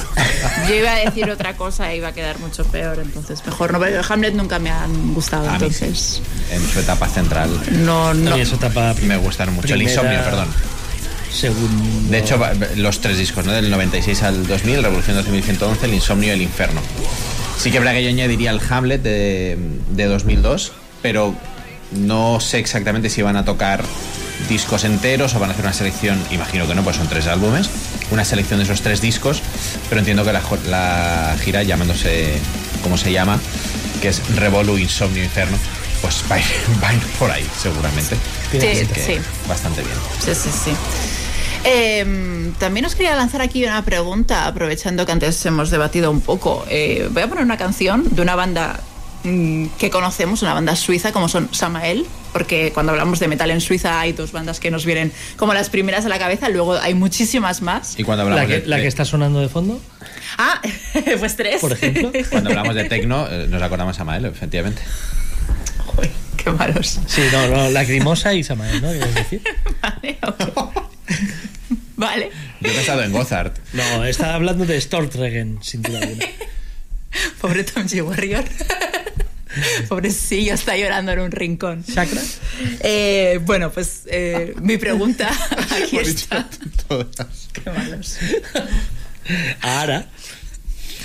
yo iba a decir otra cosa e iba a quedar mucho peor, entonces mejor no. Pero Hamlet nunca me han gustado, A mí entonces En su etapa central. no, no. Y eso etapa Me gustaron mucho. El Insomnio, perdón. segundo. De hecho, los tres discos, ¿no? Del 96 al 2000, Revolución 2111, El Insomnio y El Inferno. Sí que verdad que yo añadiría el Hamlet de, de 2002, pero no sé exactamente si van a tocar discos enteros o van a hacer una selección, imagino que no, pues son tres álbumes, una selección de esos tres discos, pero entiendo que la, la gira, llamándose como se llama, que es Revolu, Insomnio, Inferno, pues va a ir, va a ir por ahí, seguramente. Sí, que sí. Bastante bien. Sí, sí, sí. Eh, también os quería lanzar aquí una pregunta, aprovechando que antes hemos debatido un poco. Eh, voy a poner una canción de una banda mm, que conocemos, una banda suiza como son Samael, porque cuando hablamos de metal en Suiza hay dos bandas que nos vienen como las primeras a la cabeza, luego hay muchísimas más. Y cuando La hablamos que, de, la de- que está sonando de fondo, Ah, pues tres. por ejemplo. Cuando hablamos de tecno, eh, nos acordamos a Mael, efectivamente. Joder, qué malos. Sí, no, no, Lacrimosa y Samael, ¿no? ¿Quieres decir? Vale, ok. Vale. Yo he pensado en Gozart. No, estaba hablando de Stortregen, sin duda alguna. Pobre Tom G. Warrior. Pobrecillo, está llorando en un rincón. ¿Chakra? Eh, bueno, pues eh, mi pregunta aquí está. Todas. Qué malos. Ahora.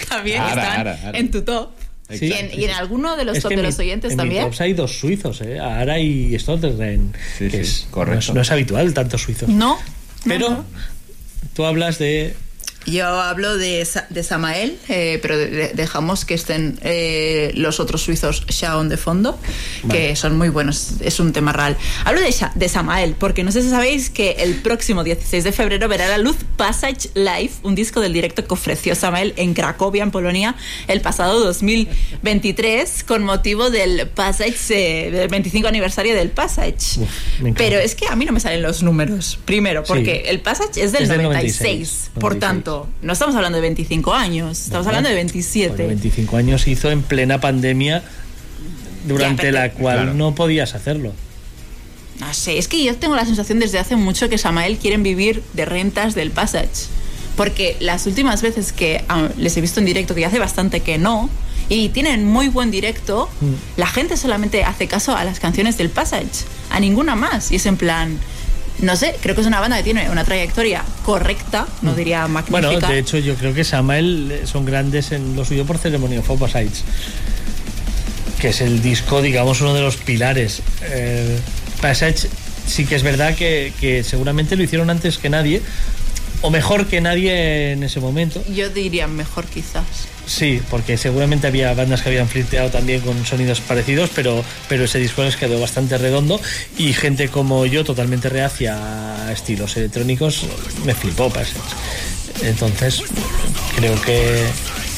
También Ara, están ara, ara. en tu top. Sí. Y, en, y en alguno de los Es top de los oyentes en también. hay dos suizos, ¿eh? Ara y Stortregen. Sí, que sí, es, correcto. No es, no es habitual tantos suizos. No. Pero no, no. tú hablas de Yo hablo de, de Samael, eh, pero de- de- dejamos que estén eh, los otros suizos Shaon de fondo, que son muy buenos. Es un tema real. Hablo de, Sha- de Samael, porque no sé si sabéis que el próximo 16 de febrero verá la luz Passage Live, un disco del directo que ofreció Samael en Cracovia, en Polonia, el pasado 2023, con motivo del Passage, eh, del 25 aniversario del Passage. Uf, pero es que a mí no me salen los números. Primero, porque Sí. el Passage es del Es del 96. 96, Por 96. tanto, no estamos hablando de 25 años, estamos hablando de 27. Bueno, 25 años hizo en plena pandemia durante Ya, la cual Claro. no podías hacerlo. No sé, es que yo tengo la sensación desde hace mucho que Samael quieren vivir de rentas del Passage. Porque las últimas veces que ah, les he visto en directo, que ya hace bastante que no, y tienen muy buen directo, Mm. la gente solamente hace caso a las canciones del Passage, a ninguna más. Y es en plan, no sé, creo que es una banda que tiene una trayectoria correcta, no diría magnífica. Mm. Bueno, de hecho, yo creo que Samael eh, son grandes en lo suyo por Ceremony of Opposites, que es el disco, digamos, uno de los pilares. Eh, Passage sí que es verdad que, que seguramente lo hicieron antes que nadie, o mejor que nadie en ese momento. Yo diría mejor quizás. Sí, porque seguramente había bandas que habían flirteado también con sonidos parecidos, pero, pero ese disco les quedó bastante redondo y gente como yo, totalmente reacia a estilos electrónicos, me flipó. Entonces, creo que,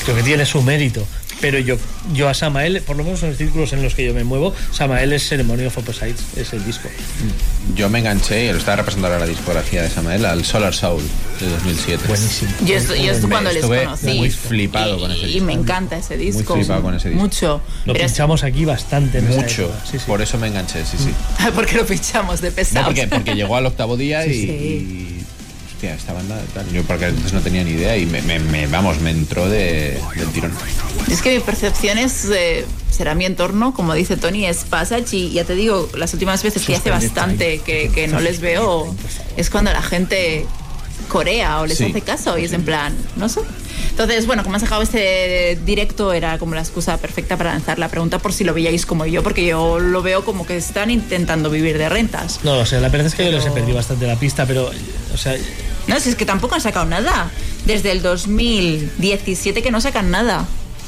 creo que tiene su mérito. Pero yo, yo a Samael, por lo menos en los círculos en los que yo me muevo, Samael es Ceremony of Opposites, es el disco. Yo me enganché, y lo estaba repasando ahora la discografía de Samael, al Solar Soul de 2007. Buenísimo. Yo, estu- yo estu- cuando les estuve conocí. muy flipado y, con ese y disco. me encanta ese disco. flipado con ese disco. Mucho. Lo Pero es- pinchamos aquí bastante. en Mucho. época, sí, sí. Por eso me enganché, sí, sí. porque lo pinchamos de No, pesado. porque, porque llegó al octavo día y, Sí, sí. y, Hostia, esta banda tal. Yo porque entonces no tenía ni idea y me, me- me- vamos, me entró de, del tirón. Es que mi percepción es, eh, será mi entorno, como dice Tony, es Passage y ya te digo, las últimas veces que hace bastante que, que no les veo es cuando la gente corea o les Sí. hace caso y es en plan, no sé. Entonces, bueno, como has sacado este directo, era como la excusa perfecta para lanzar la pregunta por si lo veíais como yo, porque yo lo veo como que están intentando vivir de rentas. No, o sea, la verdad es que yo les he perdido bastante la pista, pero, o sea, No, si es que tampoco han sacado nada. Desde el 2017 que no sacan nada.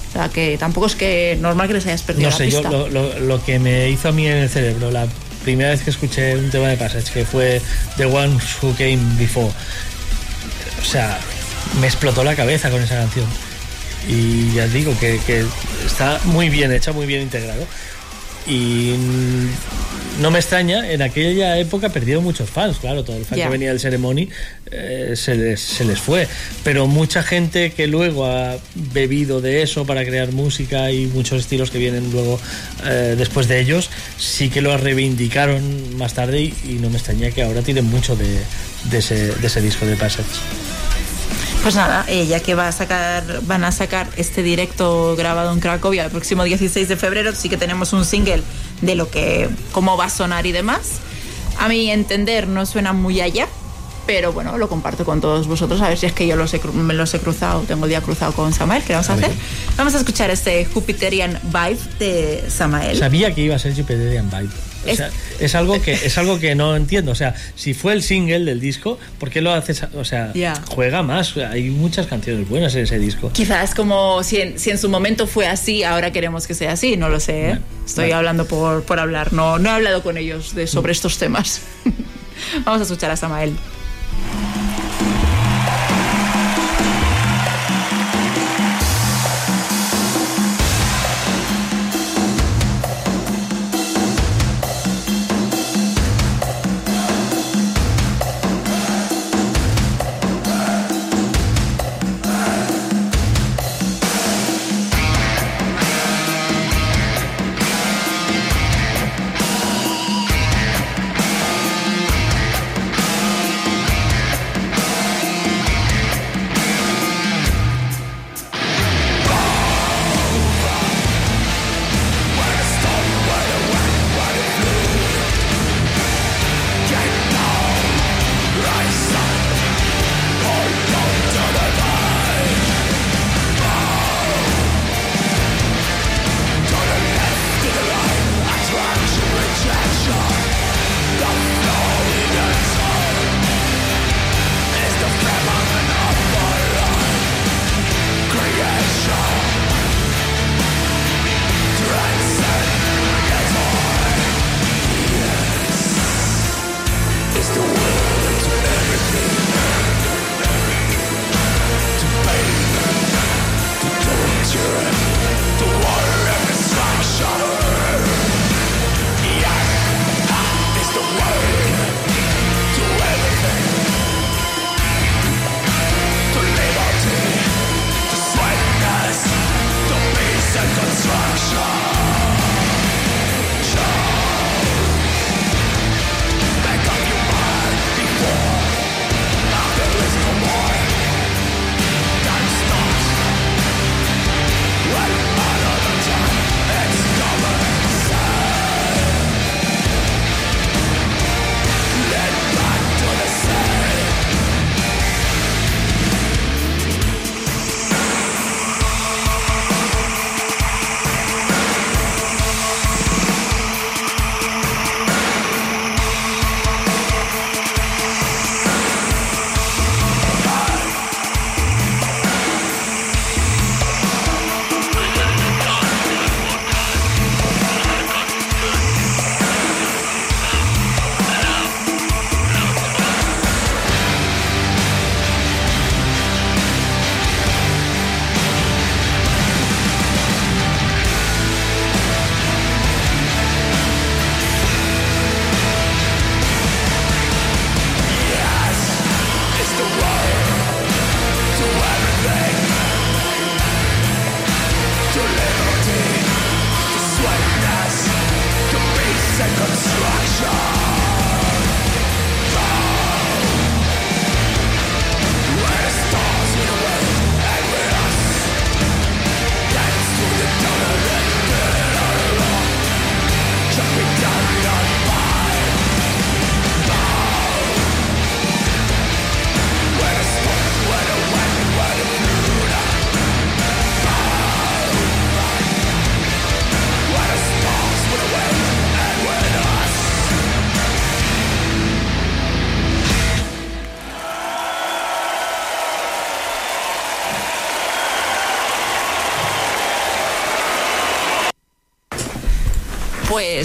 O sea, que tampoco es que normal que les hayas perdido no la sé, yo pista. lo, lo- lo que me hizo a mí en el cerebro la primera vez que escuché un tema de Passage, que fue The One Who Came Before, o sea, me explotó la cabeza con esa canción. Y ya digo que, que está muy bien hecha, muy bien integrado. Y no me extraña, en aquella época perdieron muchos fans, claro, todo el fan que venía del Ceremony eh, se, les, se les fue. Pero mucha gente que luego ha bebido de eso para crear música y muchos estilos que vienen luego eh, después de ellos, sí que lo reivindicaron más tarde y, y no me extraña que ahora tienen mucho de, de ese, de ese disco de Passage. Pues nada, eh, ya que va a sacar, van a sacar este directo grabado en Cracovia el próximo 16 de febrero, sí que tenemos un single de lo que, cómo va a sonar y demás. A mi entender no suena muy allá, pero bueno, lo comparto con todos vosotros, a ver si es que yo los he, cru- me los he cruzado, tengo el día cruzado con Samael, ¿qué vamos a, hacer? Vamos a escuchar este Jupiterian Vibe de Samael. Sabía que iba a ser Jupiterian Vibe. O Es- sea, es algo que es algo que no entiendo. O sea, si fue el single del disco, ¿por qué lo haces? O sea, Ya. juega más. Hay muchas canciones buenas en ese disco. Quizás como si en, si en su momento fue así, ahora queremos que sea así, no lo sé. ¿eh? Estoy vale. hablando por, por hablar, no, no he hablado con ellos de, sobre estos temas. Vamos a escuchar a Samael.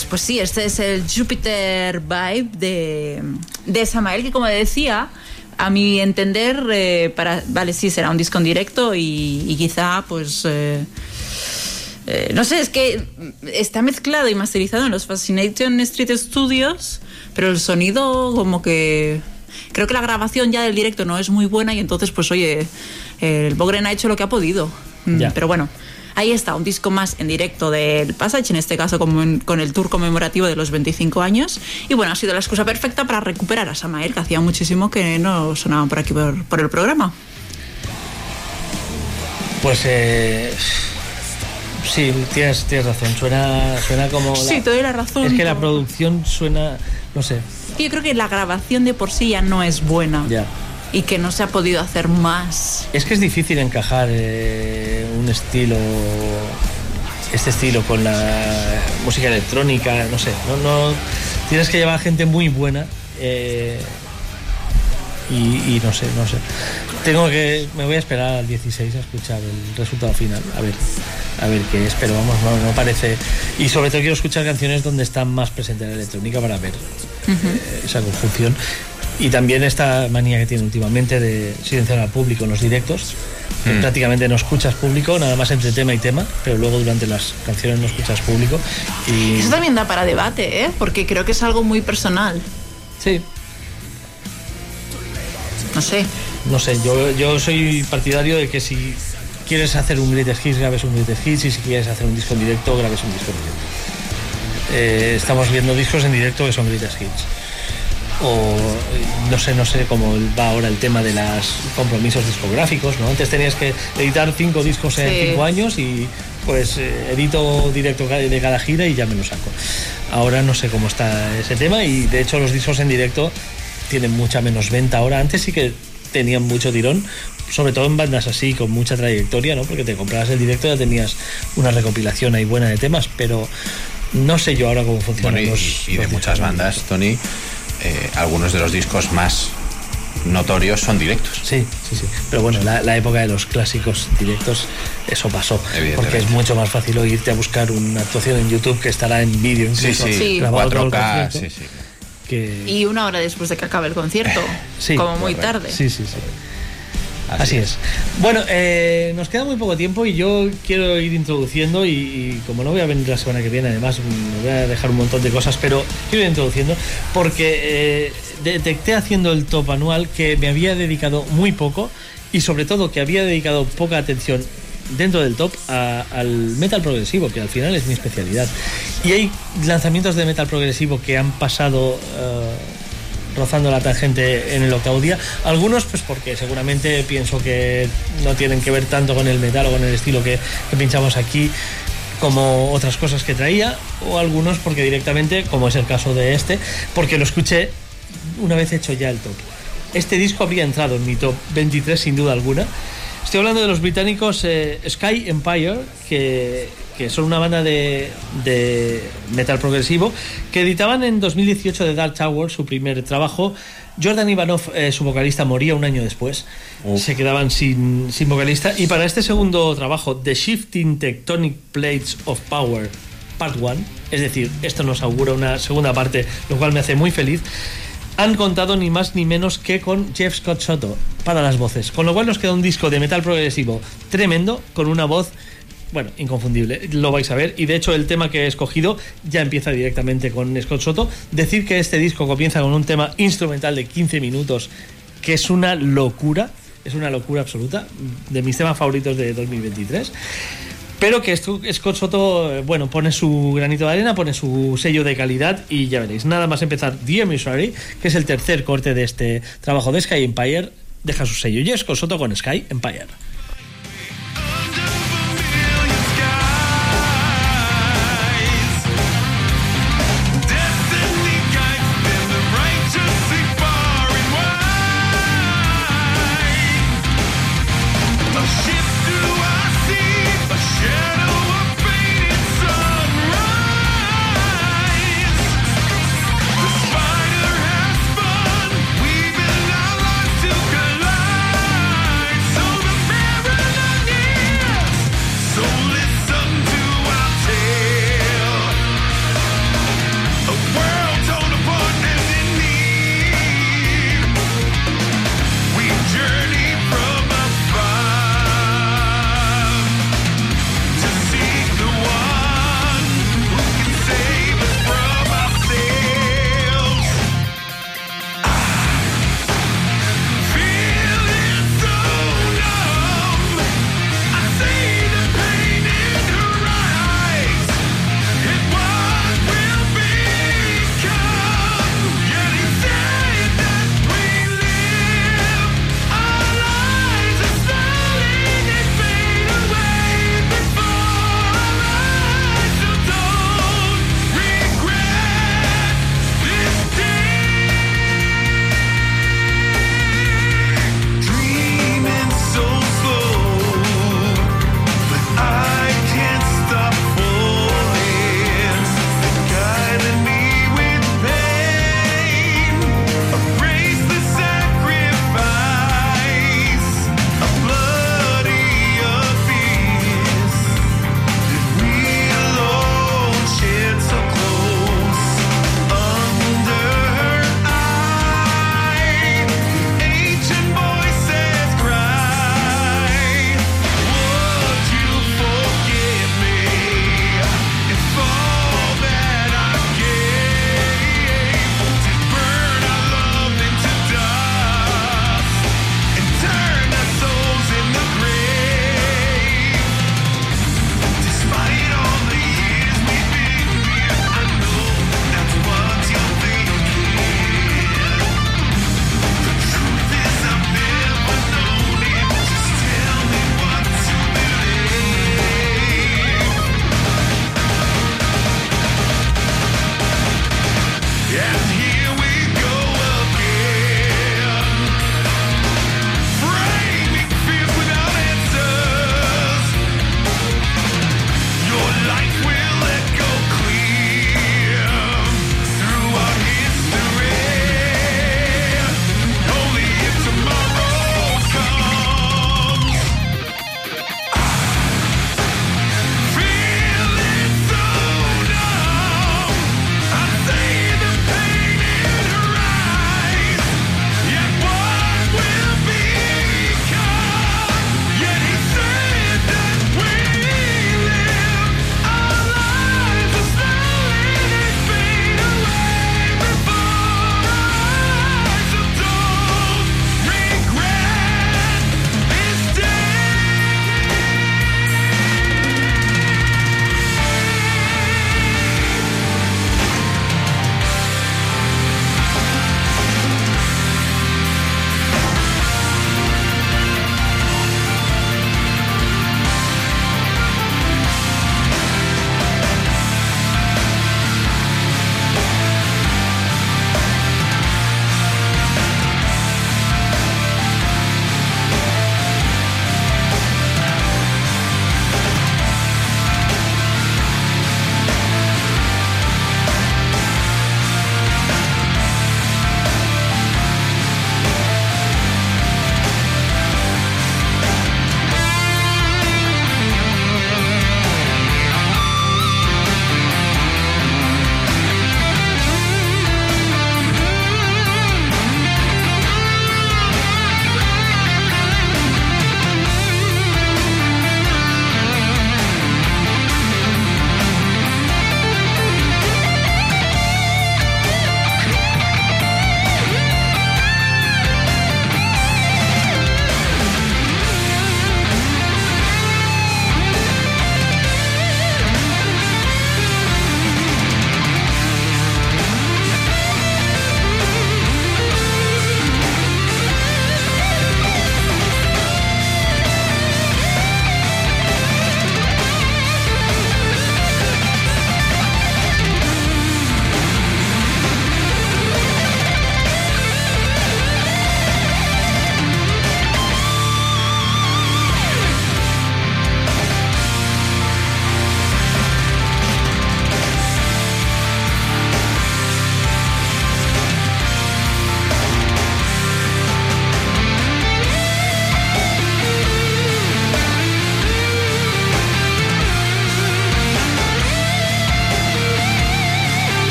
Pues, pues sí, este es el Jupiter Vibe de, de Samael, que como decía, a mi entender, eh, para, vale, sí, será un disco en directo y, y quizá, pues... eh, eh, no sé, es que está mezclado y masterizado en los Fascination Street Studios, pero el sonido como que... Creo que la grabación ya del directo no es muy buena y entonces pues oye, el Bogren ha hecho lo que ha podido. Mm, Ya. Pero bueno, ahí está, un disco más en directo del Passage, en este caso como en- con el tour conmemorativo de los 25 años. Y bueno, ha sido la excusa perfecta para recuperar a Samael, que hacía muchísimo que no sonaban por aquí por, por el programa. Pues eh, sí, tienes, tienes razón. Suena, suena como. la- Sí, te doy la razón. Es que la producción suena. No sé. Yo creo que la grabación de por sí ya no es buena. Ya. Y que no se ha podido hacer más. Es que es difícil encajar eh, un estilo. Este estilo con la música electrónica, no sé. No, no, tienes que llevar gente muy buena. eh, y, y no sé, no sé. Tengo que. Me voy a esperar al 16 a escuchar el resultado final. A ver, a ver qué es, pero vamos, no, no parece. Y sobre todo quiero escuchar canciones donde está más presente la electrónica para ver eh, esa conjunción. Y también esta manía que tiene últimamente de silenciar al público en los directos. que Mm. Prácticamente no escuchas público, nada más entre tema y tema, pero luego durante las canciones no escuchas público. Y Eso también da para debate, ¿eh? Porque creo que es algo muy personal. Sí. No sé. no sé, yo, yo soy partidario de que si quieres hacer un greatest hits, grabes un greatest hits, y si quieres hacer un disco en directo, grabes un disco en directo. Eh, estamos viendo discos en directo que son greatest hits. O eh, no sé, no sé cómo va ahora el tema de los compromisos discográficos, ¿no? Antes tenías que editar cinco discos en Sí. cinco años y pues eh, edito directo de cada gira y ya me lo saco. Ahora no sé cómo está ese tema y de hecho los discos en directo tienen mucha menos venta ahora. Antes sí que tenían mucho tirón, sobre todo en bandas así, con mucha trayectoria, ¿no? Porque te comprabas el directo y ya tenías una recopilación ahí buena de temas, pero no sé yo ahora cómo funcionan Bueno, y, los. y de los muchas bandas, Tony, eh, algunos de los discos más notorios son directos. Sí, sí, sí. Pero bueno, la, la época de los clásicos directos, eso pasó. Porque es mucho más fácil irte a buscar una actuación en YouTube que estará en vídeo Sí, incluso sí, Sí. grabado todo el 4K, concierto, sí, sí. que- Y una hora después de que acabe el concierto. Sí, como muy correcto. tarde. Sí, sí, sí. Así, es. Bueno, eh, nos queda muy poco tiempo y yo quiero ir introduciendo y, y como no voy a venir la semana que viene, además me voy a dejar un montón de cosas, pero quiero ir introduciendo porque eh, detecté haciendo el top anual que me había dedicado muy poco y sobre todo que había dedicado poca atención dentro del top a- al metal progresivo, que al final es mi especialidad. Y hay lanzamientos de metal progresivo que han pasado... eh, rozando la tangente en el octavo día. Algunos, pues porque seguramente pienso que no tienen que ver tanto con el metal o con el estilo que, pinchamos aquí como otras cosas que traía, o algunos porque directamente, como es el caso de este, porque lo escuché una vez hecho ya el top. Este disco habría entrado en mi top 23 sin duda alguna. Estoy hablando de los británicos eh, Sky Empire, que, que son una banda de, de metal progresivo, que editaban en 2018 de Dark Tower su primer trabajo. Jordan Ivanov, eh, su vocalista, moría un año después. Se quedaban sin, sin vocalista. Y para este segundo trabajo, The Shifting Tectonic Plates of Power, Part 1, es decir, esto nos augura una segunda parte, lo cual me hace muy feliz han contado ni más ni menos que con Jeff Scott Soto para las voces. Con lo cual nos queda un disco de metal progresivo tremendo, con una voz, bueno, inconfundible. Lo vais a ver. Y de hecho, el tema que he escogido ya empieza directamente con Scott Soto. Decir que este disco comienza con un tema instrumental de 15 minutos, que es una locura. Es una locura absoluta. De mis temas favoritos de 2023. Pero que Scott Soto, eh, bueno, pone su granito de arena, pone su sello de calidad y ya veréis. Nada más empezar The Emissary, que es el tercer corte de este trabajo de Sky Empire, deja su sello. Y es Scott Soto con Sky Empire.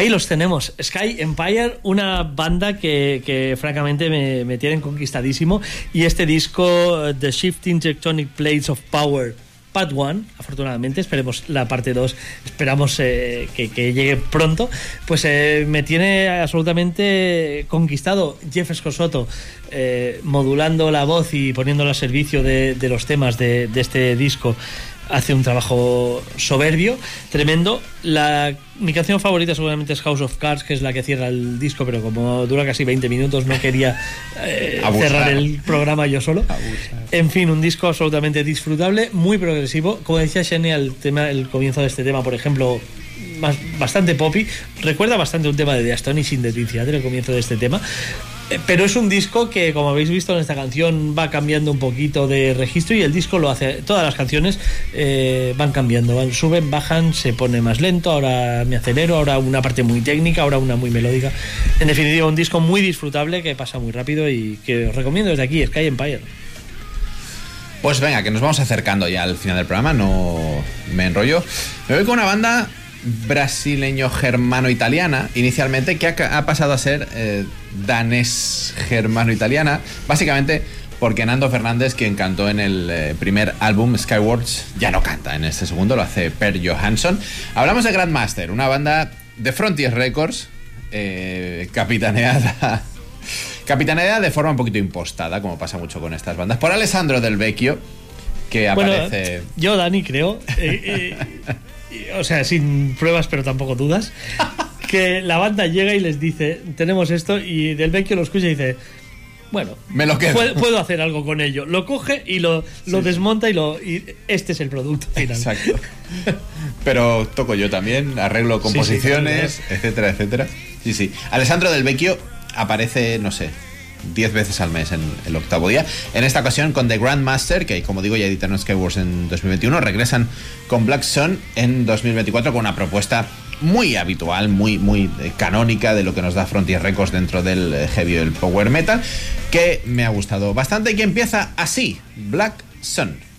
Ahí los tenemos. Sky Empire, una banda que, que francamente me, me tienen conquistadísimo. Y este disco, eh, The Shifting Tectonic Plates of Power, Part 1, afortunadamente, esperemos la parte 2, esperamos eh, que, que llegue pronto, pues eh, me tiene absolutamente conquistado Jeff Escosoto eh, modulando la voz y poniéndola al servicio de, de los temas de, de este disco hace un trabajo soberbio, tremendo. La, mi canción favorita seguramente es House of Cards, que es la que cierra el disco, pero como dura casi 20 minutos, no quería eh, cerrar el programa yo solo. En fin, un disco absolutamente disfrutable, muy progresivo. Como decía Shane, el, tema, el comienzo de este tema, por ejemplo, más, bastante poppy. Recuerda bastante un tema de The Astonishing de Dream Theater, el comienzo de este tema. Eh, Pero es un disco que, como habéis visto en esta canción, va cambiando un poquito de registro y el disco lo hace. Todas las canciones eh, van cambiando, van, suben, bajan, se pone más lento, ahora me acelero, ahora una parte muy técnica, ahora una muy melódica. En definitiva, un disco muy disfrutable que pasa muy rápido y que os recomiendo desde aquí, Sky Empire. Pues venga, que nos vamos acercando ya al final del programa, no me enrollo. Me voy con una banda brasileño-germano-italiana, inicialmente, que ha, ha pasado a ser eh, danés-germano-italiana, básicamente porque Nando Fernández, quien cantó en el eh, primer álbum Skywards, ya no canta en este segundo, lo hace Per Johansson. Hablamos de Grandmaster, una banda de Frontier Records, eh, capitaneada Capitaneada de forma un poquito impostada, como pasa mucho con estas bandas, por Alessandro Del Vecchio, que Bueno, aparece. yo, Dani, creo, eh, o sea, sin pruebas, pero tampoco dudas, que la banda llega y les dice, tenemos esto, y Del Vecchio lo escucha y dice, bueno, Me lo quedo. puedo, puedo hacer algo con ello. Lo coge y lo, lo desmonta y, lo, y este es el producto final. Exacto. Pero toco yo también, arreglo Sí, sí, composiciones, etcétera, etcétera. Sí, sí. Alessandro Del Vecchio aparece, no sé, 10 veces al mes en el octavo día. En esta ocasión con The Grandmaster, que como digo ya editaron Skywars en 2021, regresan con Black Sun en 2024 con una propuesta muy habitual, muy, muy eh, canónica de lo que nos da Frontier Records dentro del eh, heavy y el power metal, que me ha gustado bastante y que empieza así, Black Sun.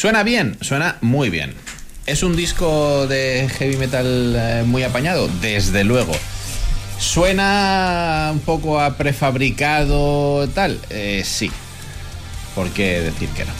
Suena bien, suena muy bien. ¿Es un disco de heavy metal eh, muy apañado? Desde luego. ¿Suena un poco a prefabricado tal? Eh, sí. ¿Por qué decir que no?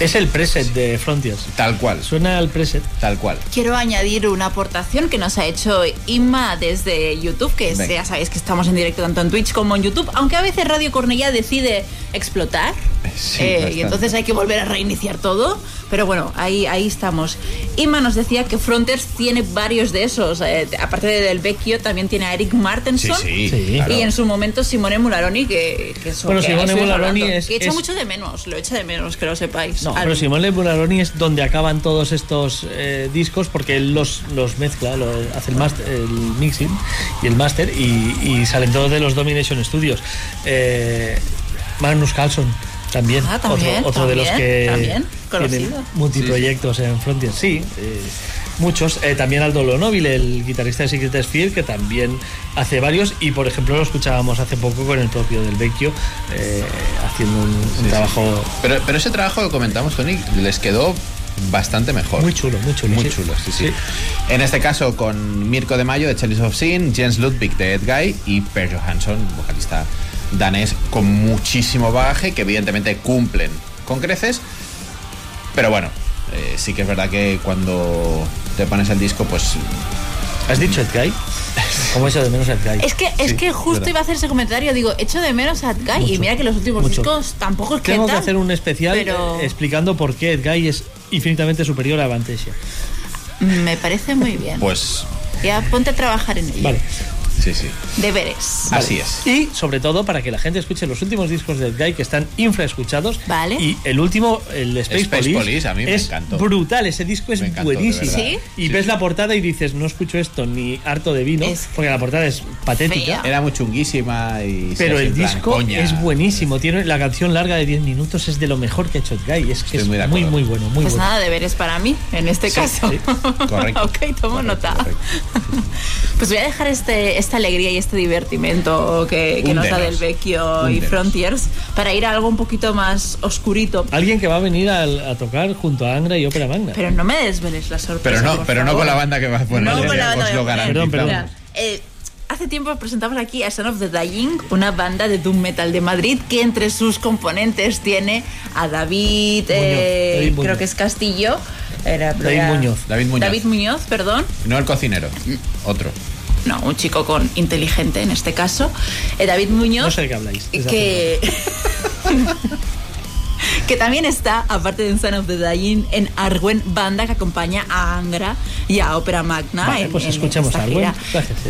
Es el preset de Frontiers. Tal cual. Suena al preset. Tal cual. Quiero añadir una aportación que nos ha hecho Inma desde YouTube, que Venga. ya sabéis que estamos en directo tanto en Twitch como en YouTube, aunque a veces Radio Cornellá decide explotar. Sí, eh, y entonces hay que volver a reiniciar todo. Pero bueno, ahí, ahí estamos. Inma nos decía que Frontiers tiene varios de esos. eh, aparte del Vecchio, también tiene a Eric Martenson. Sí, sí, Sí. claro. Y en su momento Simone Mularoni, que, que eso Bueno, que Simone Mularoni es- Que echa es- mucho de menos, lo echa de menos, que lo sepáis. No, Al- pero Simone Bularoni es donde acaban todos estos eh, discos porque él los, los mezcla, lo- hace el, master- el mixing y el master y, y salen todos de los Domination Studios. Eh, Magnus Carlson también, Ah, también, otro, otro de los que también, tienen multiproyectos en Frontier. Sí, eh, muchos. Eh, también Aldo Lonóvil, el guitarrista de Secret Sphere, que también hace varios y por ejemplo lo escuchábamos hace poco con el propio del Vecchio eh, haciendo un, un trabajo Pero, pero ese trabajo que comentamos, Tony, les quedó bastante mejor. muy chulo, muy chulo. Muy sí. chulo, sí, sí. En este caso con Mirko de Mayo de Chalice of Sin, Jens Ludwig de Ed Guy y Per Johansson, vocalista danés con muchísimo bagaje que evidentemente cumplen con creces. Pero bueno, eh, sí que es verdad que cuando te pones el disco, pues ¿Has dicho Ed Guy? ¿Cómo hecho de menos Guy? Es que, es Sí, que justo verdad. iba a hacer ese comentario, digo, echo de menos a Guy y mira que los últimos mucho. discos tampoco es que Tengo que hacer un especial pero eh, explicando por qué Guy es infinitamente superior a Avantasia. me parece muy bien. pues Ya ponte a trabajar en ello. Vale. Sí, sí. Deberes. Así es. Y sobre todo para que la gente escuche los últimos discos de Ed Guy que están infraescuchados. Vale. Y el último, el Space, Space Police, Police, a mí me es encantó. brutal. Ese disco es encantó, buenísimo. ¿Sí? Y Sí. ves la portada y dices, no escucho esto ni harto de vino, Es porque la portada es patética. fea. Era muy chunguísima y... Pero el plan, disco coña. es buenísimo. Tiene la canción larga de 10 minutos, es de lo mejor que ha hecho Ed Guy. Es que Estoy es muy muy, bueno, muy pues bueno. nada, deberes para mí, en este Sí, caso. sí. Correcto. ok, tomo Correcto, nota. correcto. Pues voy a dejar este, esta alegría y este divertimento que, que nos da del Vecchio y. Frontiers para ir a algo un poquito más oscurito. Alguien que va a venir al- a, tocar junto a Angra y Ópera Magna. Pero no me desveles la sorpresa. Pero no, por pero no favor. con la banda que va a poner. No con la banda os lo a. Perdón, perdón. Mira, eh, hace tiempo presentamos aquí a Son of the Dying, una banda de doom metal de Madrid que entre sus componentes tiene a David, eh, David Muñoz. creo que es Castillo. Era, David era- Muñoz. David Muñoz. David Muñoz, perdón. No el cocinero, otro. No, un chico con inteligente en este caso. Eh, David Muñoz. No sé de qué habláis. que que también está, aparte de Son of the Dying, en Arwen, banda que acompaña a Angra y a Ópera Magna. Vale, en- pues esta a Arwen.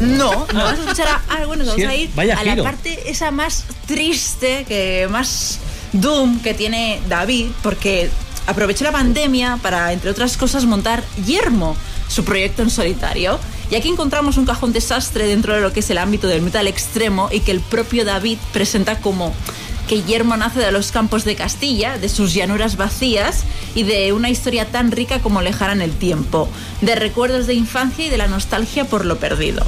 No, no vamos a escuchar a Arwen, nos vamos a ir vaya a la giro. parte esa más triste, que más doom que tiene David, porque aprovechó la pandemia para, entre otras cosas, montar Yermo, su proyecto en solitario. Y aquí encontramos un cajón desastre dentro de lo que es el ámbito del metal extremo y que el propio David presenta como que Yermo nace de los campos de Castilla, de sus llanuras vacías y de una historia tan rica como lejana en el tiempo, de recuerdos de infancia y de la nostalgia por lo perdido.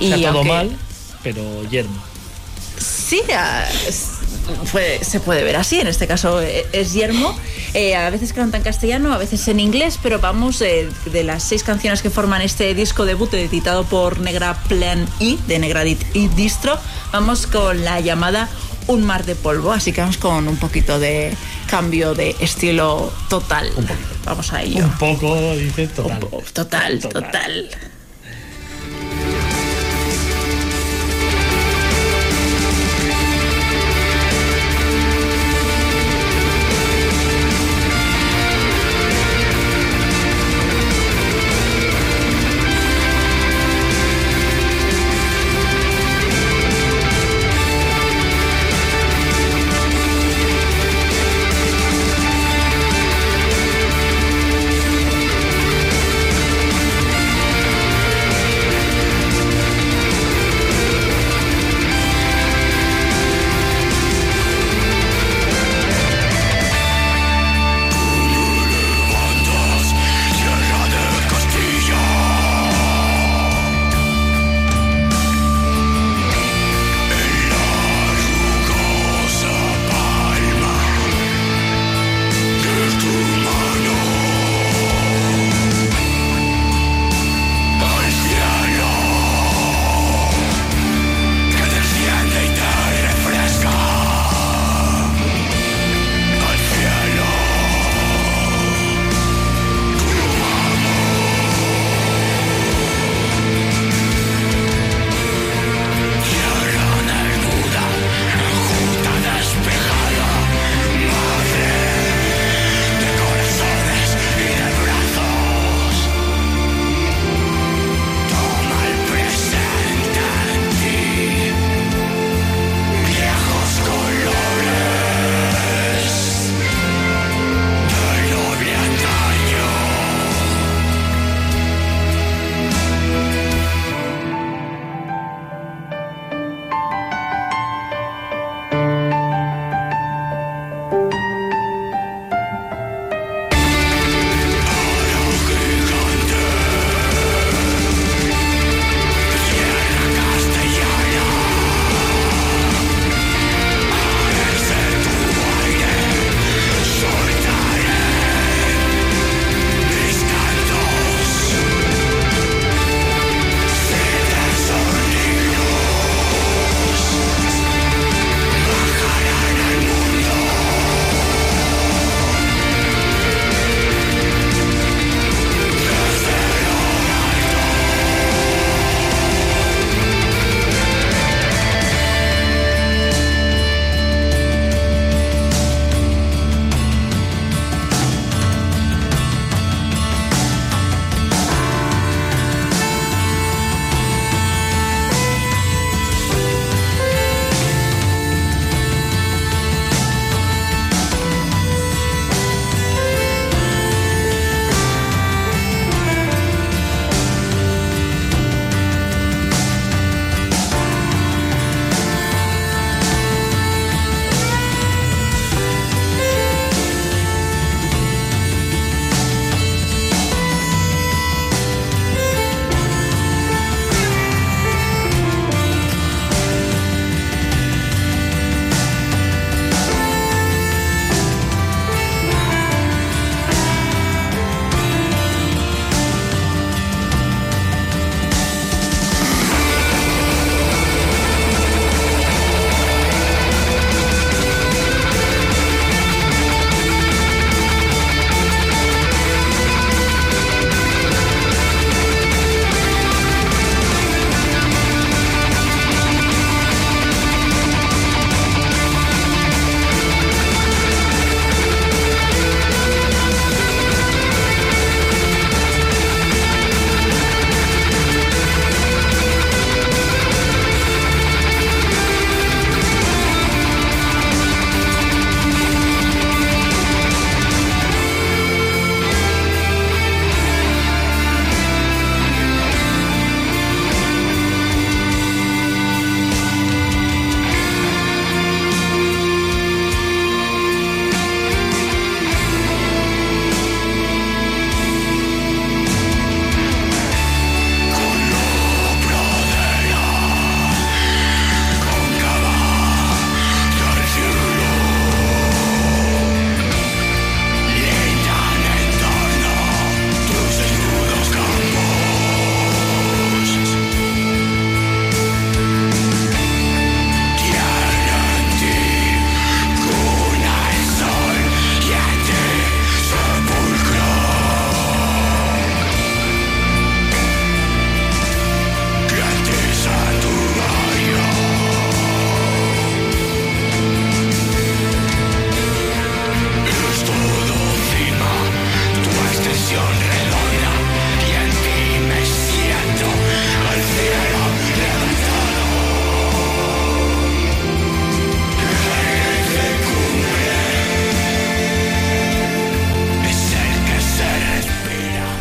O sea, todo aunque- mal, pero yermo. Sí, ah, puede- se puede ver así. En este caso eh, es Yermo. Eh, a veces canta en castellano, a veces en inglés, pero vamos, eh, de las seis canciones que forman este disco debut editado por Negra Plan I, de Negra Dit y Distro, vamos con la llamada Un mar de polvo. Así que vamos con un poquito de cambio de estilo total. Vamos a ello. Un poco, dice, total. Total, total.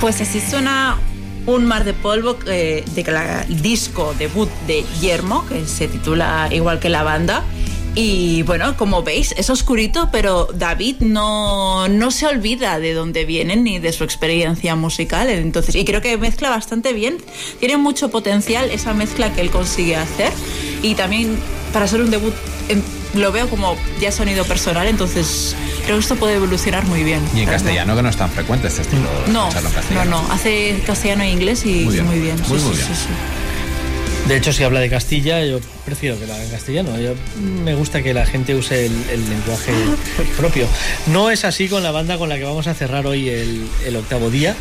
Pues así suena Un mar de polvo eh, de la- disco debut de Yermo, que se titula igual que la banda. Y bueno, como veis, es oscurito, pero David no, no se olvida de dónde vienen ni de su experiencia musical. Entonces, y creo que mezcla bastante bien. Tiene mucho potencial esa mezcla que él consigue hacer. Y también para ser un debut em, lo veo como ya sonido personal, entonces creo que esto puede evolucionar muy bien. Y en castellano, que no es tan frecuente este estilo. No, en no, no. Hace castellano e inglés y Muy muy bien, muy, Sí, muy sí, bien. sí, sí. De hecho, si habla de Castilla, yo prefiero que lo haga en castellano. Yo, me gusta que la gente use el, el lenguaje propio. No es así con la banda con la que vamos a cerrar hoy el, el octavo día,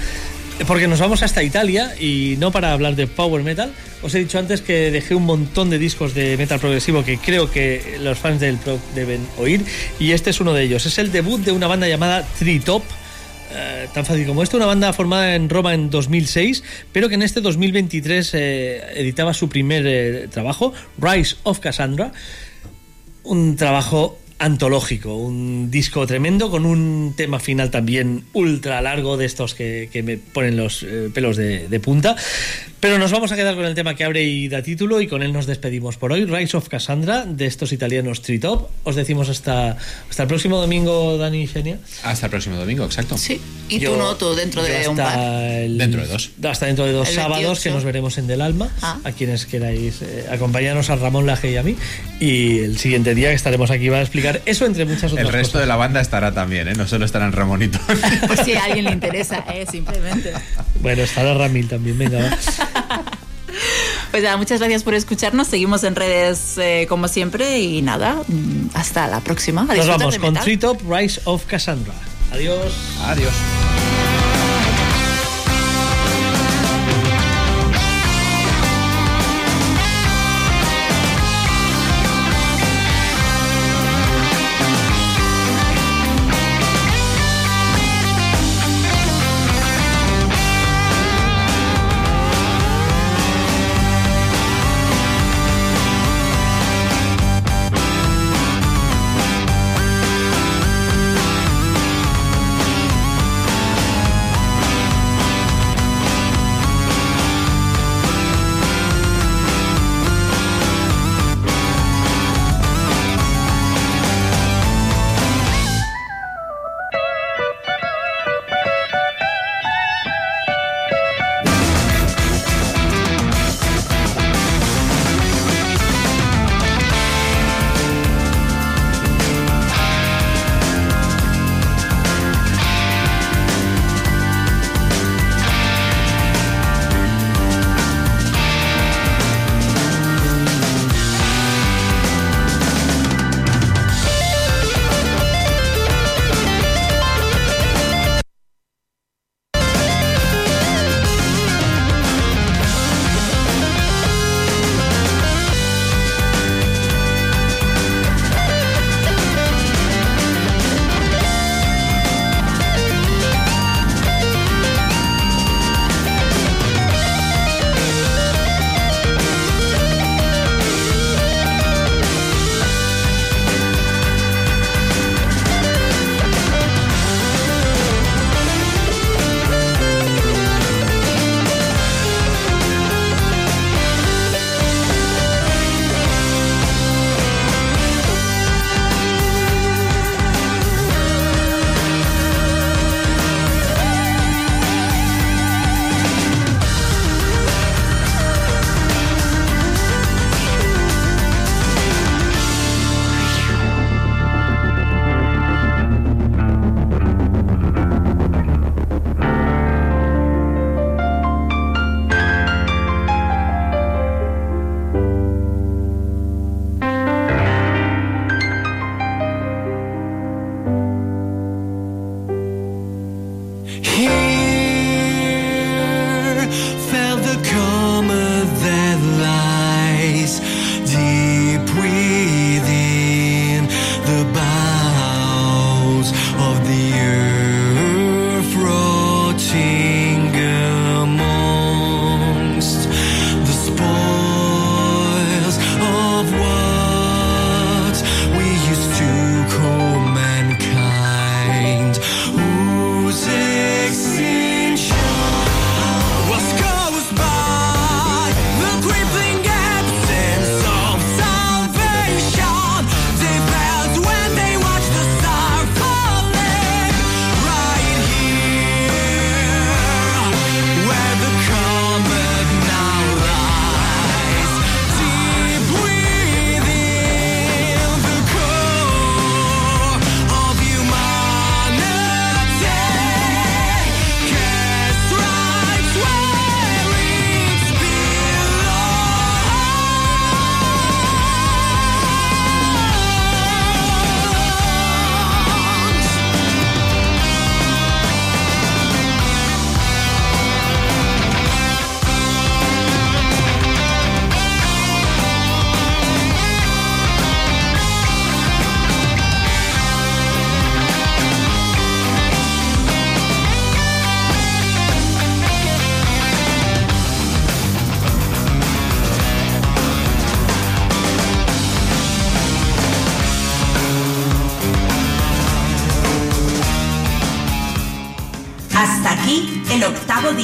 porque nos vamos hasta Italia y no para hablar de power metal. Os he dicho antes que dejé un montón de discos de metal progresivo que creo que los fans del prog deben oír y este es uno de ellos. Es el debut de una banda llamada Tritop. Eh, tan fácil como esto, una banda formada en Roma en 2006, pero que en este 2023 eh, editaba su primer eh, trabajo, Rise of Cassandra, un trabajo antológico, un disco tremendo con un tema final también ultra largo de estos que, que me ponen los eh, pelos de, de punta. Pero nos vamos a quedar con el tema que abre y da título y con él nos despedimos por hoy. Rise of Cassandra de estos italianos Tritop. Os decimos hasta, hasta el próximo domingo, Dani y Genia. Hasta el próximo domingo, exacto. Sí, y Yo- tú no, tú dentro de un hasta par. el- Dentro de dos. Hasta dentro de dos El sábados 28. que nos veremos en Del Alma. Ah. A quienes queráis eh, acompañarnos a Ramón Laje y a mí. Y el siguiente día que estaremos aquí va a explicar eso entre muchas otras El resto cosas. de la banda estará también, ¿eh? No solo estarán Ramonito. Pues si a alguien le interesa, eh, simplemente. Bueno, estará Ramil también, venga. va. Pues nada, muchas gracias por escucharnos. Seguimos en redes eh, como siempre y nada, mm, hasta la próxima. A Nos vamos de con metal. Treetop Rise of Cassandra. Adiós. Adiós.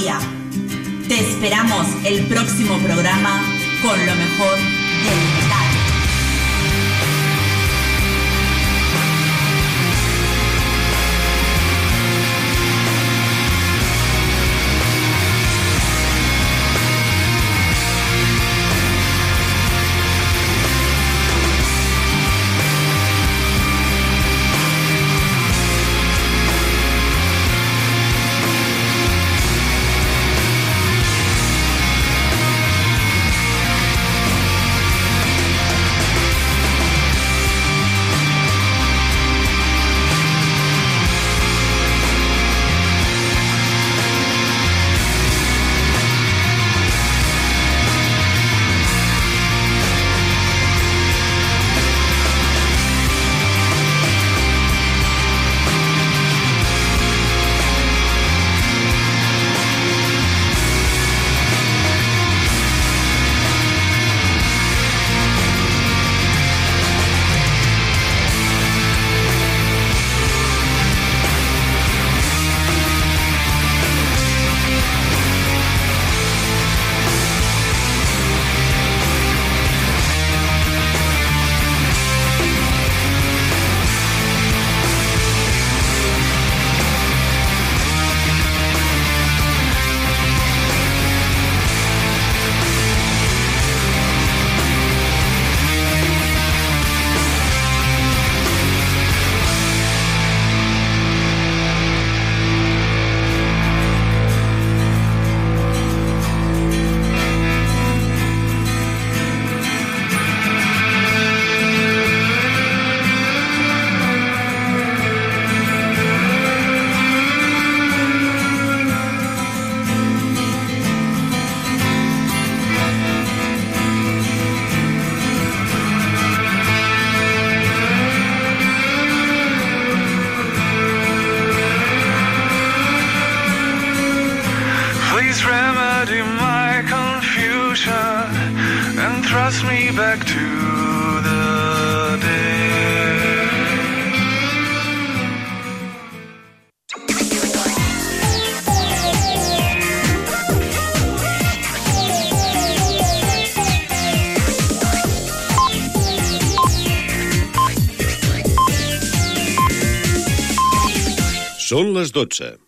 Día. Són les 12.